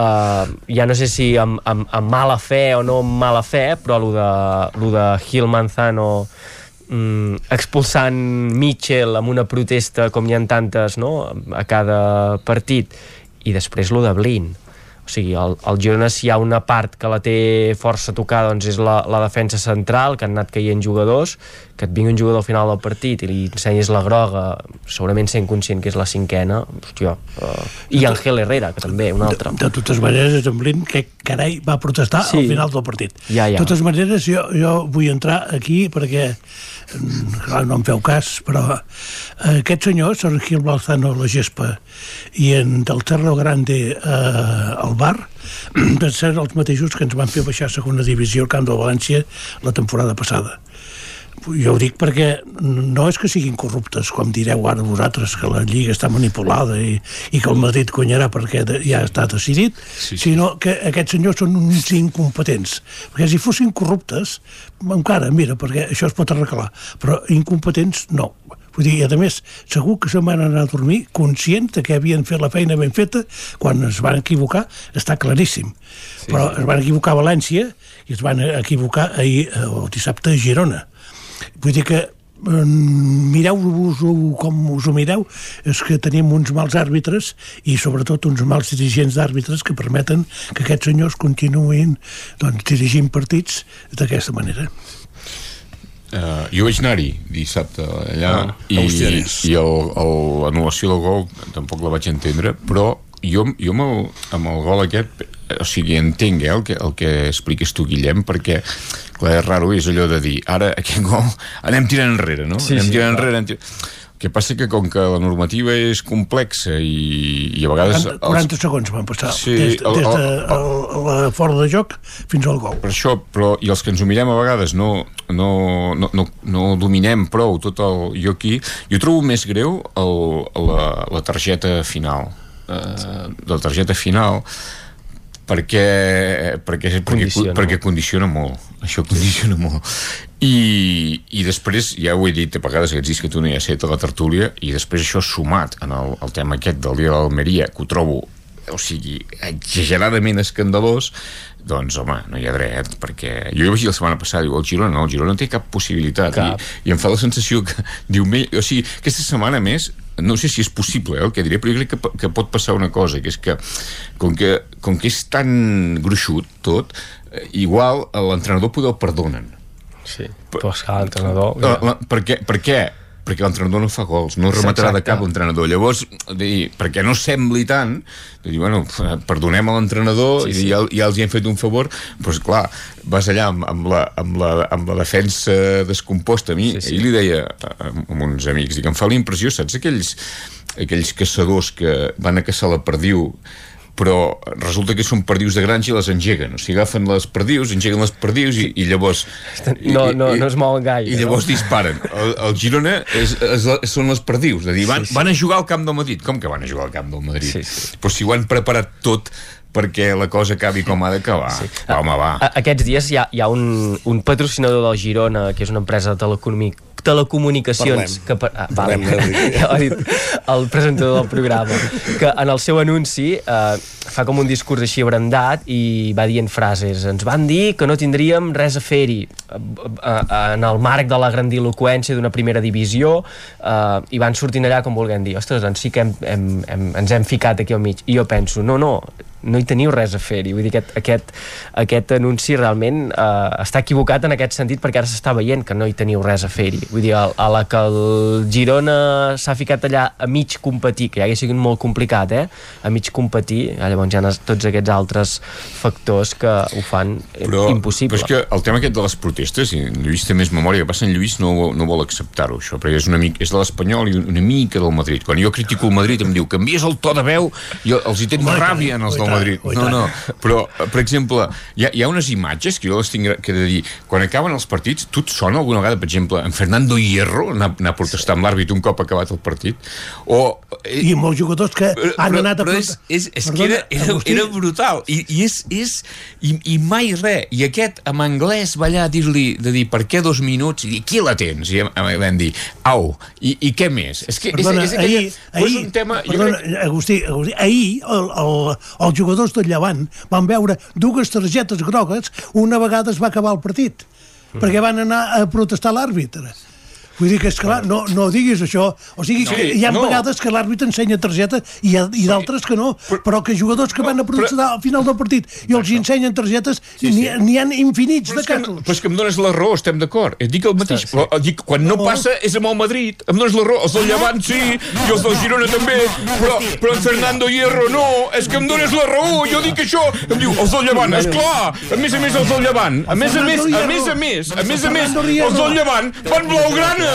Uh, ja no sé si amb, amb, amb mala fe o no amb mala fe però lo de, lo de Gil Manzano mm, expulsant Mitchell amb una protesta com hi ha tantes no? a cada partit i després lo de Blin o sigui, el, el Girona si hi ha una part que la té força tocada doncs és la, la defensa central, que han anat caient jugadors que et vingui un jugador al final del partit i li ensenyes la groga segurament sent conscient que és la cinquena hòstia, uh, i Ángel Herrera que també, un altre De totes maneres, en Blin, que carai, va protestar Sí. al final del partit. Ja, ja. De totes maneres, jo, jo vull entrar aquí perquè, clar, no em feu cas, però eh, aquest senyor, Sergio Balzano La Gespa, i en del Cerro Grande eh, al bar, van ser els mateixos que ens van fer baixar a segona divisió al camp de València la temporada passada. Jo ho dic perquè no és que siguin corruptes, com direu ara vosaltres, que la Lliga està manipulada i, i que el Madrid guanyarà perquè ja està decidit, sí, sí. sinó que aquests senyors són uns incompetents. Perquè si fossin corruptes, encara, mira, perquè això es pot arreglar, però incompetents no. Vull dir, i a més, segur que se'n van anar a dormir conscient que havien fet la feina ben feta quan es van equivocar, està claríssim. Sí, però es van equivocar a València i es van equivocar ahir, eh, el dissabte a Girona. Vull dir que eh, mireu-vos-ho com us ho mireu, és que tenim uns mals àrbitres i sobretot uns mals dirigents d'àrbitres que permeten que aquests senyors continuïn doncs, dirigint partits d'aquesta manera. Uh, jo vaig anar-hi dissabte allà Ah, i, i l'anul·lació del gol tampoc la vaig entendre però jo, jo amb, el, amb el gol aquest o sigui, entenc eh, el, que, el que expliques tu Guillem perquè clar, és raro, és allò de dir ara aquest gol anem tirant enrere no? Sí, anem sí, tirant clar. enrere anem tirant... El que passa que com que la normativa és complexa i, i a vegades... 40, 40 segons van passar, Sí, des, el- des de el- el, la fora de joc fins al gol. per això, però, i els que ens ho mirem a vegades no, no, no, no, no dominem prou tot el... Jo aquí, jo trobo més greu el, la, la targeta final eh, la targeta final perquè, perquè, perquè, Condiciona. perquè condiciona molt això condiciona molt i, i després, ja ho he dit a vegades aquests dies que tu no hi has set a la tertúlia i després això sumat en el, el tema aquest del dia de l'Almeria que ho trobo o sigui, exageradament escandalós doncs home, no hi ha dret perquè jo ho vaig dir la setmana passada, diu, el Girona no, el Girona no té cap possibilitat I, i em fa la sensació que diumenge, o sigui, aquesta setmana més no sé si és possible eh, el que diré, però jo crec que, que pot passar una cosa, que és que com que, com que és tan gruixut tot, eh, igual l'entrenador poder el perdonen. Sí, però és que l'entrenador... La, la, per, què, per què? Perquè l'entrenador no fa gols, no rematarà de Exacte. cap l'entrenador. Llavors, dir, perquè no sembli tant, de dir, bueno, perdonem a l'entrenador Sí, sí, ja, ja els hi hem fet un favor, doncs clar, vas allà amb, amb, la, amb, la, amb la defensa descomposta. A mi, sí, sí. ahir li deia a, a uns amics, dic, em fa la impressió, saps aquells, aquells caçadors que van a caçar la perdiu però resulta que són perdius de granja i les engeguen, o sigui, agafen les perdius, engeguen les perdius i, i llavors... No, no, i, no es mouen gaire. I llavors no? disparen. El, el Girona és, és, són les perdius, de dir, van, sí, sí. van a jugar al camp del Madrid. Com que van a jugar al camp del Madrid? Sí, sí. Però si ho han preparat tot perquè la cosa acabi com ha d'acabar. Sí. Va, home, va. A- Aquests dies hi ha, hi ha un, un patrocinador del Girona, que és una empresa de telecomunic telecomunicacions Parlem. que per, ah, vale. Parlem, ja ho ha dit el presentador del programa que en el seu anunci eh, fa com un discurs així abrandat i va dient frases ens van dir que no tindríem res a fer-hi eh, eh, en el marc de la grandiloquència d'una primera divisió eh, i van sortint allà com vulguem dir ostres, doncs sí que hem, hem, hem, ens hem ficat aquí al mig i jo penso, no, no no hi teniu res a fer-hi. Vull dir, aquest, aquest, aquest anunci realment eh, està equivocat en aquest sentit perquè ara s'està veient que no hi teniu res a fer-hi. Vull dir, a, a la que el Girona s'ha ficat allà a mig competir, que ja hauria sigut molt complicat, eh? A mig competir, eh, llavors hi ha tots aquests altres factors que ho fan eh, però, impossible. Però és que el tema aquest de les protestes, i en Lluís té més memòria, que passa en Lluís no, no vol acceptar-ho, això, perquè és, una mica, és de l'Espanyol i una mica del Madrid. Quan jo critico el Madrid em diu, canvies el to de veu, jo els hi tens ràbia en els del tant, Madrid. No, no, però, per exemple, hi ha, hi ha unes imatges que jo les tinc que de dir, quan acaben els partits, tu et sona alguna vegada, per exemple, en Fernando Hierro anar, anar a protestar amb l'àrbit un cop acabat el partit? O, eh, I molts jugadors que han però, anat a... però és, és, és que Perdona, era, era, Agustí, era brutal. I, i és, és i, i mai res. I aquest en anglès va allà a dir-li de dir per què dos minuts? I aquí la tens? I vam dir au. I, i què més? És que Perdona, és, és, aquella, ahir, però és ahir, un tema perdona, crec, Agustí, Agustí, ahir el, el, els jugadors del Llevant van veure dues targetes grogues una vegada es va acabar el partit Mm. perquè van anar a protestar l'àrbitre Vull dir que, esclar, no, no diguis això. O sigui, Sí, que hi ha no. vegades que l'àrbitre ensenya targeta i, ha- i d'altres que no. Però que jugadors que van a protestar al final del partit i els hi ensenyen targetes, Sí, sí. n'hi ha infinits però de és, que, casos. però és que em dones la raó, estem d'acord. Et dic el mateix. Però, et dic, quan no passa és amb el Madrid. Em dones la raó. Els del Llevant sí, i els del Girona també. Però, però en Fernando Hierro no. És que em dones la raó. Jo dic això. Em diu, els del Llevant, esclar. A més a més, els del Llevant. A més a més, a més a més, a més a més, els del Llevant van blaugrana.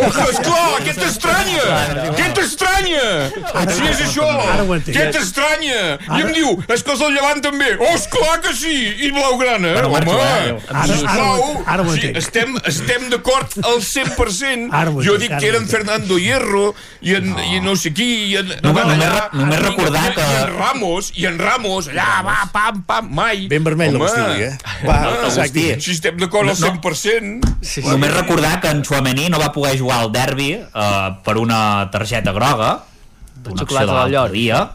Esclar, què t'estranya? Què t'estranya? Si és això, què t'estranya? I em diu, és que els del Llevant també. Oh, esclar que sí, i blaugrana. Home, ara- ara- sisplau, ara ho sí, entenc. estem, estem d'acord al 100%. Ara ho Jo dic que eren. Fernando Hierro i en, i en no sé qui, i en, Només- allà, només només i- recordar i, que- I en Ramos, i en Ramos, allà, va, pam, pam, mai. Ben vermell Home, l'Agustí, eh? Va, exacte. Si estem d'acord al No, no. 100%... Sí, Només recordar que en Chouameni no va poder jugar al derbi eh, per una targeta groga d'una acció de l'altre dia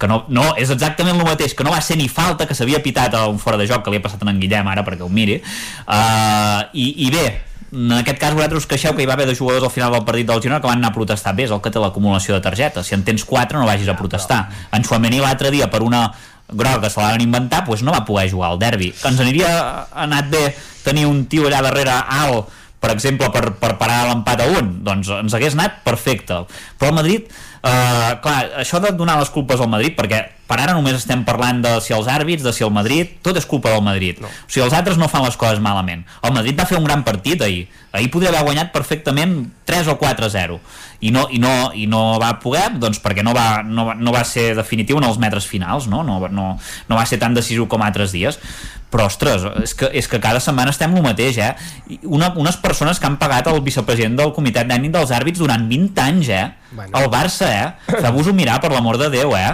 que no, no, és exactament el mateix que no va ser ni falta, que s'havia pitat a un fora de joc que li ha passat a en Guillem ara perquè ho miri. Uh, i, i bé en aquest cas vosaltres us queixeu que hi va haver dos jugadors al final del partit del Girona que van anar a protestar. Bé, és el que té l'acumulació de targetes. Si en tens quatre no vagis a protestar. En Chouameni l'altre dia per una groga que se la van inventar, doncs no va poder jugar al derbi. Que ens aniria anat bé tenir un tio allà darrere alt per exemple, per, per parar l'empat a un doncs ens hagués anat perfecte. Però el Madrid, eh, clar, això de donar les culpes al Madrid, perquè per ara només estem parlant de si els àrbits, de si el Madrid tot és culpa del Madrid, no. o sigui, els altres no fan les coses malament, el Madrid va fer un gran partit ahir, ahir podria haver guanyat perfectament 3 o 4 a 0 i no, i no, i no va poder doncs perquè no va, no, va, no va ser definitiu en els metres finals no? No, no, no va ser tan decisiu com altres dies però ostres, és que, és que cada setmana estem el mateix, eh? Una, unes persones que han pagat el vicepresident del comitè tècnic dels àrbits durant 20 anys, eh? Bueno. El Barça, eh? Feu-vos-ho mirar, per l'amor de Déu, eh?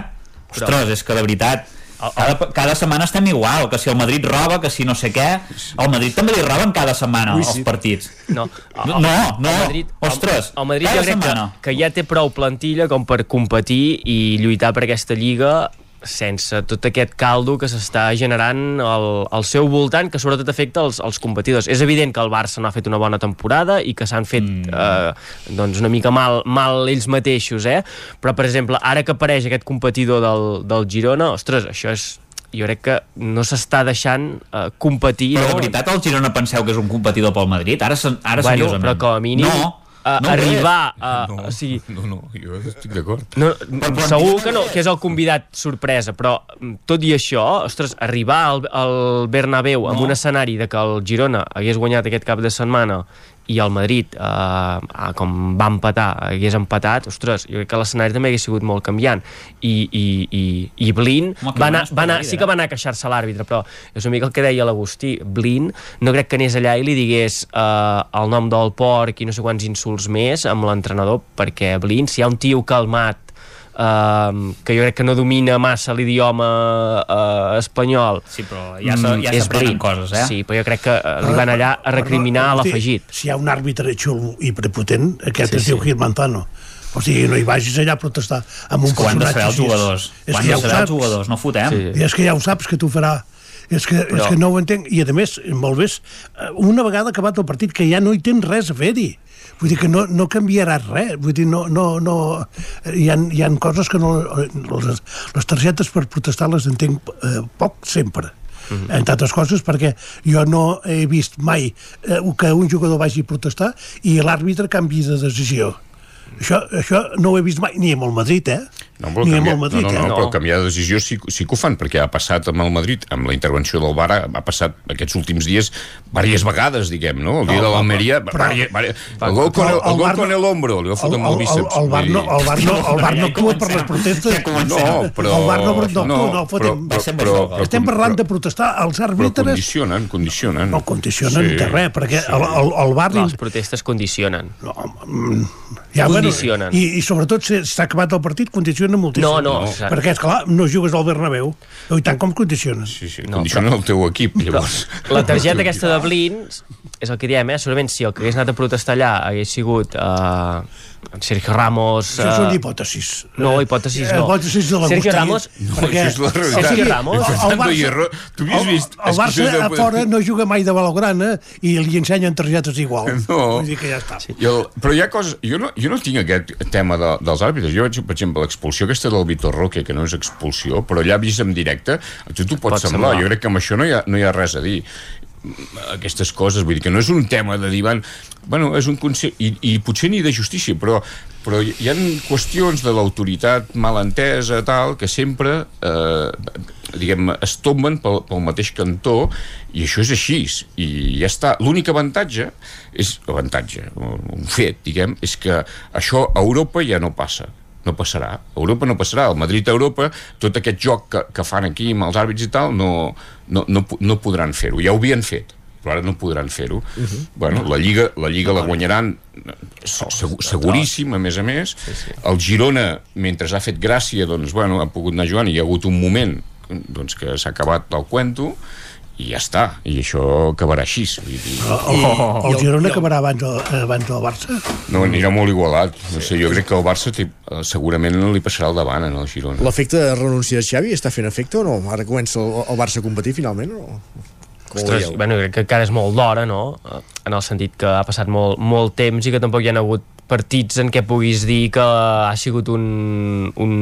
Ostres, és que de veritat cada, cada setmana estem igual, que si el Madrid roba, que si no sé què el Madrid també li roben cada setmana Ui, els sí. partits No, no, no, no. El Madrid, ostres el, el Madrid cada jo crec que, setmana. que ja té prou plantilla com per competir i lluitar per aquesta lliga sense tot aquest caldo que s'està generant al, al seu voltant, que sobretot afecta els, els competidors. És evident que el Barça no ha fet una bona temporada i que s'han fet mm. eh, doncs una mica mal, mal ells mateixos, eh? però per exemple, ara que apareix aquest competidor del, del Girona, ostres, això és jo crec que no s'està deixant eh, competir però de veritat el Girona penseu que és un competidor pel Madrid? Ara, se- ara bueno, seriosament però com a mínim no, a, no ho arribar a, No, o sigui, no, no, jo estic d'acord. no, segur que no, que és el convidat sorpresa, però mm, tot i això, ostres, arribar al, al Bernabéu amb No. un escenari de que el Girona hagués guanyat aquest cap de setmana i el Madrid, eh, ah, com va empatar, hagués empatat, ostres, jo crec que l'escenari també hagués sigut molt canviant. I, i, i, i Blin Home, va anar, va anar, sí que va anar a queixar-se l'àrbitre, però és una mica el que deia l'Agustí. Blin no crec que anés allà i li digués eh, el nom del porc i no sé quants insults més amb l'entrenador, perquè Blin, si hi ha un tio calmat uh, que jo crec que no domina massa l'idioma uh, espanyol Sí, però ja ja és s'aprenen Blin. coses, eh? Sí, però jo crec que eh, li van allà a recriminar l'afegit. Si hi ha un àrbitre xulo i prepotent, aquest Sí, es diu sí. Gil Manzano. O sigui, no hi vagis allà a protestar amb un És ho han de personatge els jugadors. És que de ja ho els jugadors, no fotem. Sí. I és que ja ho saps que t'ho farà. És que, Però- és que no ho entenc. I, a més, molt bé, una vegada acabat el partit, que ja no hi tens res a fer-hi. Vull dir que no, no canviaràs res. Vull dir, no, no, no... Hi, ha, hi ha coses que no... Les, les targetes per protestar les entenc eh, poc sempre. Mm -hmm. entre altres coses perquè jo no he vist mai eh, que un jugador vagi a protestar i l'àrbitre canvi de decisió això, això no ho he vist mai ni amb el Madrid, eh? No, però ni amb canviar, el Madrid, no, no, no, eh? però canviar de decisió sí, sí que ho fan, perquè ha passat amb el Madrid, amb la intervenció del VAR, ha passat aquests últims dies diverses vegades, diguem, no? El dia No, de l'Almeria, però- el gol con el, però el el el hombro, li va fotre amb el bíceps. El, el, bar no, el, bar no, el bar no actua per les protestes. No, però... El bar no, no, no, no, no, fotem. però, però, però, però, Estem parlant de protestar. Els però àrbitres condicionen, condicionen. no condicionen de res, perquè el, el, el bar... Les protestes condicionen. Ja, Condicionen. Bueno, i, I sobretot, si s'ha acabat el partit, condiciona moltíssim. No, no, exacte. Perquè, és clar, no jugues al Bernabéu. I tant com condicionen. Sí, sí, condicionen el teu equip, llavors. La targeta aquesta de Blin és el que diem, eh? Segurament si el que hagués anat a protestar allà hagués sigut uh, Sergio Ramos... Això són eh, hipòtesis. No, hipòtesis no. Hipòtesis de l'Agustí. Sergio Ramos... No, això és la realitat. Sergio Ramos... El Fernando Hierro, tu havies el, vist... el Barça excursions a fora no juga mai de Balograna i li ensenyen targetes igual. No. Vull dir que ja està. I el, però hi ha coses... Jo no, jo no tinc aquest tema de, dels àrbitres. Jo veig, per exemple, l'expulsió aquesta del Vitor Roque, que no és expulsió, però allà vist en directe, a tu t'ho pot, Pot semblar. semblar. Jo crec que amb això no hi ha, no hi ha res a dir aquestes coses, vull dir que no és un tema de dir, van, bueno, és un concepte, i, i potser ni de justícia, però, però hi ha qüestions de l'autoritat mal entesa, tal, que sempre, eh, diguem, es tomben pel, pel mateix cantó, i això és així, i ja està. L'únic avantatge, és avantatge, un fet, diguem, és que això a Europa ja no passa no passarà. A Europa no passarà. El Madrid a Europa, tot aquest joc que, que fan aquí amb els àrbits i tal, no, no, no, no podran fer-ho. Ja ho havien fet però ara no podran fer-ho. Uh -huh. bueno, la Lliga, la Lliga la guanyaran se- segur, seguríssim, a més a més. Sí, sí. El Girona, mentre ha fet gràcia, doncs, bueno, ha pogut anar jugant i hi ha hagut un moment doncs, que s'ha acabat el cuento i ja està, i això acabarà així vull dir. El, el, el Girona acabarà abans, abans del Barça? no, anirà molt igualat no sé, jo crec que el Barça té, eh, segurament no li passarà al davant en el Girona L'efecte de renúncia de Xavi està fent efecte o no? Ara comença el, el Barça a competir finalment o... Ostres, bueno, crec que encara és molt d'hora, no? En el sentit que ha passat molt, molt temps i que tampoc hi ha hagut partits en què puguis dir que ha sigut un, un,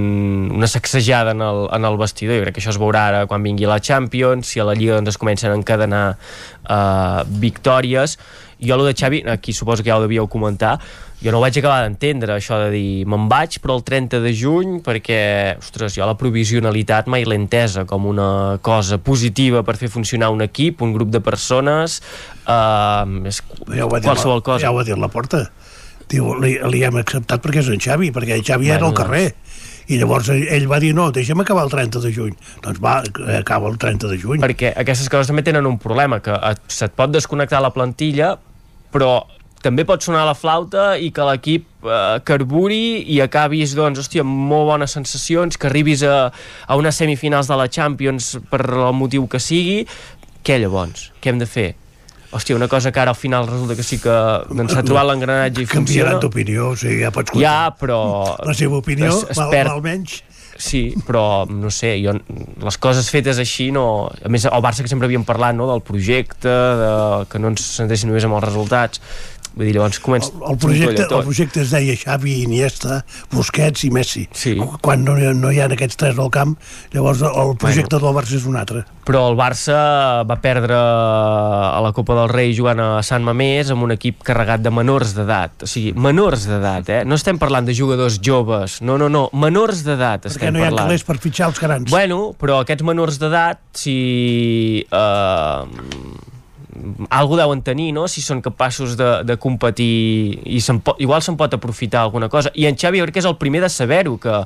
una sacsejada en el, en el vestidor. Jo crec que això es veurà ara quan vingui la Champions, si a la Lliga doncs, es comencen a encadenar uh, victòries. Jo, lo de Xavi, aquí suposo que ja ho devíeu comentar, jo no ho vaig acabar d'entendre, això de dir me'n vaig però el 30 de juny perquè, ostres, jo la provisionalitat mai l'he entesa com una cosa positiva per fer funcionar un equip, un grup de persones, eh, és Ja qualsevol la, cosa. ja ho va dir la porta. Diu, li, li hem acceptat perquè és en Xavi, perquè el Xavi era Bueno, al carrer. I llavors ell, va dir, no, deixa'm acabar el 30 de juny. Doncs va, acaba el 30 de juny. perquè aquestes coses també tenen un problema, que et, se't pot desconnectar la plantilla, però també pot sonar la flauta i que l'equip eh, carburi i acabis, doncs, hòstia, amb molt bones sensacions, que arribis a, a unes semifinals de la Champions per el motiu que sigui. Què llavors? Què hem de fer? Hòstia, una cosa que ara al final resulta que sí que doncs, s'ha trobat l'engranatge i Canviaran funciona. d'opinió, o sigui, ja pots Ja, però... La seva opinió, es, es val, perd, val menys. Sí, però no sé, jo, les coses fetes així no... A més, el Barça que sempre havíem parlat no, del projecte, de, que no ens centréssim només amb els resultats. Vull dir, llavors comença... El projecte, el projecte es deia Xavi, Iniesta, Busquets i Messi. Sí. Quan no, no hi ha aquests tres al camp, llavors el projecte bueno. del Barça és un altre. Però el Barça va perdre a la Copa del Rei jugant a Sant Mamés amb un equip carregat de menors d'edat. O sigui, menors d'edat, eh? No estem parlant de jugadors joves. No, no, no. Menors d'edat Perquè estem no hi ha parlant. calés per fitxar els grans. Bueno, però aquests menors d'edat, si... Eh, algú deuen tenir, no? Si són capaços de, de competir i se'n pot, igual se'n pot aprofitar alguna cosa. I en Xavi jo crec que és el primer de saber-ho, que,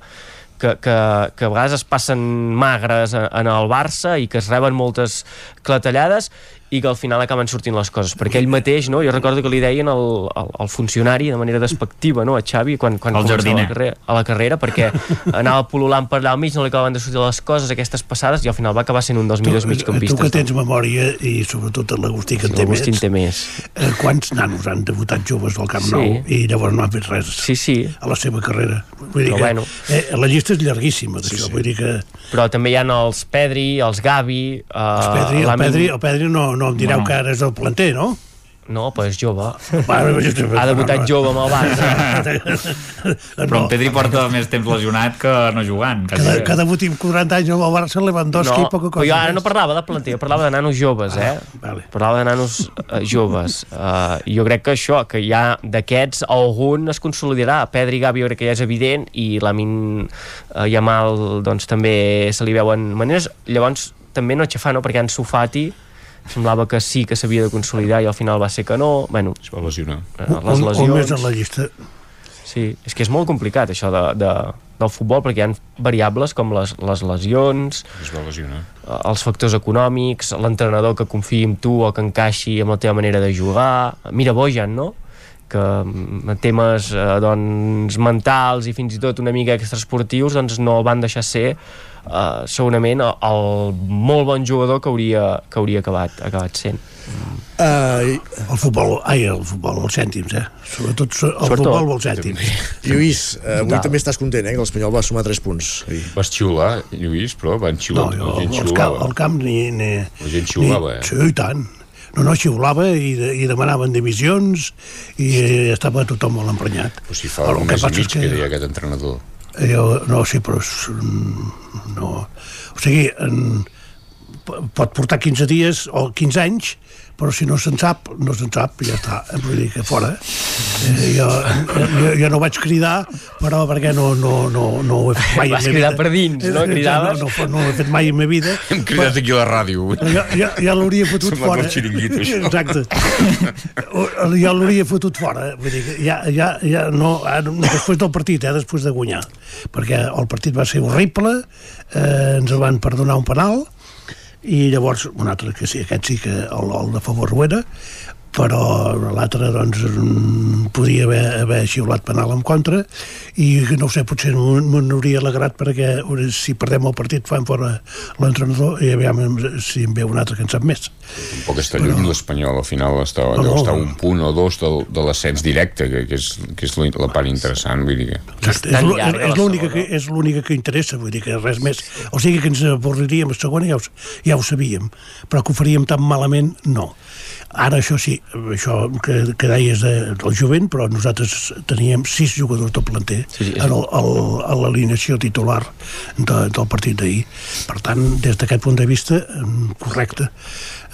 que, que, que a vegades es passen magres en, en el Barça i que es reben moltes clatellades i que al final acaben sortint les coses perquè ell mateix, no? jo recordo que li deien al, al, al funcionari de manera despectiva no? a Xavi quan, quan El començava jardiner. la carrera, a la carrera perquè anava pol·lulant per allà al mig no li acabaven de sortir les coses, aquestes passades i al final va acabar sent un dels millors Tu migcampistes que tens memòria i sobretot l'Agustí que en té en té més. eh, quants nanos han debutat joves al Camp Sí. Nou i llavors no han fet res sí, sí. a la seva carrera vull dir Però que, bueno. eh, la llista és llarguíssima d'això, sí, sí. vull dir que però també hi ha els Pedri, els Gavi eh, el Pedri, el Pedri, el Pedri no, no em direu Bueno. que ara és el planter, no? no, però és jove Bueno, ha debutat jove amb el Barça Però en Pedri porta més temps lesionat que no jugant. que, Quasi. que debuti amb 40 anys amb el Barça Lewandowski no, i poca cosa però jo ara no parlava de planter, jo parlava de nanos joves, eh? vale. Parlava de nanos eh, joves. Uh, jo crec que això, que hi ha d'aquests, algun es consolidarà. Pedri i Gavi jo crec que ja és evident i l'Amin uh, Yamal doncs, també se li veuen maneres. Llavors, també no aixafar, no? Perquè en Sofati semblava que sí que s'havia de consolidar i al final va ser que no. Bueno, es va lesionar. Les on, on lesions... més en la llista Sí, és que és molt complicat això de, de, del futbol perquè hi ha variables com les, les lesions, Es va lesionar. eh, els factors econòmics, l'entrenador que confiï en tu o que encaixi amb la teva manera de jugar. Mira Bojan, no? que mm, temes eh, doncs, mentals i fins i tot una mica extraesportius doncs no van deixar ser eh, segurament el, el molt bon jugador que hauria, que hauria acabat, acabat sent. Uh, el futbol, ai, el futbol, els cèntims, eh? Sobretot so- el Sobretot. futbol els cèntims. Lluís, eh, avui Total. també estàs content, eh, que l'Espanyol va sumar 3 punts. ahir. Vas xiular, Lluís, però van xiular. No, jo, la gent el, camp, xiulava. el camp ni... ni La gent xiulava, ni, eh? Sí, i tant. No, no, xiulava i, de, i demanaven divisions i eh, estava tothom molt emprenyat. Però si fa El un que mes i mig que... que- deia aquest entrenador. Jo, no, sí, però és, mm, no. O sigui, en, po- pot portar 15 dies o 15 anys, però si no se'n sap, no se'n sap, ja està. Vull dir que fora. Eh, jo, jo, jo no vaig cridar, però perquè no, no, no, no ho he fet mai Vas en cridar vida. per dins, no? Eh, Cridaves? No, no, no ho he fet mai en la vida. Hem cridat aquí a la ràdio. Jo, jo, ja l'hauria fotut Sembla fora. el això. Exacte. Jo l'hauria fotut fora. Vull dir, que ja, ja, ja no, ara, després del partit, eh, després de guanyar. Perquè el partit va ser horrible, eh, ens van perdonar un penal, i llavors un altre que sí, aquest sí que el, el de favor ho era, però l'altre doncs podia haver, haver xiulat penal en contra i no ho sé, potser no, no n'hauria alegrat perquè si perdem el partit fan fora l'entrenador i aviam si en ve un altre que en sap més Tampoc està lluny l'Espanyol, al final està, No, no. estar a un punt o dos del, de l'ascens directe, que, que, és, que és la, part interessant, vull dir que... És, és l'única que, és l'única que interessa, vull dir que res més. O sigui que ens avorriríem a segona, ja ho, ja ho sabíem, però que ho faríem tan malament, no. Ara això sí, això que, que deies de, del jovent, però nosaltres teníem sis jugadors del planter Sí, sí, el, a l'alineació titular de, del partit d'ahir. Per tant, des d'aquest punt de vista, mm, correcte.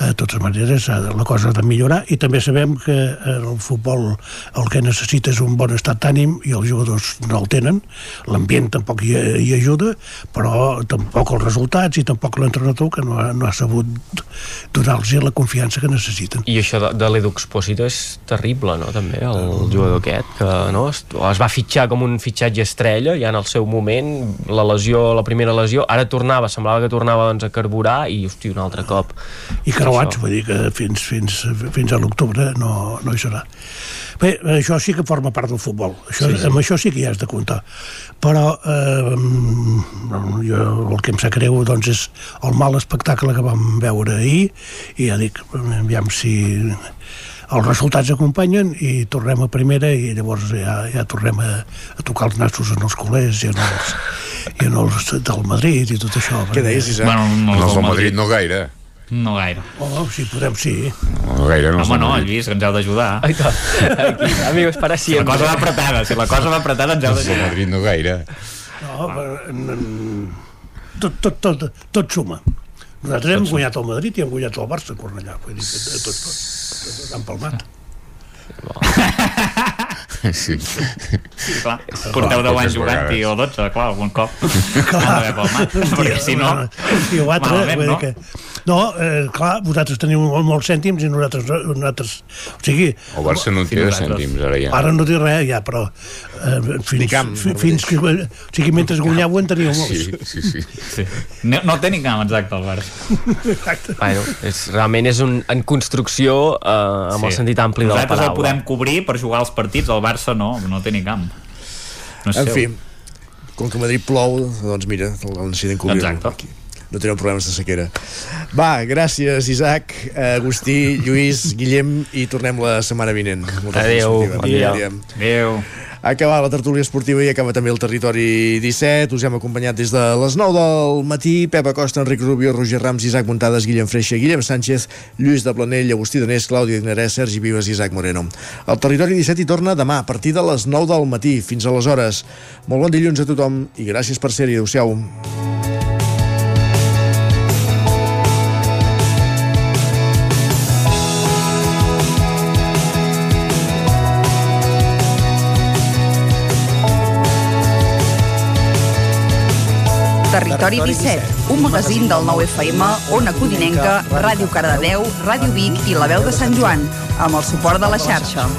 Eh, De totes maneres, eh, la cosa ha de millorar i també sabem que eh, el futbol el que necessita és un bon estat d'ànim i els jugadors no el tenen. L'ambient tampoc hi, hi ajuda, però tampoc els resultats i tampoc l'entrenador que no ha, no ha sabut donar-los la confiança que necessiten. I això de, de l'Edu Expósito és terrible, no?, també, el jugador aquest, que no, es, es va fitxar com un fitxatge estrella, ja en el seu moment, la lesió, la primera lesió, ara tornava, semblava que tornava doncs, a carburar i, hosti, un altre cop. I creuats, vull dir que fins, fins, fins a l'octubre no, no hi serà. Bé, això sí que forma part del futbol. Això, sí, sí. Amb això sí que hi has de comptar. Però eh, jo, el que em sap greu doncs, és el mal espectacle que vam veure ahir i ja dic, aviam si els resultats acompanyen i tornem a primera i llavors ja, ja tornem a, a tocar els nassos en els culers i en els, i en els del Madrid i tot això. Què deies, Isaac? Bueno, no, No, el Madrid no gaire. No gaire. Oh, sí, podem, sí. No gaire, no. Home, no, Madrid. Lluís, que ens heu d'ajudar. Aquí, amigos, para Si la cosa va apretada, si la cosa va apretada ens heu El d'ajudar. Madrid no gaire. No, però, mm, tot, tot, tot, tot suma. Nosaltres hem guanyat el Madrid i hem guanyat el Barça a Cornellà. Vull dir que tot, tot, tot, tot han palmat. Sí. Sí, clar. Porteu 10 anys jugant-hi vegades. o 12, clar, algun cop. Han d'haver palmat, perquè si no... I l'altre, malament, vull dir no? que No, eh, clar, vosaltres teniu molt, molts cèntims i nosaltres, no- nosaltres o sigui... El Barça no té cèntims, ara ja. Ara no té res, ja, però eh, fins, camp, fi- fins que... O sigui, mentre guanyàveu en teníeu molts. Sí, sí, sí. Sí. No, no té ni camp, exacte, el Barça. Exacte. Bueno, és, realment és un, en construcció eh, amb sí. el sentit ampli de la Nosaltres podem cobrir per jugar als partits, el Barça no, no té ni camp. No és En seu. fi, com que a Madrid plou, doncs mira, el necessiten cobrir. No tenen problemes de sequera. Va, gràcies, Isaac, Agustí, Lluís, Guillem, i tornem la setmana vinent. Adéu, esportiva. bon dia. Adéu. Adéu. Acaba la tertúlia esportiva i acaba també el territori 17. Us hem acompanyat des de les 9 del matí. Pep Acosta, Enric Rubio, Roger Rams, Isaac Muntades, Guillem Freixa, Guillem Sánchez, Lluís de Planell, Agustí Danés, Clàudia Ignarès, Sergi Vives i Isaac Moreno. El territori 17 hi torna demà a partir de les 9 del matí. Fins aleshores. Molt bon dilluns a tothom i gràcies per ser-hi. Adéu-siau. Territori 17, un magazín del nou FM, Ona Codinenca, Ràdio Cardedeu, Ràdio Vic i La Veu de Sant Joan, amb el suport de la xarxa.